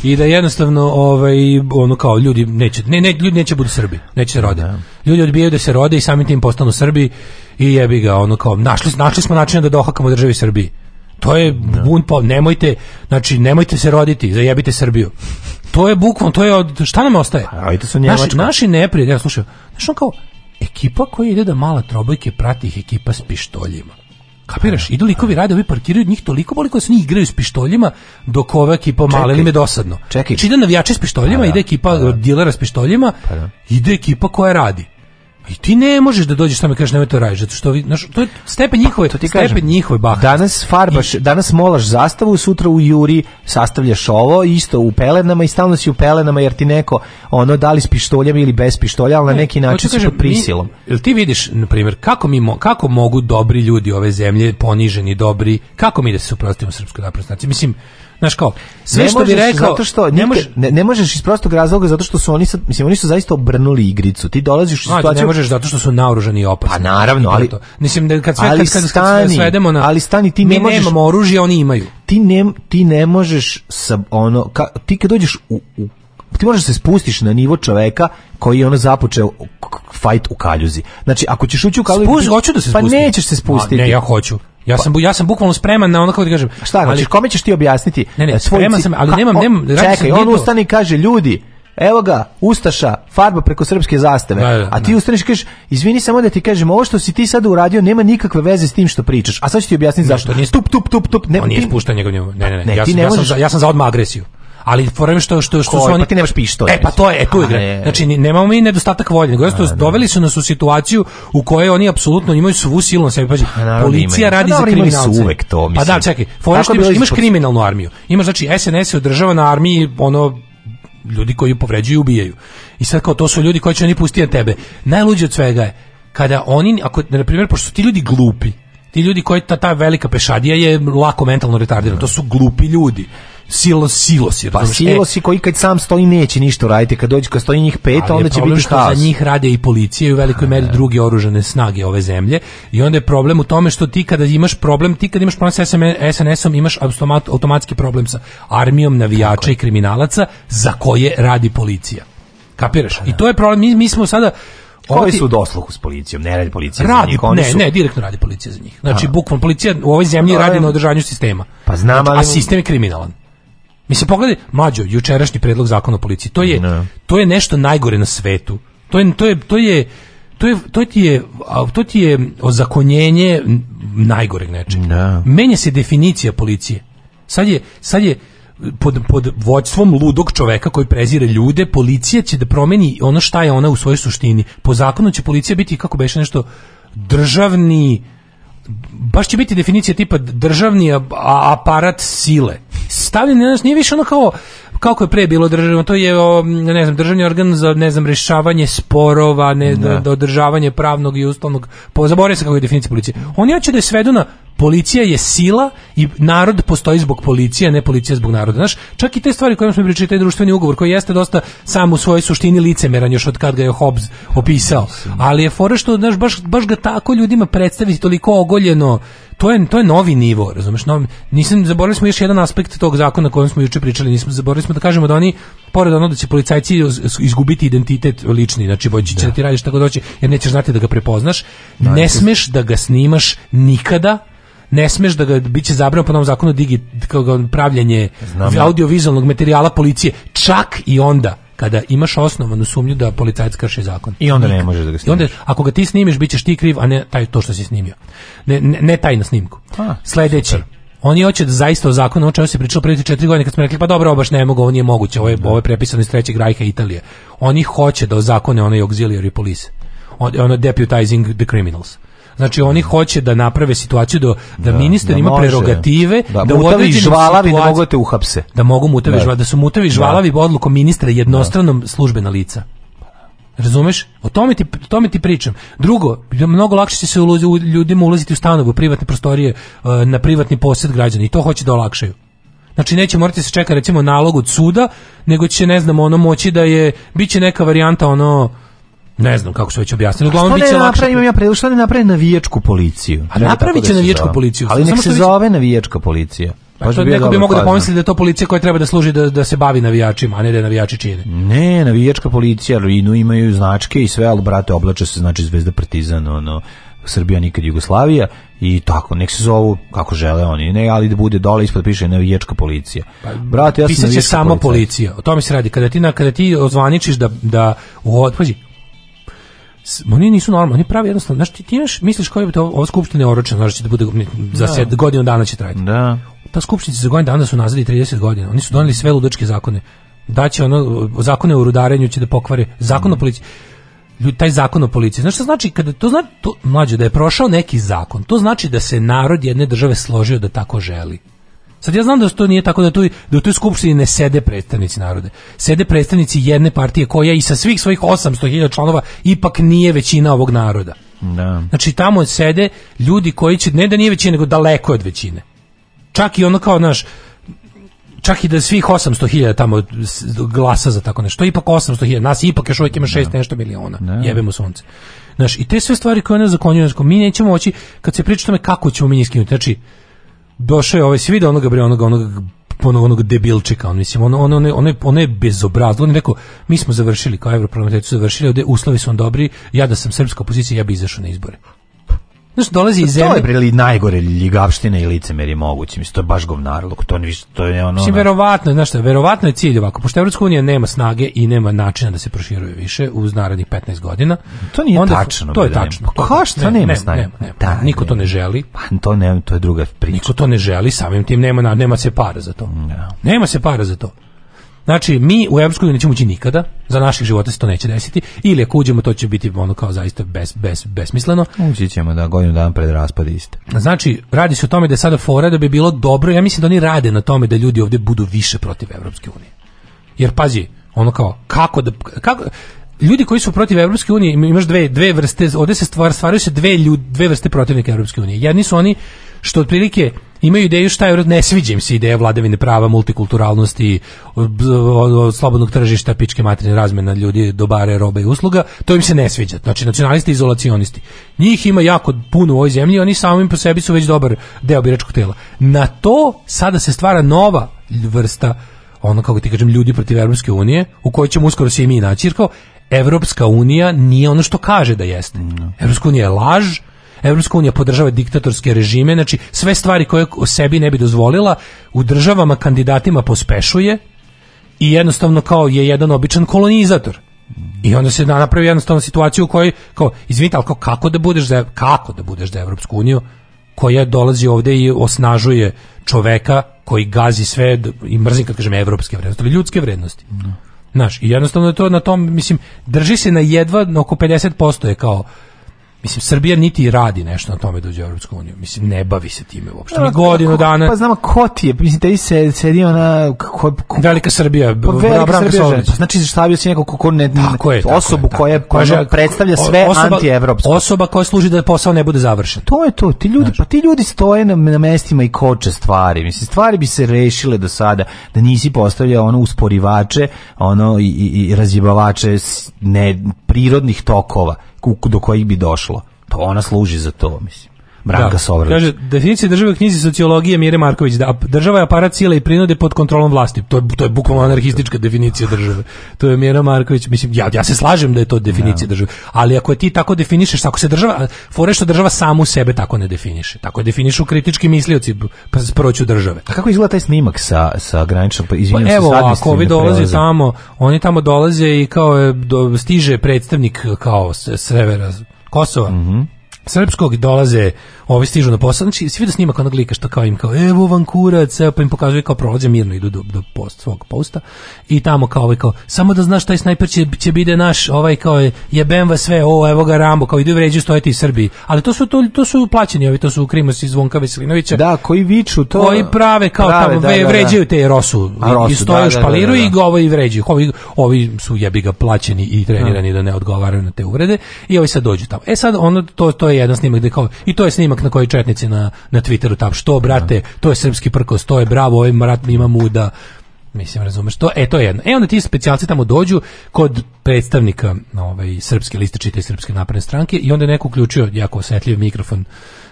I da jednostavno ovaj ono kao ljudi neće ne, ne ljudi neće budu Srbi, neće se rode. Ljudi odbijaju da se rode i samim tim postanu Srbi i jebi ga ono kao našli, našli smo način da dohakamo državi Srbiji. To je bunt, nemojte, znači nemojte se roditi, zajebite Srbiju to je bukvalno to je od, šta nam ostaje? naši, naši ja slušaj, znaš on kao, ekipa koja ide da mala trobojke prati ih ekipa s pištoljima. Kapiraš, idu likovi rade, ovi parkiraju njih toliko koliko se njih igraju s pištoljima, dok ova ekipa male ili im je dosadno. Čekaj. Či znači, ide navijači s pištoljima, pa ide ekipa pa dilera s pištoljima, pa ide ekipa koja radi. I ti ne možeš da dođeš tamo i kažeš nemoj to raditi zato što vi, znaš, to je stepen pa njihove, stepen njihove Danas farbaš, danas molaš zastavu, sutra u juri sastavljaš ovo, isto u pelenama i stalno si u pelenama jer ti neko ono da li s pištoljem ili bez pištolja, ali na neki pa način si pod prisilom. Mi, jel ti vidiš, na primjer, kako, mi, mo, kako mogu dobri ljudi ove zemlje, poniženi, dobri, kako mi da se suprotstavimo srpskoj znači, Mislim, Znaš kao, sve što bi rekao... Zato što ne, možeš, ne, ne, možeš iz prostog razloga zato što su oni sad, mislim, oni su zaista obrnuli igricu. Ti dolaziš u situaciju... ne možeš zato što su naoružani i opasni. Pa naravno, ali... Mislim, da kad sve, ali kad, kad, kad sve svedemo na... Ali stani, ti ne možeš... Mi nemamo oružje, oni imaju. Ti ne, ti ne možeš sa ono... Ka, ti kad dođeš u, u ti možeš se spustiš na nivo čoveka koji je ono započeo fajt u kaljuzi. Znači, ako ćeš ući u kaljuzi... se Pa nećeš se spustiti. ne, ja hoću. Ja pa- sam ja sam bukvalno spreman na ono kako ti kažem. Šta, ali, kome ćeš ti objasniti? Ne, ne, e, spreman sam, ali nemam, nemam, čekaj, on ustane i kaže, ljudi, evo ga, Ustaša, farba preko srpske zastave. a ti ustaneš i kažeš, izvini samo da ti kažem, ovo što si ti sada uradio nema nikakve veze s tim što pričaš. A sad ću ti objasniti zašto. Ne, nije, tup, tup, tup, tup. Ne, on nije spuštanje Ne, ne, ne. ne ja, sam, ja, sam za, ja sam za odmah agresiju ali problem što što što su oni ti nemaš E pa to je, e tu igra. Znači nemamo mi nedostatak volje, nego doveli su nas u situaciju u kojoj oni apsolutno imaju svu silu na sebi. Pa policija radi pa za kriminalce. Uvek to, mislim. Pa da, čekaj, imaš, imaš kriminalnu armiju. Imaš znači SNS je održava na armiji ono ljudi koji povređuju i ubijaju. I sad kao to su ljudi koji će oni pustiti na tebe. Najluđe od svega je kada oni, ako, na primjer, pošto su ti ljudi glupi, ti ljudi koji ta, ta velika pešadija je lako mentalno retardirana, to su glupi ljudi silo pa silosi. Pa e. silosi koji kad sam stoji neće ništa raditi, kad dođe kad stoji njih pet, onda će biti što za njih radi i policija i u velikoj meri druge oružane snage ove zemlje. I onda je problem u tome što ti kada imaš problem, ti kada imaš problem sa SNS-om, imaš automatski problem sa armijom navijača i kriminalaca za koje radi policija. Kapiraš? I to je problem. Mi, mi smo sada Ovi su u dosluhu s policijom, ne radi policija radi, za njih. Oni ne, su... ne, direktno radi policija za njih. Znači, bukvalno, policija u ovoj zemlji pa radi na održanju sistema. Pa znam, znači, ali... A sistem je kriminalan se pogledaj, mađo, jučerašnji predlog zakona o policiji, to je, to je nešto najgore na svetu. To je, to je, to je, to je, to ti je, to ti je ozakonjenje najgoreg nečega Meni Menja se definicija policije. Sad je, sad je, pod, pod vođstvom ludog čoveka koji prezire ljude, policija će da promeni ono šta je ona u svojoj suštini. Po zakonu će policija biti, kako beše nešto, državni baš će biti definicija tipa državni aparat sile. Stavljen na nije više ono kao kako je pre bilo državno, to je ne znam, državni organ za ne znam rešavanje sporova, ne da. održavanje pravnog i ustavnog. Po se kako je definicija policije. Oni hoće da je svedu na policija je sila i narod postoji zbog policije, a ne policija zbog naroda. Znaš, čak i te stvari kojima smo pričali, taj društveni ugovor koji jeste dosta sam u svojoj suštini licemeran još od kad ga je Hobbes opisao. Ali je fora što, znaš, baš, baš ga tako ljudima predstaviti toliko ogoljeno, to je, to je novi nivo, razumeš? Novi, nisam, zaboravili smo još jedan aspekt tog zakona o kojem smo juče pričali, nismo zaboravili smo da kažemo da oni, pored ono da će policajci izgubiti identitet lični, znači vođi će da. ti radiš tako doći, jer nećeš znati da ga prepoznaš, ne smeš da ga snimaš nikada, ne smeš da ga biće zabranjeno po novom zakonu digi, pravljanje audiovizualnog materijala policije čak i onda kada imaš osnovanu sumnju da policajac krši zakon. I onda ne možeš da ga snimiš. onda, ako ga ti snimiš, bit ćeš ti kriv, a ne taj, to što si snimio. Ne, ne, taj na snimku. A, Sledeći. Super. Oni hoće da zaista o zakonu, o čemu se pričalo prije četiri godine, kad smo rekli, pa dobro, ovo baš ne mogu, ovo nije moguće, ovo je, ovo prepisano iz trećeg rajha Italije. Oni hoće da zakone onaj auxiliary police. ono deputizing the criminals. Znači oni hoće da naprave situaciju da, da ministar ima prerogative da, da žvalavi da mogu te uhapse. Da mogu mutavi žvalavi, da su mutavi žvalavi odlukom ministra jednostranom službena lica. Razumeš? O tome ti, o tome ti pričam. Drugo, mnogo lakše će se ljudima ulaziti u stanove, u privatne prostorije, e, na privatni posjed građana i to hoće da olakšaju. Znači neće morati se čekati recimo nalog od suda, nego će ne znam ono moći da je će neka varijanta ono ne znam kako su već objasnili. Uglavnom biće lakše. imam ja predlog što ne napravi navijačku policiju. A napraviće da navijačku policiju. Ali nek se zove navijačka policija. Pa što neko bi mogao da pomisli da je to policija koja treba da služi da, se bavi navijačima, a ne da je navijači čine. Ne, navijačka policija, Rinu imaju značke i sve, ali brate, oblače se, znači Zvezda Partizan, ono, Srbija nikad Jugoslavija i tako, nek se zovu kako žele oni, ne, ali da bude dole ispod piše navijačka policija. Pa, brate, ja sam samo policija. O tome se radi. Kada ti, na, kada ti ozvaničiš da, da u, oni nisu normalni, oni pravi jednostavno, znači ti, imaš, misliš koja bi to, ova skupština je oročena, znači da bude za godinu dana će trajati. Da. Ta pa skupština za godinu dana su nazad 30 godina. Oni su doneli sve ludačke zakone. Da će ono, zakone o rudarenju će da pokvari, zakon o mm. policiji. taj zakon o policiji. Znaš što znači? Kada to znači, to, mlađe, da je prošao neki zakon, to znači da se narod jedne države složio da tako želi. Sad ja znam da to nije tako da tu da u skupštini ne sede predstavnici narode. Sede predstavnici jedne partije koja i sa svih svojih 800.000 članova ipak nije većina ovog naroda. Da. Znači tamo sede ljudi koji će ne da nije većina nego daleko od većine. Čak i ono kao naš čak i da svih 800.000 tamo glasa za tako nešto, ipak 800.000, nas ipak još uvijek ima 6 nešto miliona, da. jebemo sunce. Znaš, i te sve stvari koje ona zakonjuje, znači, mi nećemo moći, kad se priča tome kako ćemo mi znači, došao je ovaj, svi da onoga, bre, onoga, onoga ono, onog, onog debilčika, on mislim, on, on, on, on, je, on je on je rekao, mi smo završili, kao europarlamentarci su završili, ovde uslovi su on dobri, ja da sam srpska opozicija, ja bi izašao na izbore. Znaš, dolazi iz zemlje... To je prili najgore ljigavštine i licemeri mogući. Mislim, to je baš govnarluk. To, ne, to je ono... Mislim, ono- verovatno, znaš šta, verovatno je cilj ovako. Pošto Evropska unija nema snage i nema načina da se proširuje više uz narednih 15 godina. To nije onda, tačno. To je tačno. Pa ka šta nema, nema snage? Nema, nema, da, niko to ne želi. Pa to, ne, to je druga priča. Niko to ne želi, samim tim nema, nema se para za to. Nema se para za to. Znači, mi u uniji nećemo ući nikada, za naših života se to neće desiti, ili ako uđemo, to će biti ono kao zaista bes, bes, besmisleno. Ući ćemo da godinu dan pred raspad iste Znači, radi se o tome da je sada fora da bi bilo dobro, ja mislim da oni rade na tome da ljudi ovdje budu više protiv Evropske unije. Jer, pazi, ono kao, kako da, kako, ljudi koji su protiv Evropske unije imaš dve dve vrste ovde se stvar stvaraju se dve vrste protivnika Evropske unije jedni su oni što otprilike imaju ideju šta je ne sviđa im se ideja vladavine prava, multikulturalnosti, slobodnog tržišta, pičke materne razmjena, ljudi, dobare, robe i usluga, to im se ne sviđa. Znači nacionalisti i izolacionisti. Njih ima jako puno u ovoj zemlji, oni samim po sebi su već dobar deo biračkog tela. Na to sada se stvara nova vrsta ono kako ti kažem ljudi protiv Evropske unije u kojoj ćemo uskoro se i mi naći Evropska unija nije ono što kaže da jeste. Mm. Evropska unija je laž, Evropska unija podržava diktatorske režime, znači sve stvari koje o sebi ne bi dozvolila u državama kandidatima pospešuje i jednostavno kao je jedan običan kolonizator. I onda se da napravi jednostavno situaciju u kojoj kao izvinite, ali kako da budeš za kako da budeš za Evropsku uniju koja dolazi ovdje i osnažuje čoveka koji gazi sve i mrzim kad kažem evropske vrednosti, ljudske vrednosti naš i jednostavno je to na tom, mislim, drži se na jedva oko 50% je kao Mislim, Srbija niti radi nešto na tome da uđe u Europsku uniju. Mislim, ne bavi se time uopšte. Ni pa, godinu dana. Pa znamo ko ti je. Mislim, tebi se sedi ona... Ko, Velika Srbija. Pa, pa, znači, stavio si nekog ko ne, osobu koja, predstavlja sve antievropsko. Osoba koja služi da posao ne bude završen. To je to. Ti ljudi, pa ti ljudi stoje na, na mestima i koče stvari. Mislim, stvari bi se rešile do sada da nisi postavljao ono usporivače ono i, i, razjebavače ne, prirodnih tokova do kojih bi došlo. To pa ona služi za to, mislim. Branka da. Kaže, definicija države u knjizi sociologije Mire Marković, da država je aparat sile i prinude pod kontrolom vlasti. To je, to je bukvalno anarhistička definicija države. To je Mira Marković, mislim, ja, ja se slažem da je to definicija države, ali ako je ti tako definišeš, ako se država, forešta država samu sebe tako ne definiše, tako je definišu kritički mislioci pa proću države. A kako izgleda taj snimak sa, sa graničnom, pa izvinjam pa, Evo, se, ako ovi dolaze tamo, oni tamo dolaze i kao je, stiže predstavnik kao s, severa Kosova, mhm srpskog dolaze, ovi stižu na posao, znači svi da kao onog lika što kao im kao evo vam kurac, pa im pokazuje kao prolaze mirno idu do, do post, svog posta i tamo kao ovaj kao, samo da znaš taj snajper će, će bide naš, ovaj kao jebem vas sve, o evo ga Rambo, kao idu i vređu stojati iz Srbiji, ali to su, to, su plaćeni ovi, to su Krimos i Zvonka Veselinovića da, koji viču to, koji prave kao prave, tamo da, ve, vređaju te Rosu, rosu i stoju špaliru i ovo i vređaju ovi, ovi su jebi ga plaćeni i trenirani da, ne odgovaraju na te uvrede i ovi sad dođu tamo, e sad ono to, to jedan snimak gde kao, i to je snimak na koji četnici na, na Twitteru tap, što brate, to je srpski prkos, to je bravo, ovaj brat ima muda, Mislim, razumeš to? E, to je jedno. E, onda ti specijalci tamo dođu kod predstavnika ovaj, srpske liste, i srpske napredne stranke i onda je neko uključio jako osjetljiv mikrofon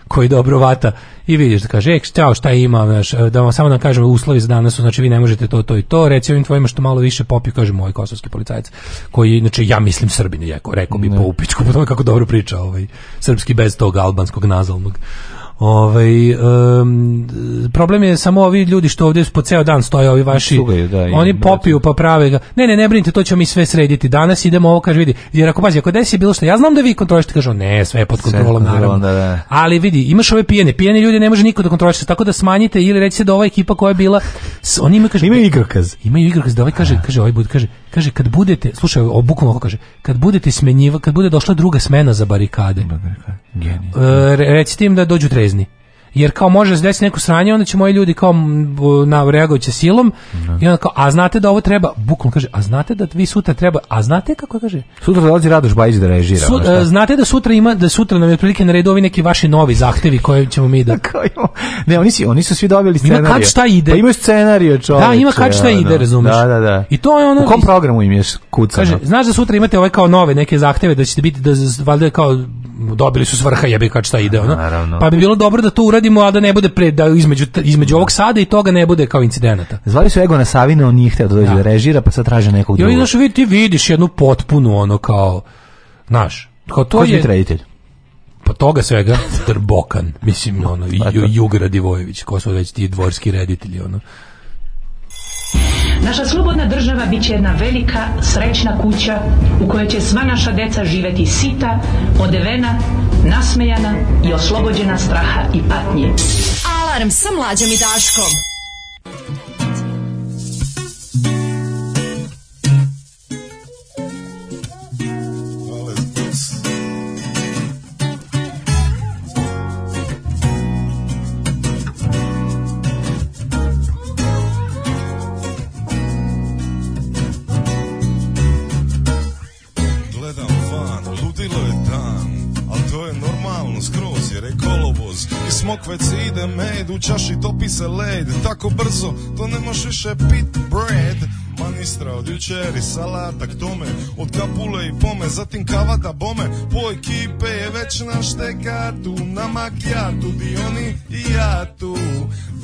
koji dobro vata i vidiš da kaže, ek, čao, šta ima, veš, da vam samo da kažem, uslovi za danas su, znači vi ne možete to, to i to, reci ovim tvojima što malo više popi kaže moj kosovski policajac, koji, znači ja mislim srbin, jako, rekao bi po upičku, kako dobro priča ovaj, srpski bez tog albanskog nazalnog. Ovaj problem je samo ovi ljudi što ovdje po ceo dan stoje, ovi vaši. oni popiju pa prave ga. Ne, ne, ne brinite, to ćemo mi sve srediti. Danas idemo ovo kaže vidi. Jer ako pazi, ako desi bilo što, ja znam da vi kontrolište, kažu ne, sve je pod kontrolom naravno. Da, da. Ali vidi, imaš ove pijene, pijene ljudi ne može niko da kontroliše, tako da smanjite ili recite da ova ekipa koja je bila, oni imaju kaže imaju igrokaz. Imaju igrokaz, da ovaj kaže, kaže ovaj bud kaže Kaže kad budete, slušaj, bukvalno kaže, kad budete smenjiva, kad bude došla druga smena za barikade. Barikade. Genij. E, recite im da dođu trezni jer kao može se desiti neko sranje, onda će moji ljudi kao na silom i onda kao, a znate da ovo treba, bukom kaže, a znate da vi sutra treba, a znate kako kaže? Sutra dolazi Radoš Bajić da režira. Ono e, znate da sutra ima, da sutra nam je otprilike na redovi neki vaši novi zahtevi koje ćemo mi da... ne, oni, oni su svi dobili scenarije Ima kad šta ide. Pa imaju scenariju čovječe Da, ima kad šta ide, ono. I to je ono... U kom programu im je kucano? Kaže, znaš da sutra imate ove kao nove neke zahteve, da ćete biti, da valjda kao dobili su svrha jebe kad šta ide ono. Pa bi bilo dobro da to uradimo, a da ne bude pre da između između ovog sada i toga ne bude kao incidenata. Zvali su na Savina, on nije hteo da dođe režira, pa sad traže nekog drugog. Jo, vidi, ti vidiš jednu potpunu ono kao znaš, kao to je reditelj. Pa toga svega Drbokan, mislim ono pa Jugra Divojević, ko su već ti dvorski reditelji ono. Naša slobodna država bit će jedna velika, srećna kuća u kojoj će sva naša deca živjeti sita, odevena, nasmejana i oslobođena straha i patnje. Alarm sa mlađom i Daškom. smokve ide med, u čaši topi se led, tako brzo, to ne možeš više pit bread. Manistra od jučer i salata k tome Od kapule i pome, zatim kava da bome Po ekipe je već na štekatu Na makijatu, di oni i ja tu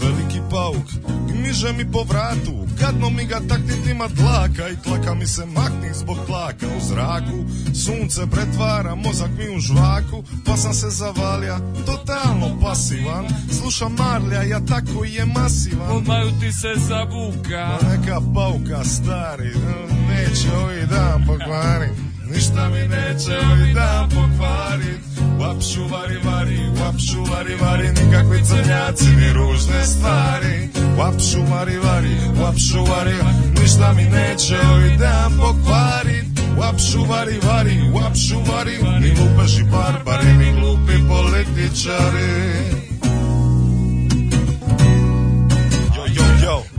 Veliki pauk, miže mi po vratu Kadno mi ga taktit ima dlaka I tlaka mi se makni zbog tlaka u zraku Sunce pretvara, mozak mi u žvaku Pa sam se zavalja, totalno pasivan Slušam Marlja, ja tako je masivan Odmaju ti se zabuka Ma pa neka pauka stari, neće ovaj dan pokvarit, ništa mi neće ovaj dan pokvarit. Vapšu vari vari, vapšu vari vari, nikakvi crnjaci ni ružne stvari. Vapšu vari vari, vapšu vari, ništa mi neće ovaj dan pokvarit. Vapšu vari vari, vapšu vari, ni lupeži barbari, ni glupi političari.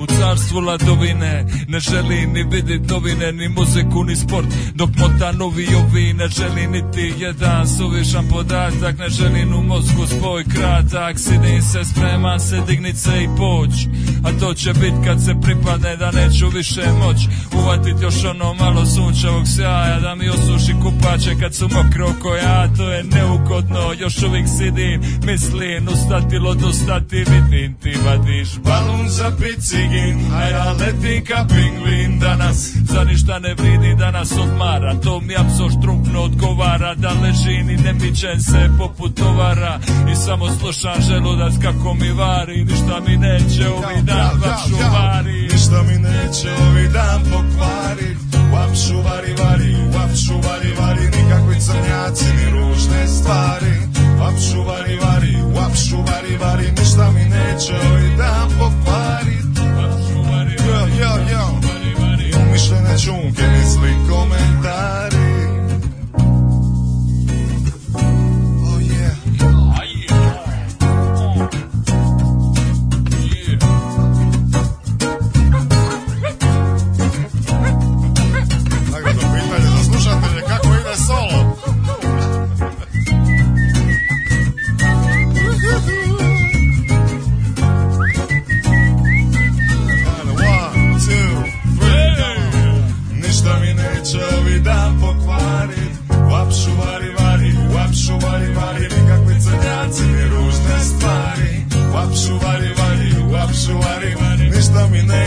U carstvu ladovine Ne želi ni vidit novine Ni muziku ni sport Dok novi ovi Ne želi niti jedan suvišan podatak Ne želim u mozgu spoj kratak Sidim se spreman se dignit se i poć A to će bit kad se pripadne Da neću više moć Uvatit još ono malo sunčevog sjaja Da mi osuši kupače kad su mokro oko ja To je neugodno još uvijek sidim Mislim ustatilo dostati vidim Ti vadiš balun za pici a Hajra ka pingvin danas Za ništa ne vidi da nas odmara To mi apso štrupno odgovara Da ležim i ne pićem se poput tovara I samo slušam želudac kako mi vari Ništa mi neće ovi dan šuvari Ništa mi neće ovi dan pokvari Vapšuvari vari, vapšuvari vari Nikakvi crnjaci ni ružne stvari Vapšuvari vari, vapšuvari vari Ništa mi neće ovi dan pokvari yo, yo. Umišljene čunke, misli, komentari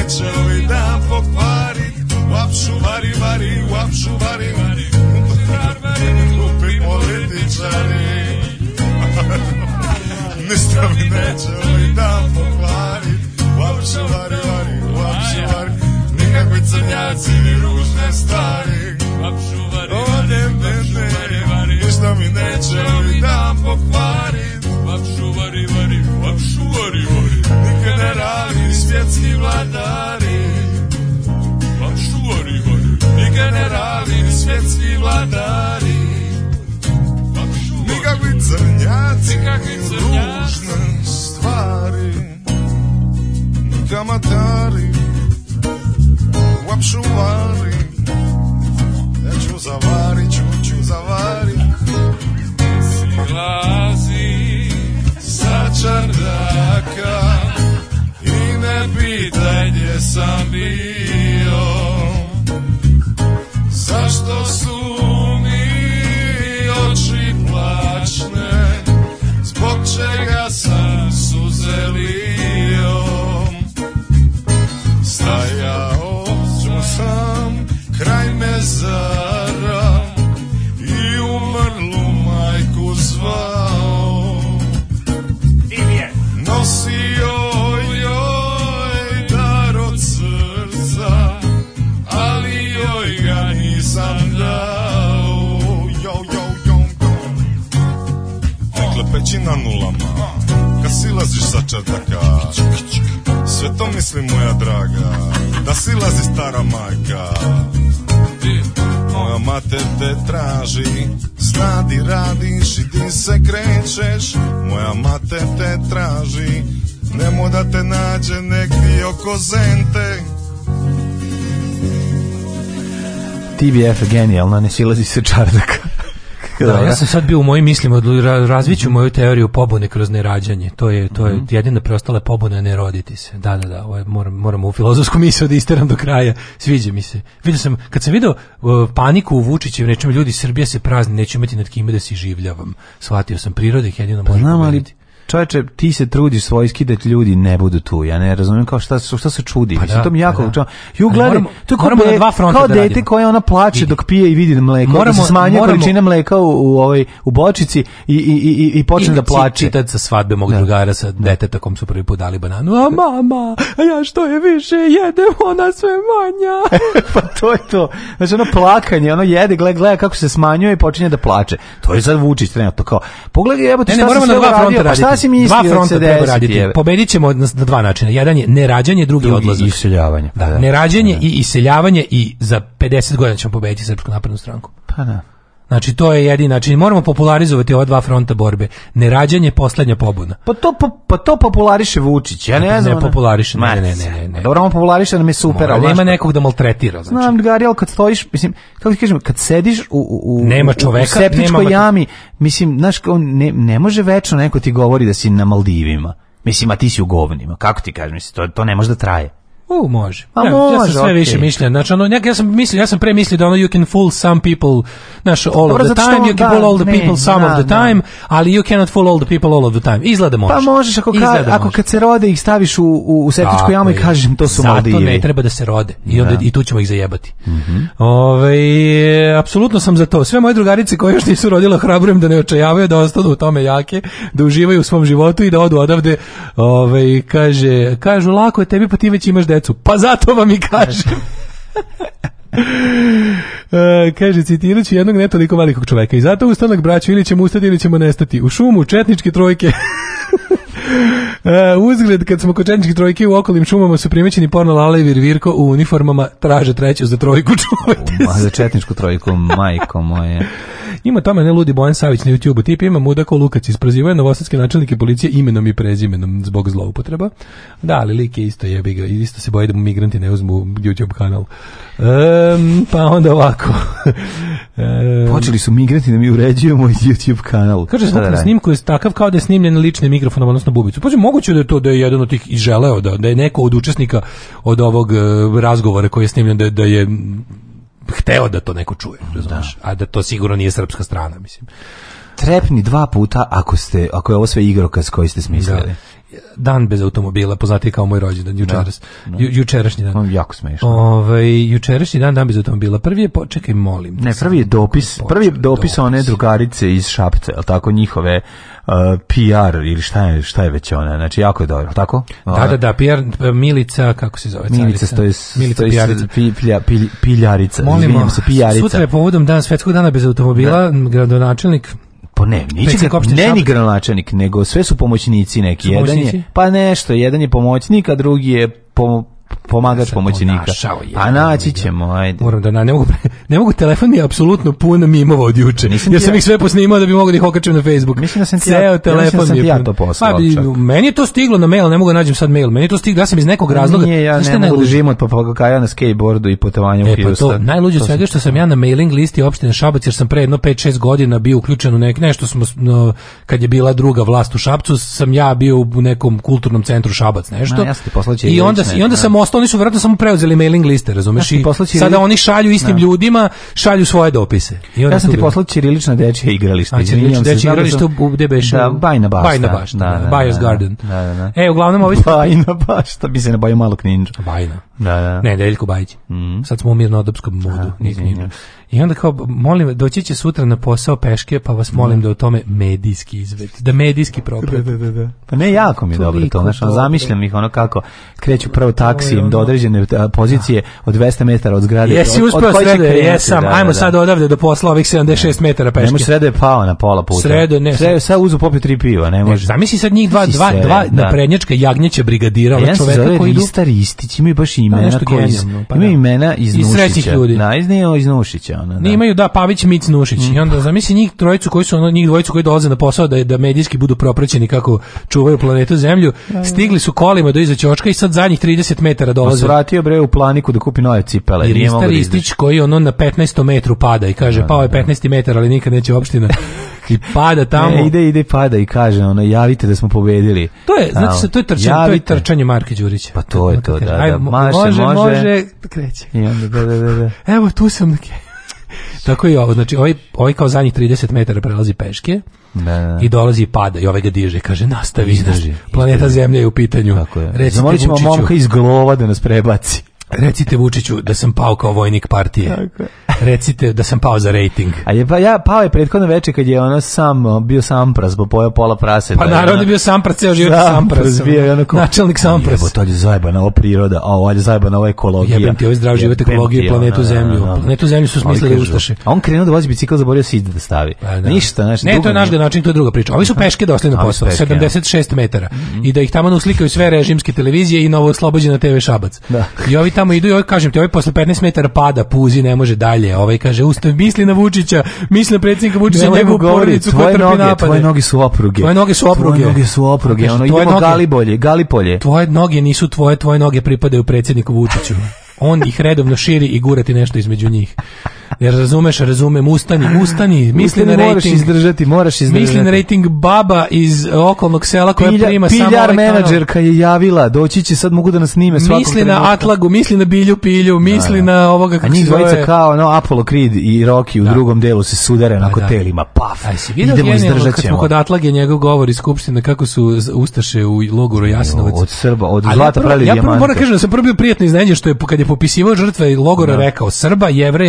neće ovaj dan pokvarit uapšu vari vari, uapšu vari vari Glupi političari Ništa mi neće ovaj dan pokvarit uapšu vari vari, uapšu vari Nikakvi crnjaci ni ružne stvari Uapšu vari vari, uapšu vari vari Ništa mi neće ovaj dan pokvarit svjetski vladari Pa čuvari vari Ni generali, ni svjetski vladari Pa čuvari Nikakvi crnjaci Nikakvi crnjaci Ružne stvari Ni kamatari Vapšuvari Ja ću zavari, ću ću zavari Si glazi sa čardaka ne pitaj gdje sam bio TBF genijalna, ne silazi se čardaka. Da, ja sam sad bio u mojim mislima, razviću moju teoriju pobune kroz nerađanje. To je to je mhm. jedina preostala pobuna ne roditi se. Da, da, da, moram moramo u filozofsku misao da isteram do kraja. Sviđa mi se. Vidio sam kad sam vidio uh, paniku u Vučiću, nečemu ljudi Srbija se prazni, neću imati nad kime da si življavam. Shvatio sam prirode jedino pa, ali čoveče, ti se trudiš svojski da ljudi ne budu tu. Ja ne razumijem kao šta, šta se čudi. Pa da, to mi jako... Da. Ju, gledaj, to kao, dva kao dete koje ona plače dok pije i vidi mleko. Moramo, da se količina mleka u, u, u bočici i, i, i, i počne I da plače. I sa svadbe mog da. drugara sa deteta kom su prvi put dali bananu. A mama, a ja što je više jedem, ona sve manja. pa to je to. Znači ono plakanje, ono jede, gleda, gleda kako se smanjuje i počinje da plače. To je sad Vučić trenutno kao, pogledaj, evo ti šta ne, se sve sasvim isti dva fronta treba raditi. Pobedit ćemo na dva načina. Jedan je nerađanje, drugi, drugi odlazak. Iseljavanje. Da, nerađanje i iseljavanje i za 50 godina ćemo pobediti Srpsku naprednu stranku. Pa da. Znači to je jedini način. Moramo popularizovati ova dva fronta borbe. Nerađanje poslednja pobuna. Pa to pa to populariše Vučić. Ja ne, znam. Ne ono- populariše, ne, ne, ne, pa Dobro, on populariše nam je super, ali nema nekog da maltretira, znači. Znam, Gariel, kad stojiš, mislim, kako ti kažem, kad sediš u u nema čoveka, u jami, mislim, znaš, ne, ne može večno neko ti govori da si na Maldivima. Mislim, a ti si u govnima. Kako ti kažem, mislim, to, to ne može da traje. U, može. Pa ja, može, ja sam sve okay. više mislio Znači, ono, ja, sam mislio, ja sam pre mislio da ono you can fool some people, naš all Dobro, of the time, you can fool all the ne, people some of the time, ali you cannot fool all the people all of the time. Izgleda može. Pa možeš, ako, ako kad se rode ih staviš u, u, u septičku jamu i kažeš to su Zato Maldivi. Zato ne treba da se rode. I, onda, i tu ćemo ih zajebati. Mm -hmm. apsolutno sam za to. Sve moje drugarice koje još nisu rodile hrabrujem da ne očajavaju, da ostanu u tome jake, da uživaju u svom životu i da odu odavde. Ove, kaže, kažu, lako je tebi, pa ti već imaš decu. Pa zato vam i kažem. E, kaže, citirat ću jednog netoliko velikog čoveka. I zato ustanak braću, ili ćemo ustati ili ćemo nestati. U šumu, četničke trojke. E, uzgled, kad smo kod četničke trojke u okolim šumama su primećeni porno Lala i Virvirko u uniformama traže treću za trojku čuvajte. za četničku trojku, majko moje. Ima tome ne ludi Bojan Savić na YouTubeu tip, ima Mudako Lukac isprozivaju novosadske načelnike policije imenom i prezimenom zbog zloupotreba. Da, ali lik je isto jebi ga, isto se boje da mu migranti ne uzmu YouTube kanal. Um, pa onda ovako. um, Počeli su migranti da mi uređujemo YouTube kanal. Kaže da da snimku je takav kao da je snimljen lični mikrofon, odnosno bubicu. Pa moguće da je to da je jedan od tih i želeo da, da je neko od učesnika od ovog uh, razgovora koji je snimljen da, da je hteo da to neko čuje, A da to sigurno nije srpska strana, mislim. Trepni dva puta ako, ste, ako je ovo sve igrokaz koji ste smislili. Dan bez automobila, poznati kao moj rođendan, jučeras. No, no. Ju, jučerašnji dan. No, jako smešno. Ovaj jučerašnji dan dan bez automobila. Prvi je počekaj molim. Ne, prvi je dopis, prvi je dopis, dopis one drugarice iz Šapca, al tako njihove uh, PR ili šta je, šta je već ona. Znači jako je dobro, tako? Da, da, da, PR Milica, kako se zove? Milica, to je Milica Pijarica. Pi, pilja, piljarica. molim se, Pijarica. Sutra je povodom dan svetskog dana bez automobila, da. gradonačelnik po pa ne, ne ni gradonačelnik, nego sve su pomoćnici neki. jedan je, pa nešto, jedan je pomoćnik, a drugi je po, pomagač pomoćnika. A pa naći ćemo, ajde. Moram da ne mogu ne mogu telefon mi je apsolutno pun mimova od juče. ja sam ih sve posnimao da bi mogao da ih okačim na Facebook. Mislim da sam ti Ceo ja, telefon mi to poslao. Pa, meni je to stiglo na mail, ne mogu nađem sad mail. Meni to stiglo, ja sam iz nekog pa razloga. Nije, ja ne, ne mogu živim od papagaja na skateboardu i putovanju u e, pa Houston. Pa najluđe to svega što sam ja na mailing listi opštine Šabac jer sam pre jedno 5-6 godina bio uključen u nek nešto smo kad je bila druga vlast u Šapcu, sam ja bio u nekom kulturnom centru Šabac nešto. I onda i onda sam oni su vjerojatno samo preuzeli mailing liste, razumeš? I sada oni šalju istim ljudima, šalju svoje dopise. I ja sam ti poslao ćirilično dečje igralište. A ćirilično dečje igralište u gde Da, Bajna bašta. Bajna bašta, da, Bajos Garden. Da, da, da. E, uglavnom ovi... Bajna bašta, bi se ne baju malo kninđa. Bajna. Da, da. Ne, Deljko Bajić. Mm. Sad smo u mirno odopskom modu. I onda kao, molim, doći će sutra na posao peške, pa vas molim da o tome medijski izvedi, da medijski propred. Da, da, da. Pa ne, jako mi je dobro to, znaš, ono, zamišljam ih ono kako kreću prvo taksijem do ono. određene pozicije od 200 metara od zgrade. Jesi uspeo srede, jesam, ajmo sad odavde do posla ovih 76 metara peške. Nemoš srede je pao na pola puta. Srede, ne. Srede, sad uzu popio tri piva, ne može. Zamisli sad njih dva, dva, dva naprednjačka jagnjeća brigadira, ovaj čoveka koji idu. Ristić, imaju baš pa imena, koji, pa imaju imena iz Nušića. Iz ljudi. iz Nušića ono, da. Ne imaju da Pavić Mic Nušić. Mm. I onda zamisli njih trojicu koji su ono, njih dvojicu koji dolaze na posao da da medijski budu propraćeni kako čuvaju planetu Zemlju. Stigli su kolima do iza ćoška i sad zadnjih 30 metara pa dolaze. zvratio bre u planiku da kupi nove cipele. I Ristić koji ono na 15 metru pada i kaže pao je 15 metar, ali nikad neće opština. i pada tamo. Ne, ide, ide, pada i kaže, ono, javite da smo pobedili. To je, znači, to je trčanje, to je trčanje Marke Đurića. Pa to je to, da, da. Maše, može, može, kreće. I onda, da, da, da. Evo, tu sam okay. Tako je, ovo, znači ovaj, ovaj kao zadnjih 30 metara prelazi peške i dolazi i pada i ovaj ga diže, kaže nastavi, izdrži, planeta izdrži. Zemlja je u pitanju. Tako je. momka iz glova da nas prebaci. Recite Vučiću da sam pao kao vojnik partije. Recite da sam pao za rating. A je pa ja pao je prethodno veče kad je ono sam bio sam sampras, bo pojao pola prase. Pa naravno ono je bio sam ceo život sam Bio je ono, ono načelnik sampras. Evo to je zajebana ova priroda, a ovo je zajebana ova ekologija. Jebem ti, ovo zdrav život, ekologije planetu zemlju. Ona, ona. Planetu zemlju su smislili ustaše. A on krenuo da vozi bicikl, zaborio si da stavi. Pa da. Ništa, znači. Ne, to je naš način, to je druga priča. Ovi su peške došli na posao, 76 metara. I da ih tamo uslikaju sve režimske televizije i novo oslobođena TV Šabac. I ovi tamo idu i kažem ti, ovaj posle 15 metara pada, puzi, ne može dalje. Ovaj kaže, ustav, misli na Vučića, misli na predsjednika Vučića, ne njegovu porodicu noge, napade. Tvoje noge su opruge. Tvoje noge su opruge. Tvoje noge su opruge, ono, galipolje. Tvoje noge nisu tvoje, tvoje noge pripadaju predsjedniku Vučiću. On ih redovno širi i gurati nešto između njih. Jer razumeš, razumem, ustani, ustani, misli na rating. Moraš izdržati, moraš izdržati. Misli na rating baba iz okolnog sela koja Pilja, prima samo ovaj menadžerka je javila, doći će sad mogu da nas snime svakom Misli na Atlagu, misli na Bilju Pilju, misli da, na ovoga kako A njih dvojica kao no, Apollo Creed i Rocky u da. drugom delu se sudare na da. telima, paf, Aj, idemo izdržat ćemo. Kod Atlage njegov govor iz Skupštine kako su Ustaše u logoru Jasinovac Od Srba, od Ali zlata pravili Ja moram kažem da sam prvo bio prijatno što je kad je popisivao žrtve logora rekao Srba,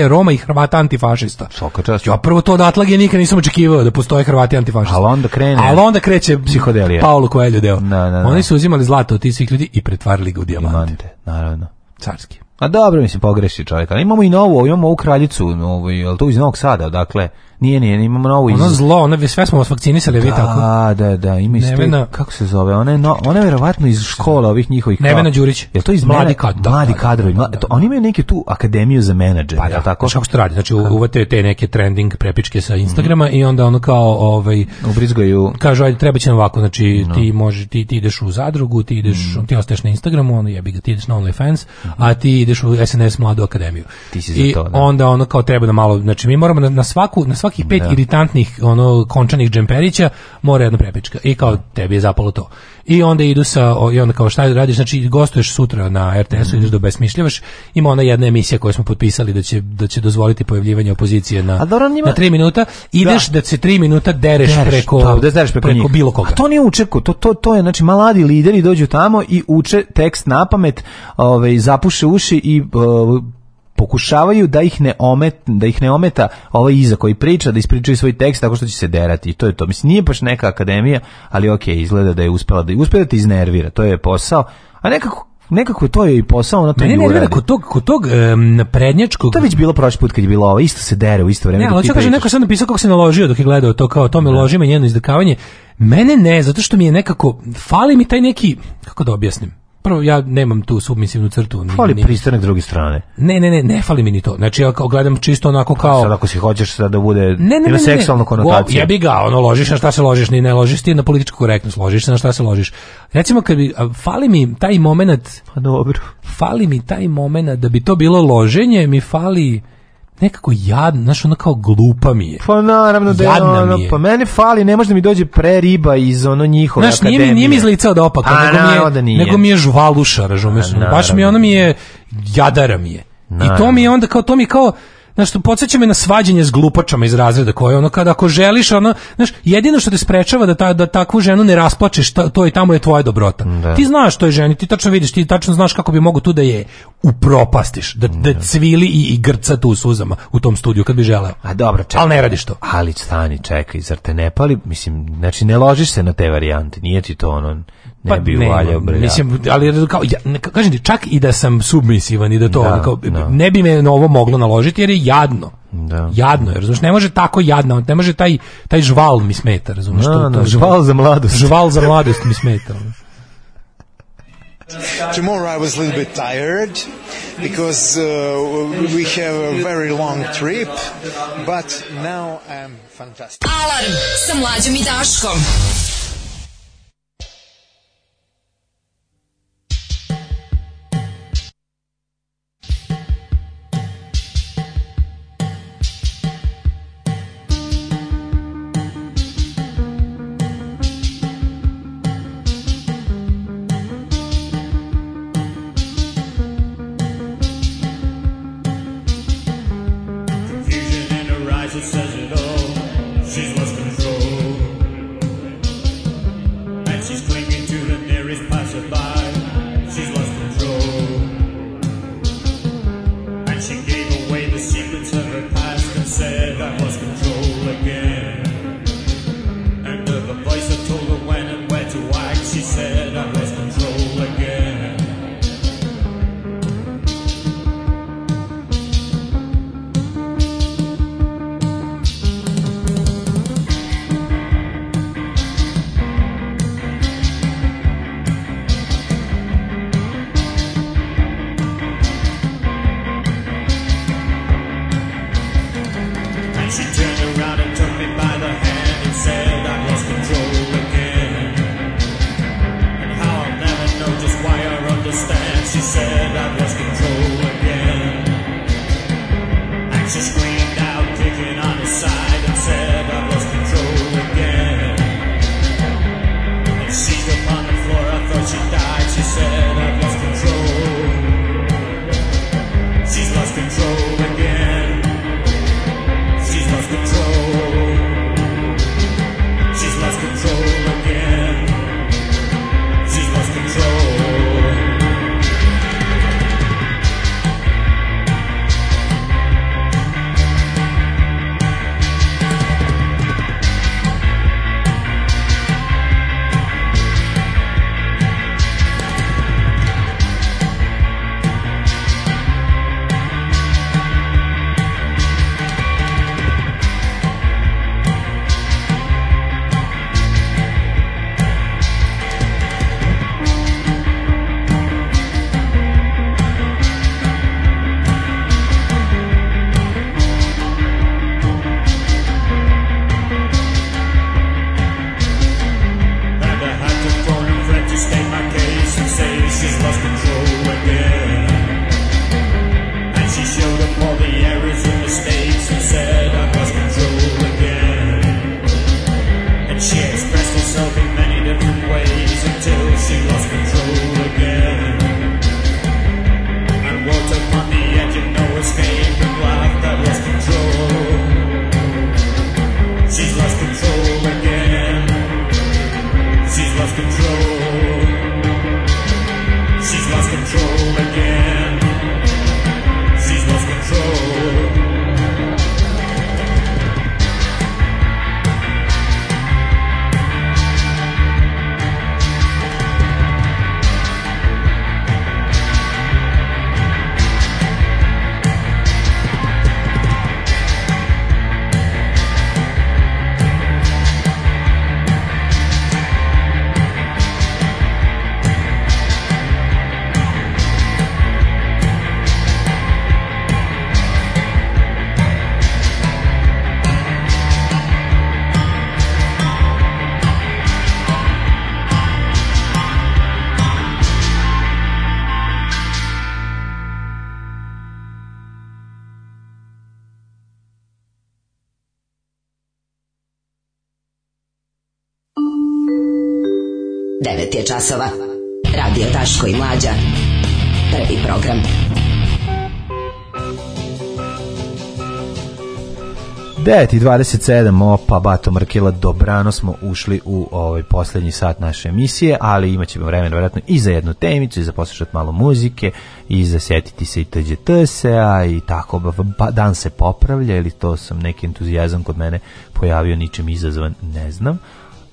Roma Hrvata antifašista. Čast. Ja prvo to od atlage nikad nisam očekivao da postoje Hrvati antifašista. Ali onda krene. Ali onda kreće psihodelija. Paolo Coelho deo. Na, na, na. Oni su uzimali zlato od tih svih ljudi i pretvarali ga u dijamante. naravno. Carski. A dobro, mislim, pogreši čovjek. Ali imamo i novu, imamo ovu kraljicu, novu, je to iz Novog Sada, dakle, nije, nije, imamo novu ono iz... Ono zlo, ono sve smo vas vakcinisali, vi tako. Da, da, da, ima isto, Nevena... kako se zove, ona je, no, ona je verovatno iz škola ovih njihovih... Nevena Đurić. Je to iz mladi, kad, da, mladi kadrovi, mladi, oni imaju neke tu akademiju za menadžer pa, da, tako? Znači, kako što radi, znači uvate te neke trending prepičke sa mhm. Instagrama i onda ono kao, ovaj... Ubrizgaju... Kažu, ajde, treba će nam ovako, znači, ti, može, ti, ti ideš u zadrugu, ti ideš, mhm. ti ostaješ na Instagramu, ono jebi ga, ti ideš na OnlyFans, mhm. a ti ideš u SNS Mladu akademiju. Ti si za to, I onda ono kao treba da malo, znači, mi moramo na, svaku, na svaki svakih pet da. iritantnih ono končanih džemperića mora jedna prepička i kao tebi je zapalo to. I onda idu sa i onda kao šta radiš, znači gostuješ sutra na RTS-u, mm. ideš do besmišljavaš. Ima ona jedna emisija koju smo potpisali da će da će dozvoliti pojavljivanje opozicije na njima... na 3 minuta. Ideš da, da se 3 minuta dereš, preko to, pa, da preko, preko bilo koga. A to nije učerko, to to to je znači mladi lideri dođu tamo i uče tekst napamet, ovaj zapuše uši i pokušavaju da ih ne da ih ne ometa ovaj iza koji priča, da ispričaju svoj tekst tako što će se derati. I to je to. Mislim nije baš neka akademija, ali ok, izgleda da je uspela da uspela da iznervira. To je posao. A nekako nekako to je i posao na ono to ne, ne, kod tog, kod tog prednjačkog... To je već bilo prošli put kad je bilo ovo, isto se dere u isto vreme. Ne, ali kaže neko sam napisao kako se naložio dok je gledao to, kao to me loži, me njeno izdikavanje Mene ne, zato što mi je nekako, fali mi taj neki, kako da objasnim, prvo ja nemam tu submisivnu crtu. Fali pristanak druge strane. Ne, ne, ne, ne fali mi ni to. Znači ja kao gledam čisto onako kao sad ako si hoćeš sad da bude ne, ne, ne, ne seksualno Ja bi ga, ono ložiš na šta se ložiš, ni ne ložiš ti na političku korektnost, ložiš se na šta se ložiš. Recimo kad bi fali mi taj momenat, pa dobro. Fali mi taj momenat da bi to bilo loženje, mi fali nekako jadno, znaš, ono kao glupa mi je. Pa naravno da je ono, pa mene fali, ne može mi dođe pre riba iz ono njihove znaš, akademije. Znaš, nije, nije mi izlicao da opaka, A, nego, mi je, da nije. nego mi je žvaluša, baš mi ono mi je, jadara mi je. Naravno. I to mi je onda kao, to mi kao, Znaš, to podsjeća me na svađanje s glupačama iz razreda koje ono kada ako želiš ono, znaš, jedino što te sprečava da da takvu ženu ne rasplačeš, ta, to i tamo je tvoja dobrota. Ti znaš to je ženi, ti tačno vidiš, ti tačno znaš kako bi mogu tu da je upropastiš, da, da, cvili i, i grca tu suzama u tom studiju kad bi želeo. A dobro, čekaj. Ali ne radiš to. Ali stani, čekaj, zar te ne pali? Mislim, znači ne ložiš se na te varijante, nije ti to ono ne pa, bi valjao bre. Mislim, ali kao, ja, kažem ti, čak i da sam submisivan i da to, da, ono kao, da. ne bi me na ovo moglo naložiti jer je jadno. Da. Jadno je, razumiješ, ne može tako jadno, ne može taj, taj žval mi smeta, razumiješ. Da, to, to, žval za mladost. Žval za mladost mi smeta. Ono. Tomorrow I was a little bit tired because uh, we have a very long trip, but now I'm fantastic. Alarm sa mlađom i Daškom. je časova. Radio Taško i Mlađa. Prvi program. dvadeset 27, opa, Bato Mrkila, dobrano smo ušli u ovaj posljednji sat naše emisije, ali imat ćemo vremena vjerojatno i za jednu temicu, i za poslušati malo muzike, i za sjetiti se i tđe a i tako, ba, dan se popravlja, ili to sam neki entuzijazam kod mene pojavio, ničim izazvan, ne znam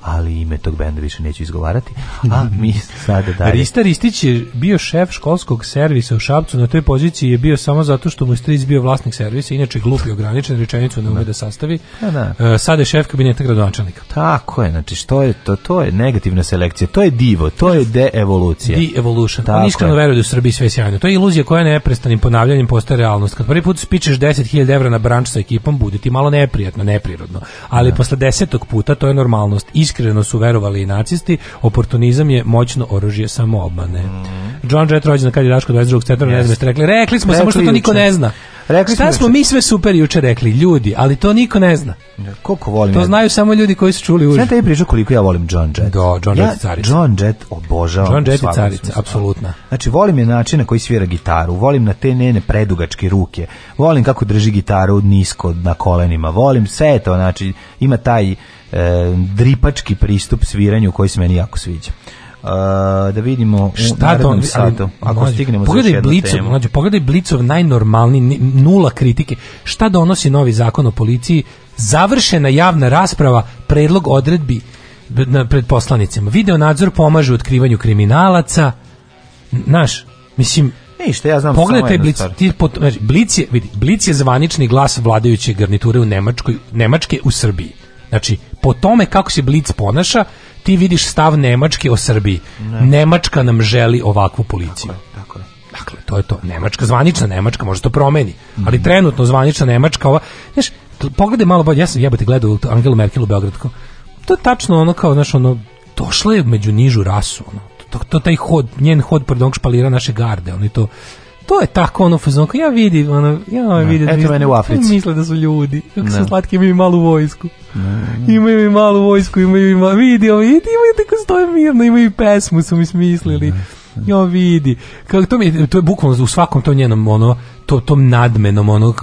ali ime tog benda više neću izgovarati. A mi sada da Rista Ristić je bio šef školskog servisa u Šapcu, na toj poziciji je bio samo zato što mu je stric bio vlasnik servisa, inače glup i ograničen, rečenicu ne ume da sastavi. Da, da. E, sada je šef kabineta gradonačelnika. Tako je, znači što je to? To je negativna selekcija, to je divo, to je de-evolucija. De-evolution. On iskreno veruje da u Srbiji sve sjajno. To je iluzija koja neprestanim ponavljanjem postaje realnost. Kad prvi put spičeš 10.000 evra na branč sa ekipom, bude ti malo neprijatno, neprirodno. Ali da. posle desetog puta to je normalnost. Iskreno su verovali i nacisti, oportunisti Optimizam je moćno oružje samoobmane. Mm. John Jett rođen kad je Daško 22. septembra, yes. ne znam rekli. Rekli smo, rekli samo što to niko ne zna. Rekli Šta smo mi sve super juče rekli, ljudi, ali to niko ne zna. koliko volim. To znaju samo ljudi koji su čuli uživo. Sve i priča koliko ja volim John Jett. Do, John ja, Jett carica. John Jett obožavam. John Jett je carica, apsolutno. Znači, volim je način na koji svira gitaru, volim na te njene predugačke ruke, volim kako drži gitaru nisko na kolenima, volim sve to, znači, ima taj E, dripački pristup sviranju koji se meni jako sviđa. Uh, da vidimo šta u on satu, ako mlađe, stignemo pogledaj Blicov, mlađe, pogledaj Blicov najnormalni, nula kritike šta donosi novi zakon o policiji završena javna rasprava predlog odredbi pred poslanicima, video nadzor pomaže u otkrivanju kriminalaca naš, mislim Ništa, ja znam Pogledaj blic, ti blic, je, vidi, blic je zvanični glas vladajuće garniture u Nemačkoj, Nemačke u Srbiji. Znači, po tome kako se Blic ponaša, ti vidiš stav Nemačke o Srbiji. Ne. Nemačka nam želi ovakvu policiju. Tako Dakle, to je to. Nemačka, zvanična Nemačka, možda to promeni. Ali trenutno zvanična Nemačka, ova, znaš, pogledaj malo bolje, ja sam jebate gledao Angelu Merkelu u To je tačno ono kao, znaš, ono, došla je među nižu rasu, ono. To, je taj hod, njen hod onog špalira naše garde, oni to to je tako ono ja vidim, ono, ja vidim. da Misle da su ljudi, kako su slatki, imaju malu vojsku. ne. Mm. Imaju i malu vojsku, imaju i malu, vidi, vidi, imaju tako stoje mirno, imaju i pesmu, su mi smislili. ja vidi. Kako to mi to je bukvalno u svakom to njenom ono to tom nadmenom ono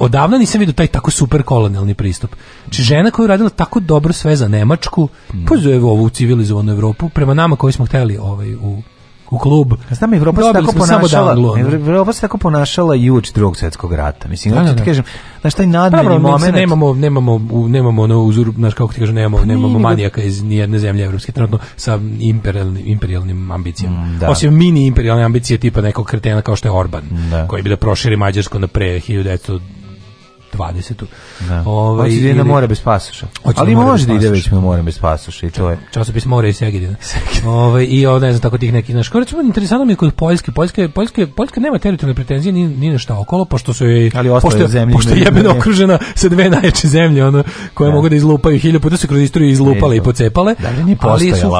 odavno nisam vidio taj tako super kolonijalni pristup. znači žena koja je radila tako dobro sve za Nemačku, mm. pozove ovu civilizovanu Europu prema nama koji smo hteli ovaj u u klub. Znam, ono. Evropa se tako ponašala. Evropa se tako ponašala i uoči drugog svjetskog rata. Mislim, da, da, da. ti kažem, znaš, taj nadmeni Pravno, moment... Nemamo, nemamo, nemamo ono uzur, znaš, kako ti kažem, nemamo, pa nemamo manijaka iz nijedne zemlje evropske, trenutno sa imperialnim, imperialnim ambicijama. Mm, da. Osim mini imperialne ambicije tipa nekog kretena kao što je Orban, da. koji bi da proširi Mađarsko na pre 1900 20. Ovaj ili na more bez pasoša. Ali može da ide već na more bez pasoša i to je. Časopis More i Segedina. Ovaj i ne znam tako tih nekih naš. Recimo interesantno mi je kod Poljske, Poljske, Poljske, Poljska nema teritorijalne pretenzije ni ni ništa okolo, pošto su joj Ali pošto, zemlje, pošto je jebeno okružena sa dve najjače zemlje, ono koje mogu da izlupaju hiljadu puta se kroz istoriju izlupale i pocepale. ali su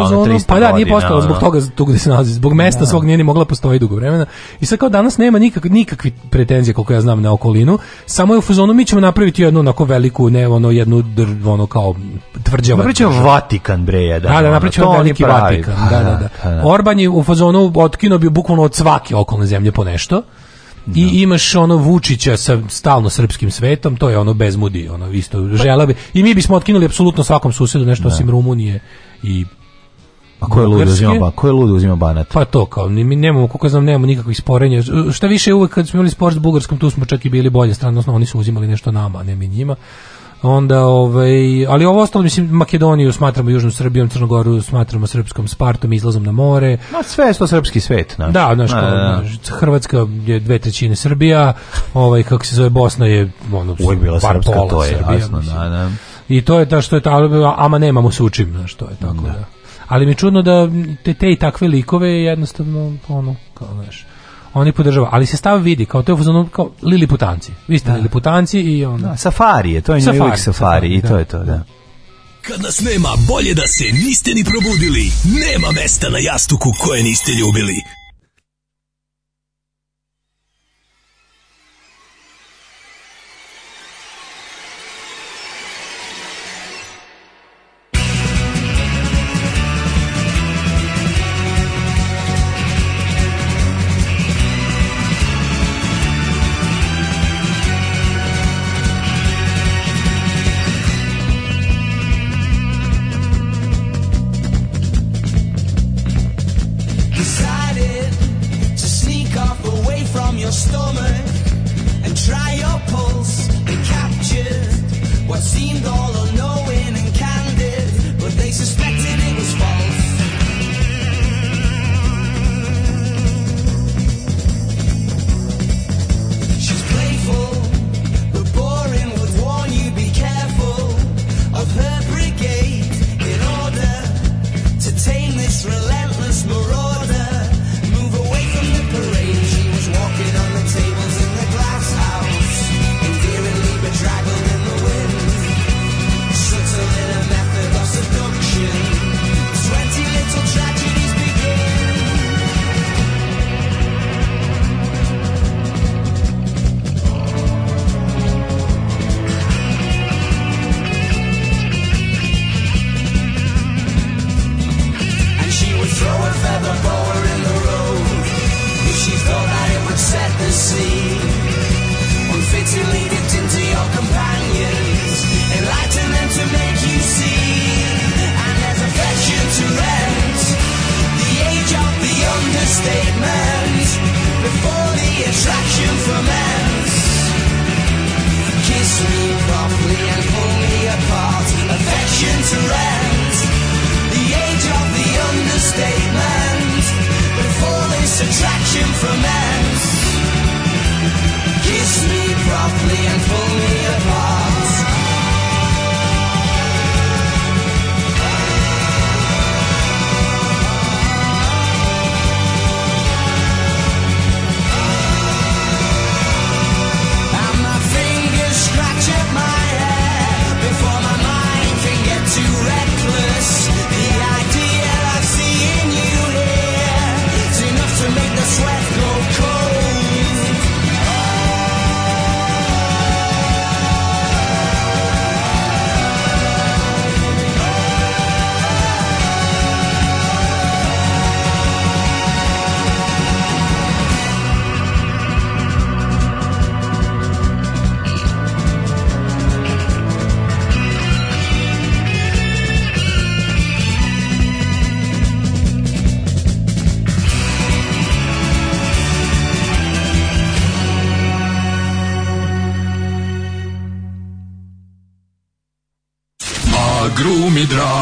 pa da, nije postalo zbog ono? toga tu gde se nalazi, zbog mesta svog nije ni mogla postojati dugo vremena. I sad kao danas nema nikak, nikakvi pretenzije koliko ja znam na okolinu, samo je u fazonu ćemo napraviti jednu onako veliku, ne ono jednu dr, ono kao tvrđava. Napravićemo Vatikan bre jedan. Da, da, ono, napravićemo veliki Vatikan. Da, da, da. Orban je u fazonu otkinuo bi bukvalno od svake okolne zemlje po nešto. I imaš ono Vučića sa stalno srpskim svetom, to je ono bezmudi, ono isto žele bi. I mi bismo otkinuli apsolutno svakom susedu nešto osim Rumunije i a ko je lud uzima ba, ko je uzima banat? Pa to kao mi nemamo koliko znam nemamo nikakvih sporenja. Šta više uvek kad smo imali spor s Bugarskom tu smo čak i bili bolje strano, oni su uzimali nešto nama, ne mi njima. Onda ovaj, ali ovo ostalo mislim Makedoniju smatramo južnom Srbijom, Crnogoru smatramo srpskom Spartom, izlazom na more. Ma sve je srpski svet, znaš. Da, Hrvatska je dve trećine Srbija, ovaj kako se zove Bosna je ono srpska, to je Srbija, jasno, I to je ta što je ta, ama nemamo sučim, znaš, što je tako da ali mi je čudno da te, te i takve likove jednostavno ono kao znaš oni podržava, ali se stav vidi kao to je kao liliputanci. Vi ste da. liliputanci i onda safari je, to je safari, safari, safari i to je to, da. Kad nas nema, bolje da se niste ni probudili. Nema mesta na jastuku koje niste ljubili.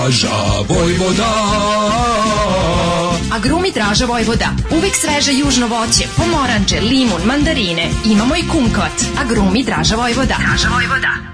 Draža Vojvoda Agrumi Draža Vojvoda Uvijek sveže južno voće, pomoranđe, limun, mandarine Imamo i kumkot Agrumi Draža Vojvoda Draža Vojvoda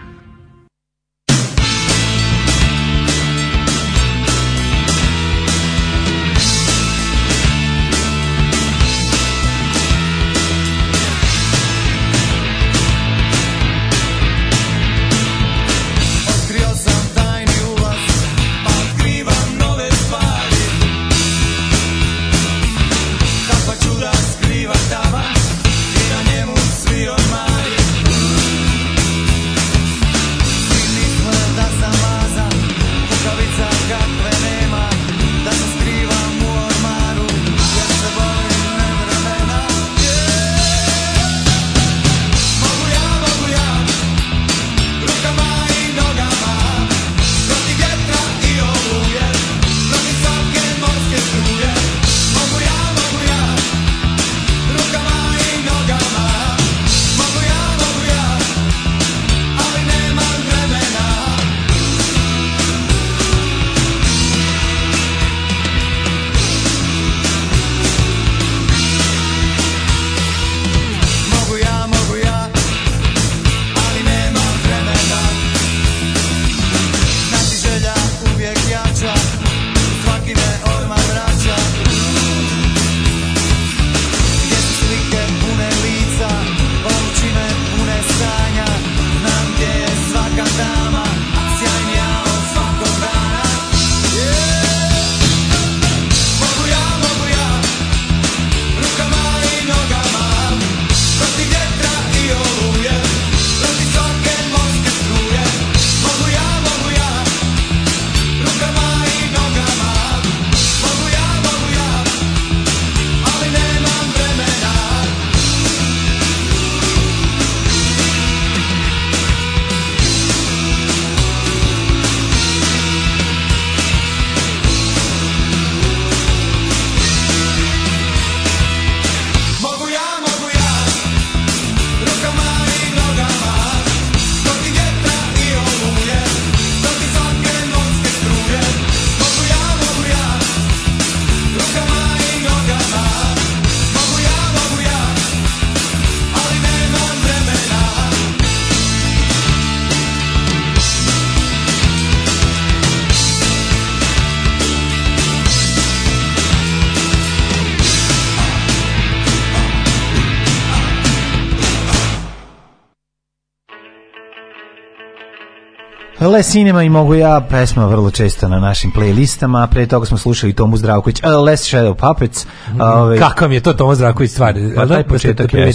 Le Cinema i mogu ja pesma vrlo često na našim playlistama. Pre toga smo slušali Tomu Zdravković, uh, Les Shadow Puppets. Mm, ove, ovaj- je to Tomu Zdravković stvar? Pa taj početak je.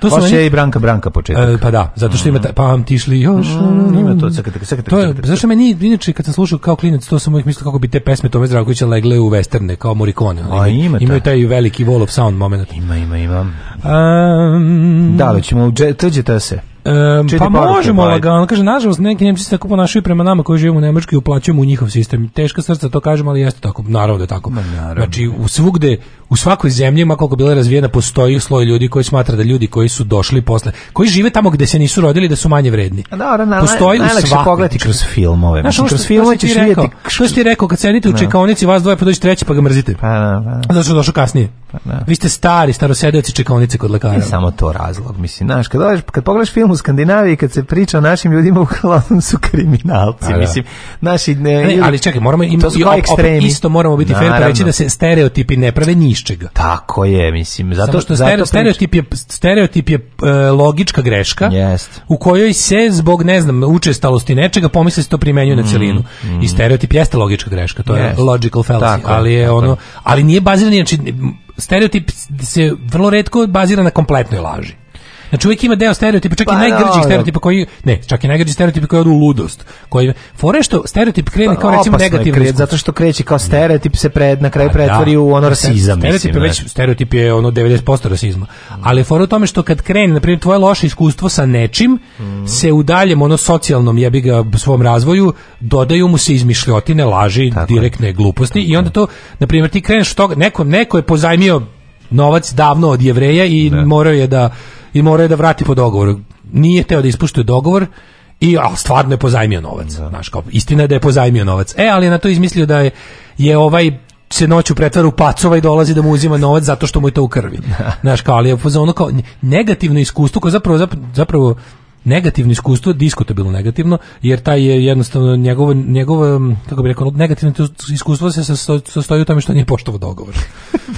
To su je i Branka Branka početak. E, pa da, zato što ima mhm. pa ti šli još? Mhm, ima to, To zašto meni, inače, kad sam slušao kao klinac, to sam uvijek mislio kako bi te pesme Tomu Zdravkovića legle u westerne, kao Morikone. Ono, ima Imaju taj veliki wall of sound moment. Ima, ima, ima. Da, već ćemo, to se. Ehm, pa možemo pa lagano, kaže, nažalost, neki Nemci se tako ponašaju prema nama koji živimo u Nemačkoj i uplaćujemo u njihov sistem. Teška srca to kažem, ali jeste tako. Naravno je tako. Znači, u svugde u svakoj zemlji, ma koliko bila razvijena, postoji sloj ljudi koji smatra da ljudi koji su došli posle, koji žive tamo gde se nisu rodili da su manje vredni. da, da postoji pogledati kroz filmove. kroz filmove ćeš vidjeti... Što ti rekao, kad sedite u čekaonici, vas dvoje podoći pa treći pa ga mrzite. Pa, da, pa Zato što došao kasnije. Pa Vi ste stari, starosedeoci čekaonice kod lekara. samo to razlog, mislim, znaš, kad, kad pogledaš film u Skandinaviji, kad se priča o našim ljudima, uglavnom su kriminalci, mislim, naši... E, ali čekaj, moramo isto moramo biti fair da se stereotipi ne prave čega. Tako je, mislim, zato što zato stereotip je stereotip je e, logička greška u kojoj se zbog ne znam učestalosti nečega pomisli se to primenjuje na mm, celinu. Mm. I stereotip jeste logička greška, to je logical fallacy, tako, ali je ono, ali nije baziran znači stereotip se vrlo retko bazira na kompletnoj laži. Znači uvijek ima deo stereotipa, čak pa, i najgrđih stereotipa koji ne, čak i najgrđih stereotipa koji odu u ludost, koji fore što stereotip krene pa, kao recimo negativno, kre, zato što kreće kao stereotip se pred na kraju pa, pretvori u ono rasizam. Stereotip je već stereotip je ono 90% rasizma. Ali fore u tome što kad krene na primjer tvoje loše iskustvo sa nečim se u daljem ono socijalnom jebi ga svom razvoju dodaju mu se izmišljotine, laži, direktne gluposti i onda to na primjer ti kreneš toga neko neko je pozajmio novac davno od jevreja i morao je da i moraju da vrati po dogovoru. Nije teo da ispuštuje dogovor i a stvarno je pozajmio novac. Da. Znaš, kao, istina je da je pozajmio novac. E, ali je na to izmislio da je, je ovaj se noću pretvara u pacova i dolazi da mu uzima novac zato što mu je to u krvi. Znaš, kao, ali je ono kao negativno iskustvo koje zapravo, zapravo negativno iskustvo, bilo negativno, jer taj je jednostavno njegovo, njegovo kako bi rekao, negativno iskustvo se sastoji u tome što nije poštovao dogovor.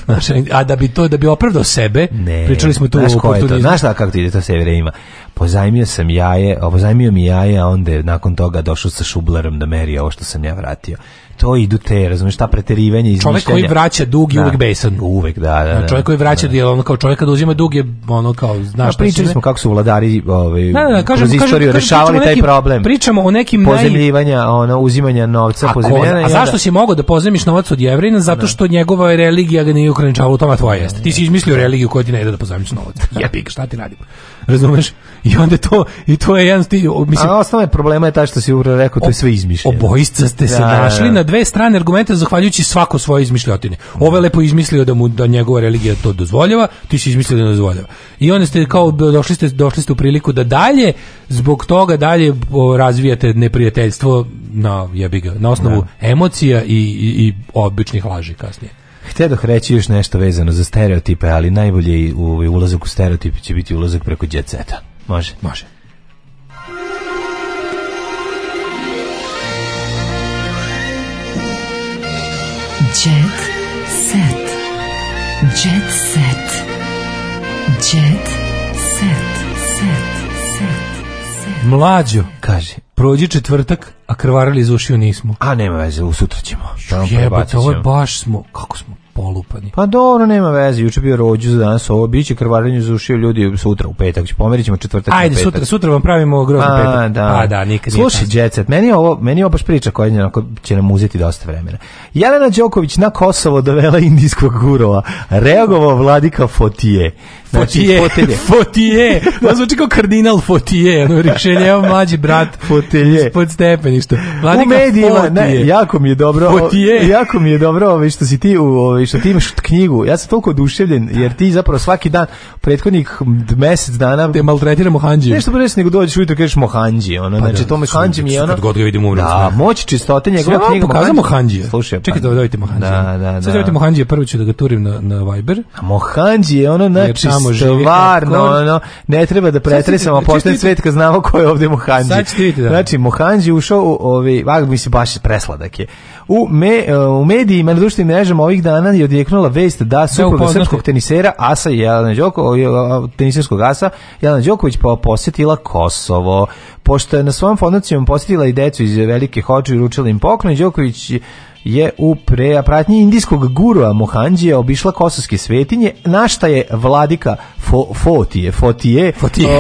a da bi to da bi opravdao sebe, ne, pričali smo tu znaš ko to, znaš da kako ti to ima. Pozajmio sam jaje, pozajmio mi jaje, a onda je nakon toga došao sa šublerom da meri ovo što sam ja vratio to idu te, razumeš, ta preterivanje iz Čovjek koji vraća dug je uvek besan. Uvek, da, da. da. Čovjek koji vraća da. Ono kao čovjek kad uzima dug je ono kao, znaš, da, pričali smo kako su vladari ovaj da, da, kažem, kroz istoriju rešavali taj problem. Pričamo o nekim pozemljivanja, ono uzimanja novca, a, pozemljivanja. A, zašto si mogao da pozemiš novac od jevrina? Zato što njegova religija ga nije ukraničavala, u tome tvoja jeste. Ti si izmislio religiju koja ti ne ide da pozajmiš novac. Jebi šta ti radim? Razumeš? I onda to i to je jedan sti, mislim. A osnovni problema je taj što si upravo rekao, to je sve izmišljeno. Obojica ste se našli na dve strane argumente zahvaljujući svako svoje izmišljotine. Ovo je lepo izmislio da mu da njegova religija to dozvoljava, ti si izmislio da dozvoljava. I onda ste kao došli ste ste u priliku da dalje zbog toga dalje razvijate neprijateljstvo na ga na osnovu emocija i, i, i običnih laži kasnije. Htio da reći još nešto vezano za stereotipe, ali najbolje u, ulazak u stereotipe će biti ulazak preko djeceta. Može? Može. Jet set. Jet set. Jet set. Set. Set. set. Mlađo, kaže, prođi četvrtak, a krvarali iz ušiju nismo. A nema veze, u sutra ćemo. Jebate, ovo je baš smo, kako smo polupani. Pa dobro, nema veze, juče bio rođu za danas, ovo biće krvarenje za ušiju ljudi sutra u petak, će pomerit ćemo četvrtak Ajde, petak. sutra, sutra vam pravimo grozni petak. Da. A, pa da, nikad Slušaj, Jetset, meni je ovo, meni je ovo baš priča koja će nam uzeti dosta vremena. Jelena Đoković na Kosovo dovela indijskog gurova, reagovao vladika Fotije. Fotije, fotije Fotije. On zvuči kao kardinal no ono rješenje, mlađi brat. Fotije Ispod stepeništa. Vladika u medijima, ne, jako mi je dobro. O Jako mi je dobro ovi što si ti, ovaj, što ti imaš knjigu. Ja sam toliko oduševljen, jer ti zapravo svaki dan, prethodnih mjesec dana... Te maltretira Mohanđi. Nešto se nego dođeš ujutro i kažeš Mohanđi. Ono, pa, znači, to Mohanđi mi je ono... Kad god ga vidim umrem. Da, moć čistote njegova knjiga. Sve vam pokazam Slušaj, Čekaj da pa- Da, da, da. Sad prvo ću da ga turim na, na Viber. A Mohanđi je ono moramo Stvarno, ono, ne treba da pretresamo pošten svet kad znamo ko je ovdje Mohanđi. Sad Znači, Mohanđi ušao u ovi, vaga mi se baš presladak je. U, me, e, u medijima na društvenim mrežama ovih dana je odjeknula vest da supruga srpskog tenisera Asa Jelena Đoković, teniserskog Asa Jelena Đoković pa posjetila Kosovo. Pošto je na svom fondacijom posjetila i decu iz Velike Hoče i ručila im poklon, Đoković je u prepratnji indijskog gurua Mohanđija obišla kosovske svetinje, našta je vladika Fo, Fotije, Fotije, Fotije,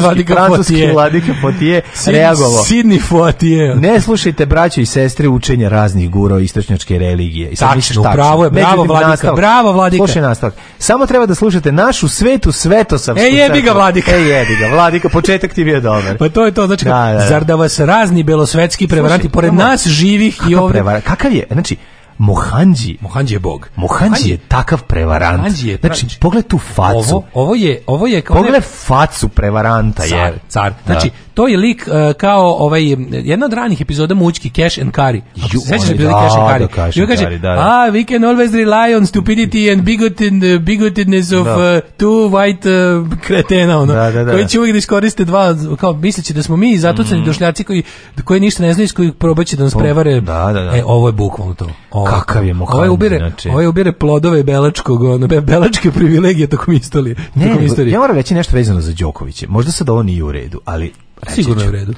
francuski, vladika Fotije. vladika Fotije, reagovao. Sidni Fotije. Ne slušajte, braće i sestre, učenja raznih guro istočnjačke religije. I sad tačno, tačno, bravo je, bravo vladika, nastavak, bravo vladika. Slušaj nastavak. Samo treba da slušate našu svetu svetosavsku. E jebi ga vladika. E jebi ga vladika, početak ti bio dobar. pa to je to, znači, da, zar da vas razni belosvetski prevaranti, pored nas živih i ovdje. Kakav je znači, Mohanji Mohanđi je bog. Mohanji je takav prevarant. je znači pogled tu facu. Ovo, ovo je ovo je kao pogled facu prevaranta car, je. Car. Znači to je lik uh, kao ovaj jedna od ranih epizoda Mučki Cash and Carry. sećaš se bili Cash and Carry. Da, cash I on kaže, da, da. "Ah, we can always rely on stupidity and bigoted the bigotedness of da. uh, two white uh, kretena ono, da, da, da. koji će uvijek da iskoriste dva kao misleći da smo mi zatucani mm došljaci koji koji ništa ne znaju i koji probaće da nas prevare. Da, da, da. E, ovo je bukvalno to. Ovo, Kakav je Ovo ovaj ubire, znači. Ovaj ubire plodove belačkog, ono, be, belačke privilegije tokom istorije. Ne, tokom istorije. ja moram reći nešto vezano za Đokovića. Možda sad ovo nije u redu, ali Sigurno je u redu.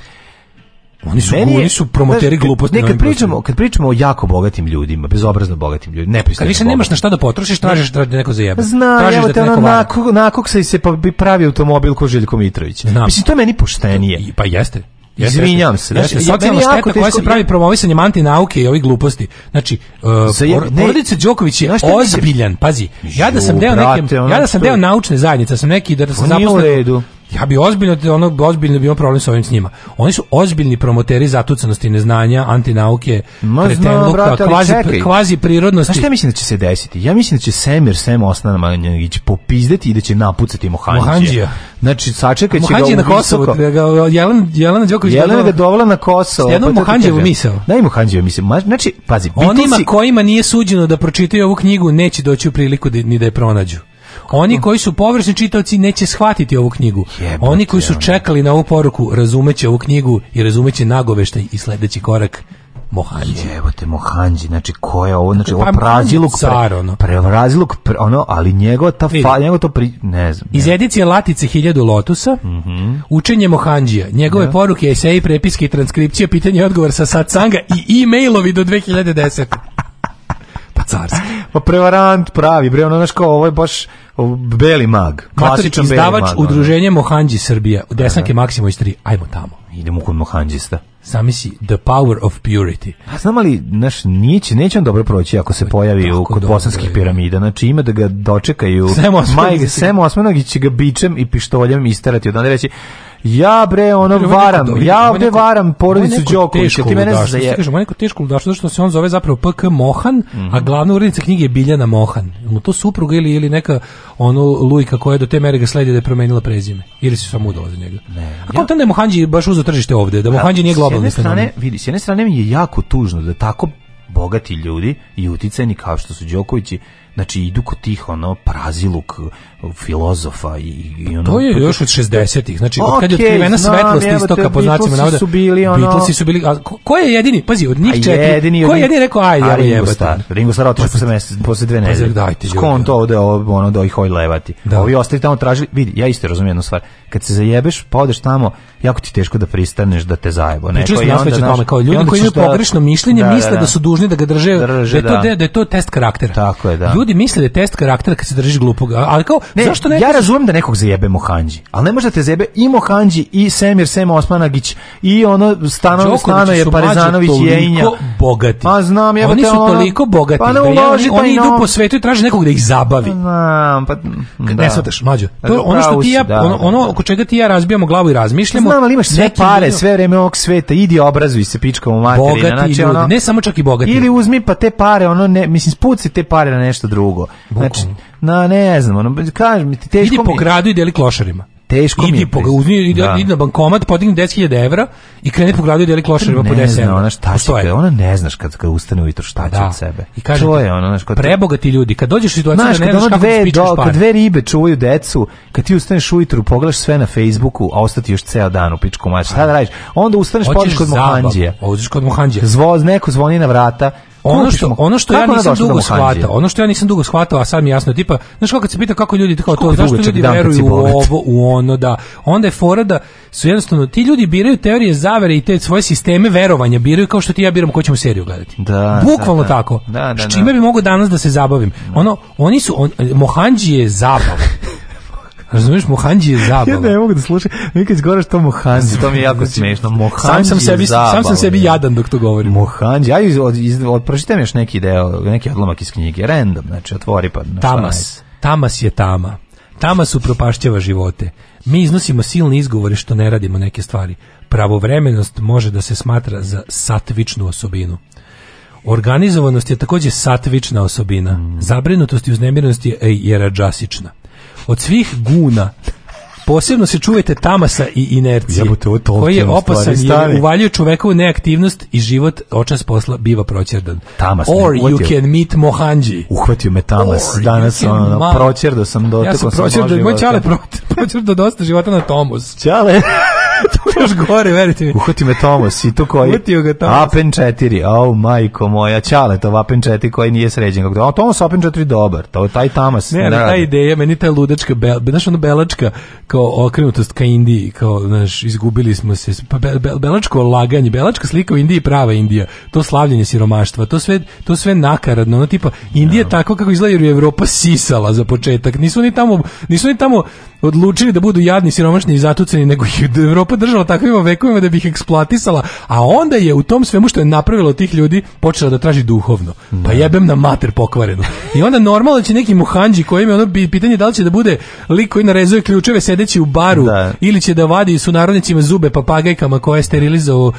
Oni su, oni su promoteri gluposti. kad pričamo, kad pričamo o jako bogatim ljudima, bezobrazno bogatim ljudima, ne nepristojno. Kad više nemaš na šta da potrošiš, tražiš da neko zajeba. Zna, tražiš evo te da te ono nakog, se i se pa pravi automobil ko Željko Mitrović. Znam. Mislim, to je meni poštenije. I, pa jeste. Izvinjam se. Znači, socijalna šteta teško, koja se pravi promovisanjem antinauke i ovih gluposti. Znači, uh, porodica Đoković je ozbiljan. Pazi, ja da sam deo, nekem, ono ja da sam deo naučne zajednice, sam neki da sam zaposlen ja bi ozbiljno, ono, ozbiljno bi imao problem sa ovim s njima. Oni su ozbiljni promoteri zatucanosti, neznanja, antinauke, pretenduka, kvazi, čekaj. kvazi prirodnosti. Znaš šta ja mislim da će se desiti? Ja mislim da će Semir Sem Osnana Manjanić popizdeti i da će napucati Mohanđija. Mohanđija. Znači, sačekat će ga na Kosovo. Ga, Jelena Đoković Jelena ga dovela na Kosovo. Jednom pa misao. Da, i Mohanđevu misao. Znači, pazi, Onima kojima nije suđeno da pročitaju ovu knjigu, neće doći u priliku da, ni da je pronađu. Oni koji su površni čitaoci neće shvatiti ovu knjigu. Oni koji su ono. čekali na ovu poruku razumeće ovu knjigu i razumeće nagoveštaj i sledeći korak Mohanđi. Evo te Mohanđi, znači ko je ovo, znači pa ovo praziluk, ono. ono. ali njegov ta fa, to pri, ne znam. Iz edicije Latice 1000 lotusa, mm -hmm. učenje Mohanđija, njegove poruke, eseji, prepiske i transkripcije, pitanje i odgovor sa satsanga i e-mailovi do 2010. pa carski. Pa prevarant pravi, bre, ono, znaš ovo je baš beli mag, klasičan beli mag. Ono. udruženje Mohanđi Srbija, Desanke desnake Maksimo iz 3, ajmo tamo. Idemo kod Mohanđista. Sami si The Power of Purity. A znam ali naš, neće, neće on dobro proći ako se pa pojavi u, kod bosanskih piramida. Znači ima da ga dočekaju Sem I će ga bičem i pištoljem isterati. Onda reći, ja bre, ono varam, ja ovdje neko, varam porodicu Đokovića, ti mene za je. neko teško da zato što se on zove zapravo PK Mohan, a mhm. glavna urednica knjige je Biljana Mohan. Mu to supruga ili ili neka ono Lujka koja je do te mere ga sledi da je promenila prezime. Ili se samo udala za njega. Ne, a kontan ja. da Mohanđi baš uzeo tržište ovdje, da Mohanđi nije globalni s jedne strane, vidi, s jedne strane mi je jako tužno da tako bogati ljudi i uticajni kao što su Đokovići znači idu kod tih ono praziluk uh, filozofa i, i pa ono to je još od 60-ih znači okay, od kad je otkrivena svetlost istoka po znacima navoda su bili ono Beatlesi su bili a ko je jedini pazi od njih četiri jedini, ko je jedini rekao ajde ali je Star Ringo Starr otišao posle mesec posle dve pa nedelje dajte skon to ode ono do ih levati da. ovi ostali tamo tražili vidi ja isto razumem jednu stvar kad se zajebeš pa odeš tamo jako ti teško da pristaneš da te zajebo neko i onda tamo kao ljudi koji imaju pogrešno mišljenje misle da su dužni da ga drže da je to da to test karaktera tako je da ljudi misle da je test karaktera kad se držiš glupog Ali kao, ne, zašto ne? Ja razumem da nekog zajebe Mohanđi, ali ne možete da te zajebe i Mohanđi i Semir Semo Osmanagić i ono Stanović Stano je Parezanović i Jeinja. Pa znam, ja Oni su ono- toliko bogati pa ne pa oni, idu po svetu i traže nekog da ih zabavi. Pa znam, pa da. Ne mlađo. Pa to ono što ti ja, ono-, ono, oko čega ti ja razbijamo glavu i razmišljamo. Znam, ali imaš sve pare, sve vreme ovog sveta, idi obrazuj se pičkom u materinu. Bogati znači, ljudi, ono- ne samo čak i bogati. Ili uzmi pa te pare, ono ne, mislim, spuci te pare na nešto drugo. Znači, na ne znam, ono, kažem mi, teško Idi mi... po gradu i deli klošarima. Teško idi mi je. Po, uzmi, idi, da. idi na bankomat, podigni 10.000 evra i kreni po gradu i deli klošarima po 10 evra. Ona šta će, ona ne znaš kad, kad ustane ujutro šta će da. od sebe. I kaže, to je ono, znaš, kad prebogati ljudi, kad dođeš u situaciju znaš, da ne znaš ono kako dve, do, Kad dve ribe čuvaju decu, kad ti ustaneš ujutro, pogledaš sve na Facebooku, a ostati još ceo dan u pičku mač. Šta da radiš? Onda ustaneš, podiš pa kod Mohanđija. Hoćeš kod Mohanđija. Zvo, neko zvoni na vrata, ono što, ono što ja nisam dugo shvatao, ono što ja nisam dugo shvatao, a sad mi jasno, tipa, znaš kako kad se pita kako ljudi, kao to, zašto ljudi veruju u ovo, u ono, da, onda je fora da su jednostavno, ti ljudi biraju teorije zavere i te svoje sisteme verovanja, biraju kao što ti ja biram ko ćemo seriju gledati. Da, Bukvalno tako. S čime bi mogu danas da se zabavim? Ono, oni su, on, Mohanđi je zabav Razumeš, Mohanđi je zabava. ja ne mogu da slušam, nikad to Mohanđi. To mi je jako smiješno. sam sam sebi, Sam sam sebi jadan dok to govorim. Mohanđi, ja iz, iz, pročitam još neki deo, neki odlomak iz knjige, random, znači, otvori pa. Tamas, tamas je tama. Tamas upropašćava živote. Mi iznosimo silne izgovore što ne radimo neke stvari. Pravovremenost može da se smatra za satvičnu osobinu. Organizovanost je također satvična osobina. Mm. Zabrinutost i uznemirenost je, je od svih guna Posebno se čuvajte tamasa i inercije, ovo koji je opasan i uvaljuje čovekovu neaktivnost i život očas posla biva proćerdan. Tamas Or ne, you can meet Mohanji. Uhvatio me tamas. Or Danas ono, ma... proćerdo sam do Ja sam proćerdo, proćerdo dosta života na Tomus. Čale! još gore, verite mi. Uhvati me Tomas i to koji... Uhvatio ga Apen 4, oh majko moja, čale to Apen 4 koji nije sređen. A Tomas Apen 4 dobar, to, taj Tomas. Ne, ne, ta ideja, meni ta ludačka, bel, znaš ono belačka, kao okrenutost ka Indiji, kao, znaš, izgubili smo se, pa be, be, belačko laganje, belačka slika u Indiji prava Indija, to slavljenje siromaštva, to sve, to sve nakaradno, ono tipa, Indija ja. tako kako izgleda jer je Evropa sisala za početak, nisu ni tamo, nisu ni tamo odlučili da budu jadni, siromašni i zatuceni, nego je Evropa držala pričala takvim vekovima da bi ih eksploatisala, a onda je u tom svemu što je napravilo tih ljudi počela da traži duhovno. Pa jebem na mater pokvarenu. I onda normalno će neki muhanđi koji je ono pitanje da li će da bude lik koji narezuje ključeve sedeći u baru ili će da vadi su narodnicima zube papagajkama koje je sterilizao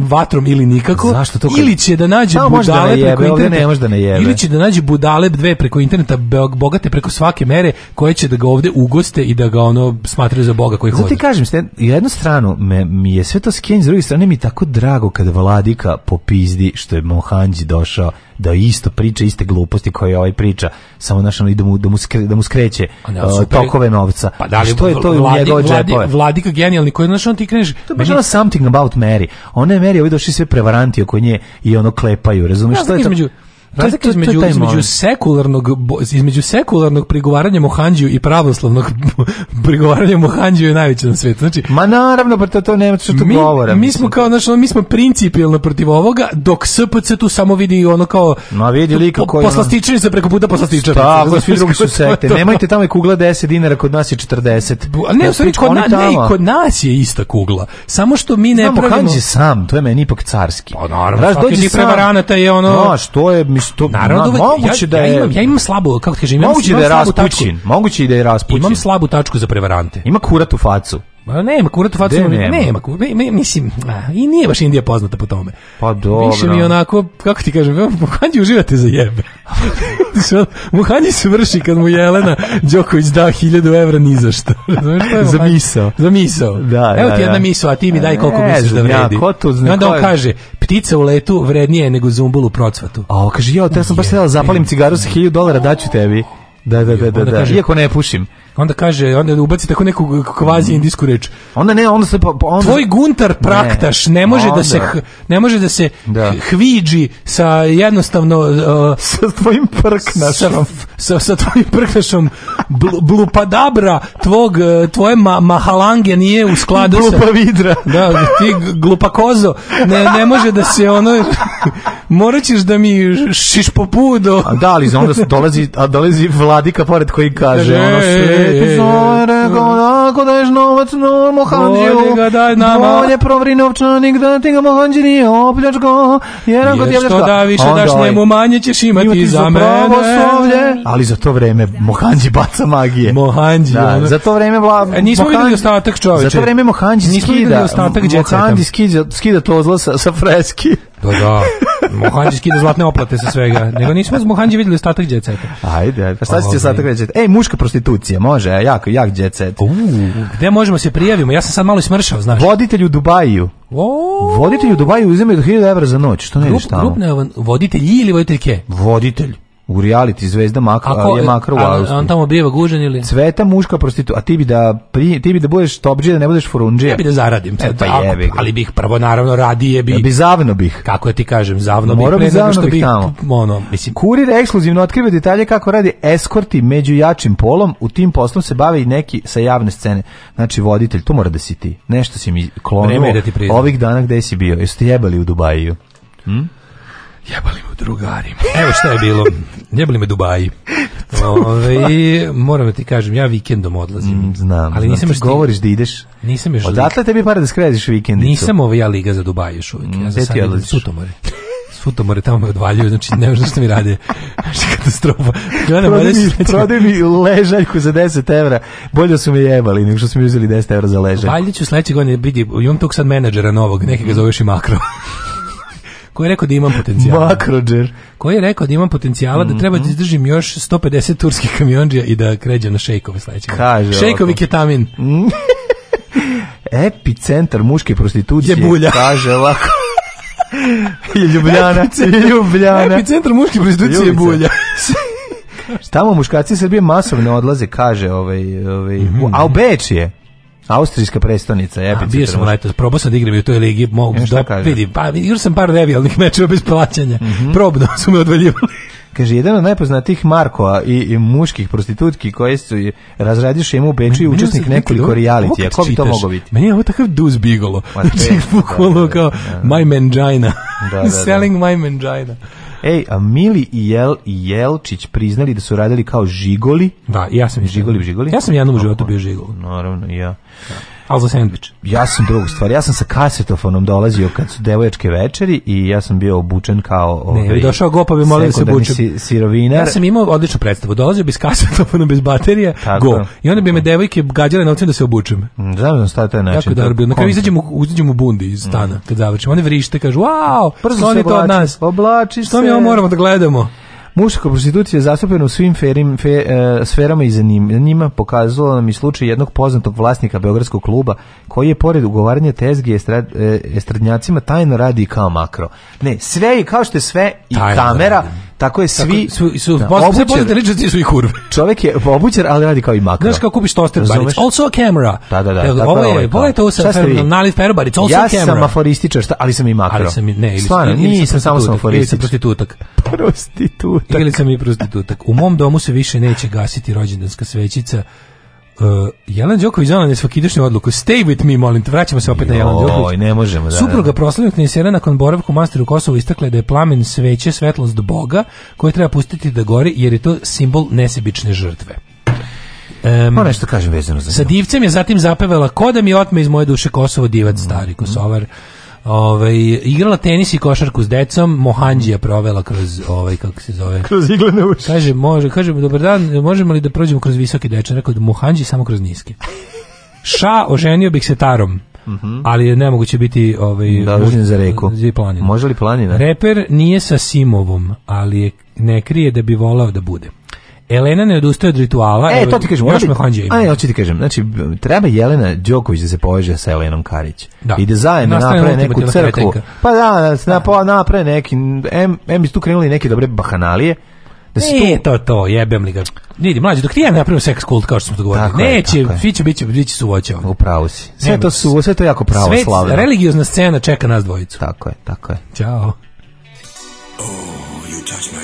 vatrom ili nikako. to? Ili će da nađe budale preko interneta. Ne da ne ili će da nađe budale dve preko interneta bogate preko svake mere koje će da ga ovde ugoste i da ga ono smatraju za boga koji Zato ti kažem, jednu stranu stranu me, mi je sve to s druge strane mi tako drago kad Vladika popizdi što je Mohanđi došao da isto priča iste gluposti koje ovaj priča, samo naš ono, da mu, da mu, skreće e, tokove novca. Pa da li, što je to vladi, u njegove vladi, džepove? Vladika genijalni koji znaš on ti kreneš. To je ono something about Mary. Ona je Mary, ovi došli sve prevaranti oko nje i ono klepaju, razumiješ? Ja, što je to? Razlika između, između sekularnog između sekularnog prigovaranja Mohanđiju i pravoslavnog prigovaranja Mohanđiju je najveće na svijetu. Znači, ma naravno, pa to, to nema što to mi, govore. Mi smo kao znači mi smo principijelno protiv ovoga, dok SPC tu samo vidi ono kao Ma vidi lika koji se preko puta poslastičari. Tako, pa svi drugi su sekte. Nemojte tamo i kugla 10 dinara, kod nas je 40. Bu, a ne, kod, na, ne, kod nas je ista kugla. Samo što mi ne Znam, Mohanđi sam, to je meni ipak carski. Pa naravno, Raš, je ono... to je, to naravno da moguće ja, da je, ja imam ja imam slabu kako kaže imam moguće da je raspućin, moguće i da je raspućin. Imam slabu tačku za prevarante. Ima kurat u facu. Ma ne, nema kurat facu, nema, nema kurat, mi, mislim, a, i nije baš Indija poznata po tome. Pa dobro. Više mi onako, kako ti kažem, Muhanđi uživate za jebe. muhani se vrši kad mu Jelena Đoković da 1000 € ni za šta. za misao. Za misao. Da, da. Evo ti jedna misao, a ti mi daj koliko misliš da vredi. Ja, to zna, Onda on kaže, ptica u letu vrednije nego zumbul u procvatu. A on kaže, jo, te sam baš sedala, zapalim cigaru sa 1000 dolara, daću tebi. Da, da, da, da, da. Iako ne pušim. Onda kaže, onda ubaci tako neku kvazi mhm. indijsku reč. Onda ne, onda se onda... Tvoj Guntar Praktaš ne, ne može da se ne može da se da. hviđi sa jednostavno uh, sa tvojim prknašom sa, sa, tvojim prknašom bl, blupadabra tvog uh, tvoje ma, mahalange nije u skladu sa vidra Da, ti glupakozo ne, ne može da se ono ćeš da mi šiš popudo. A da, ali onda dolazi, a dolazi vladika pored koji kaže, ono e, Svete zore, ako daješ novac no Mohanđiju, bolje provri novčanik, da ti ga Mohanđi nije opljačko, jer ako ti je opljačko. Što da više daš ovaj, njemu, manje ćeš imati, imati za mene. Ali za to vreme Mohanđi baca magije. Mohanđi. Da, ono. za to vreme vla... E, nismo videli ostatak čoveče. Za to vreme Mohanđi skida. Mohanđi skida, skida to zla sa, sa freski. Da, da. Mohanđi skida zlatne oplate sa svega. Nego nismo s Mohanđi videli ostatak djeceta. Ajde, ajde. Pa šta ćete ovaj. ostatak djeceta? Ej, muška prostitucija, može, jako, jak djecet. Gde možemo se prijavimo? Ja sam sad malo smršao, znaš. Voditelj u Dubaju. Voditelj u Dubaju uzimaju 1000 evra za noć, što ne ideš tamo? Grupne, voditelji ili voditeljke? Voditelj u reality zvezda makra je e, Makro u On tamo biva gužen ili? Cveta muška prostitu, a ti bi da, pri, ti bi da budeš topđe, da ne budeš forunđe. Ja bi da zaradim. e, pa, pa ali bih prvo naravno radije bi. Ja bi zavno bih. Kako ja ti kažem, zavno Morao bih. Morao bi zavno bih, tamo. Ono, mislim. Kurir ekskluzivno otkriva detalje kako radi eskorti među jačim polom, u tim poslom se bave i neki sa javne scene. Znači voditelj, to mora da si ti. Nešto si mi klonuo da ovih dana gde si bio. Jeste jebali u Dubaju? Hm? Jebali me drugari. Evo šta je bilo. Jebali me Dubaji. Ove, moram ti kažem, ja vikendom odlazim. Mm, znam, ali nisam znam, ti govoriš da ideš. Nisam još. Odatle tebi para da skreziš vikendicu. Nisam ovaj ja liga za Dubaj još uvijek. Mm, ja za sad Sutomore. Sutomore tamo me odvaljuju, znači ne znam što mi rade. Znači katastrofa. Gledam, prodaj, mi, znači... mi ležaljku za 10 evra. Bolje su mi jebali nego što su mi uzeli 10 evra za ležaljku. Valjit ću sledećeg godine, imam tog sad menadžera novog, ga zoveš i makro koji je rekao da imam potencijala. Makrođer. Koji je rekao da imam potencijala, da treba da mhm. izdržim još 150 turskih kamionđija i da kređem na Šejkovi sledeće. Kaže. Šejkovi ketamin. Epicentar muške prostitucije. Jebulja. Kaže ovako. je Ljubljana. Je Ljubljana. Epicentar muške prostitucije je Bulja. Tamo muškarci Srbije masovno odlaze, kaže ovaj, ovaj, a u mhm. Beč je. Austrijska prestonica, epicentar. Bio sam letos, probao sam da igram u toj ligi, mogu da vidim, pa igrao sam par revijalnih mečeva bez plaćanja. Mm -hmm. Probno su me odvaljivali. Kaže, jedan od najpoznatijih Markova i, i muških prostitutki koje su razradio šemu u Beču i učesnik nekoliko reality. ako bi to mogo biti? Meni je ovo takav duz bigolo. Znači, bukvalno kao my mangina. Selling my mangina. Ej, a Mili i Jel i Jelčić priznali da su radili kao žigoli. Da, ja sam žigoli, žigoli. Ja sam jednom u životu bio žigol. Naravno, ja. Ali za sandvič. Ja sam drugu stvar. Ja sam sa kasetofonom dolazio kad su devojačke večeri i ja sam bio obučen kao... Ovaj, ne, došao go pa bi molio da se bučem. Si, Ja sam imao odličnu predstavu. Dolazio bi s kasetofonom bez baterije, Tako. go. I onda bi me devojke gađale novcem da se obučem. Mm, znam da stavite taj način. Jako dobro Na kraju izađem, izađemo u bundi iz stana mm. kad završimo, Oni vrište, kažu, wow, Brzo to od nas? Oblači se. Što mi ovo moramo da gledamo? Muška prostitucija je zastupljena u svim ferim, e, sferama i zanimljima. Pokazalo nam i slučaj jednog poznatog vlasnika Beogradskog kluba koji je pored ugovaranja tezge estrad, e, estradnjacima tajno radi kao makro. Ne, sve i kao što je sve i kamera, tako je svi tako, su su da, obućer, su i kurve. Čovjek je obućer, ali radi kao i makro. Znaš kako kupiš toster baric, also a camera. Da, da, da. Tako ovo je, ovo je, ovaj ovo je to sa nalit fair also ja a camera. Ja sam aforističar, šta, ali sam i makro. Ali sam i, ne, ili, Stvarno, ili, ili samo sam aforistič. Ili sam prostitutak. Prostitutak. Ili sam i prostitutak. U mom domu se više neće gasiti rođendanska svećica Uh, Jelan Đoković je nesvakidašnju odluku. Stay with me, molim te. Vraćamo se opet na Jelan Đoković. ne možemo. Da, Supruga proslavnog knjesera nakon boravka u Masteru Kosovo istakla da je plamen sveće svetlost Boga koje treba pustiti da gori jer je to simbol nesebične žrtve. Um, Moram pa nešto kažem vezano za Sa divcem je zatim zapevala Ko da mi otme iz moje duše Kosovo divac stari Kosovar. Ovaj igrala tenis i košarku s decom, Mohanđija provela kroz ovaj kako se zove. Kroz iglene uši. Kaže može, kaže dobar dan, možemo li da prođemo kroz visoki deče, Rekao da Mohanđi samo kroz niske. Ša oženio bih se tarom. Mhm. ali je nemoguće biti ovaj za reku. Može li planina? Reper nije sa Simovom, ali je, ne krije da bi volao da bude. Elena ne odustaje od rituala. E, to ti kažem. Još ono me ima. Aj, ti kažem. Znači, treba Jelena Đoković da se poveže sa Elenom Karić. Da. I da zajedno naprave neku crkvu. Pa da, da. naprave neki... Em, em tu krenuli neke dobre bahanalije. Da to to, jebem li ga. mlađi, dok ti ja napravim seks kult, kao što smo dogovorili, neće, fiće, biće, biće su voće. Upravo si. Sve to, su, sve to jako pravo Svet, religiozna scena čeka nas dvojicu. Tako je, tako je. Ćao. Oh, you touch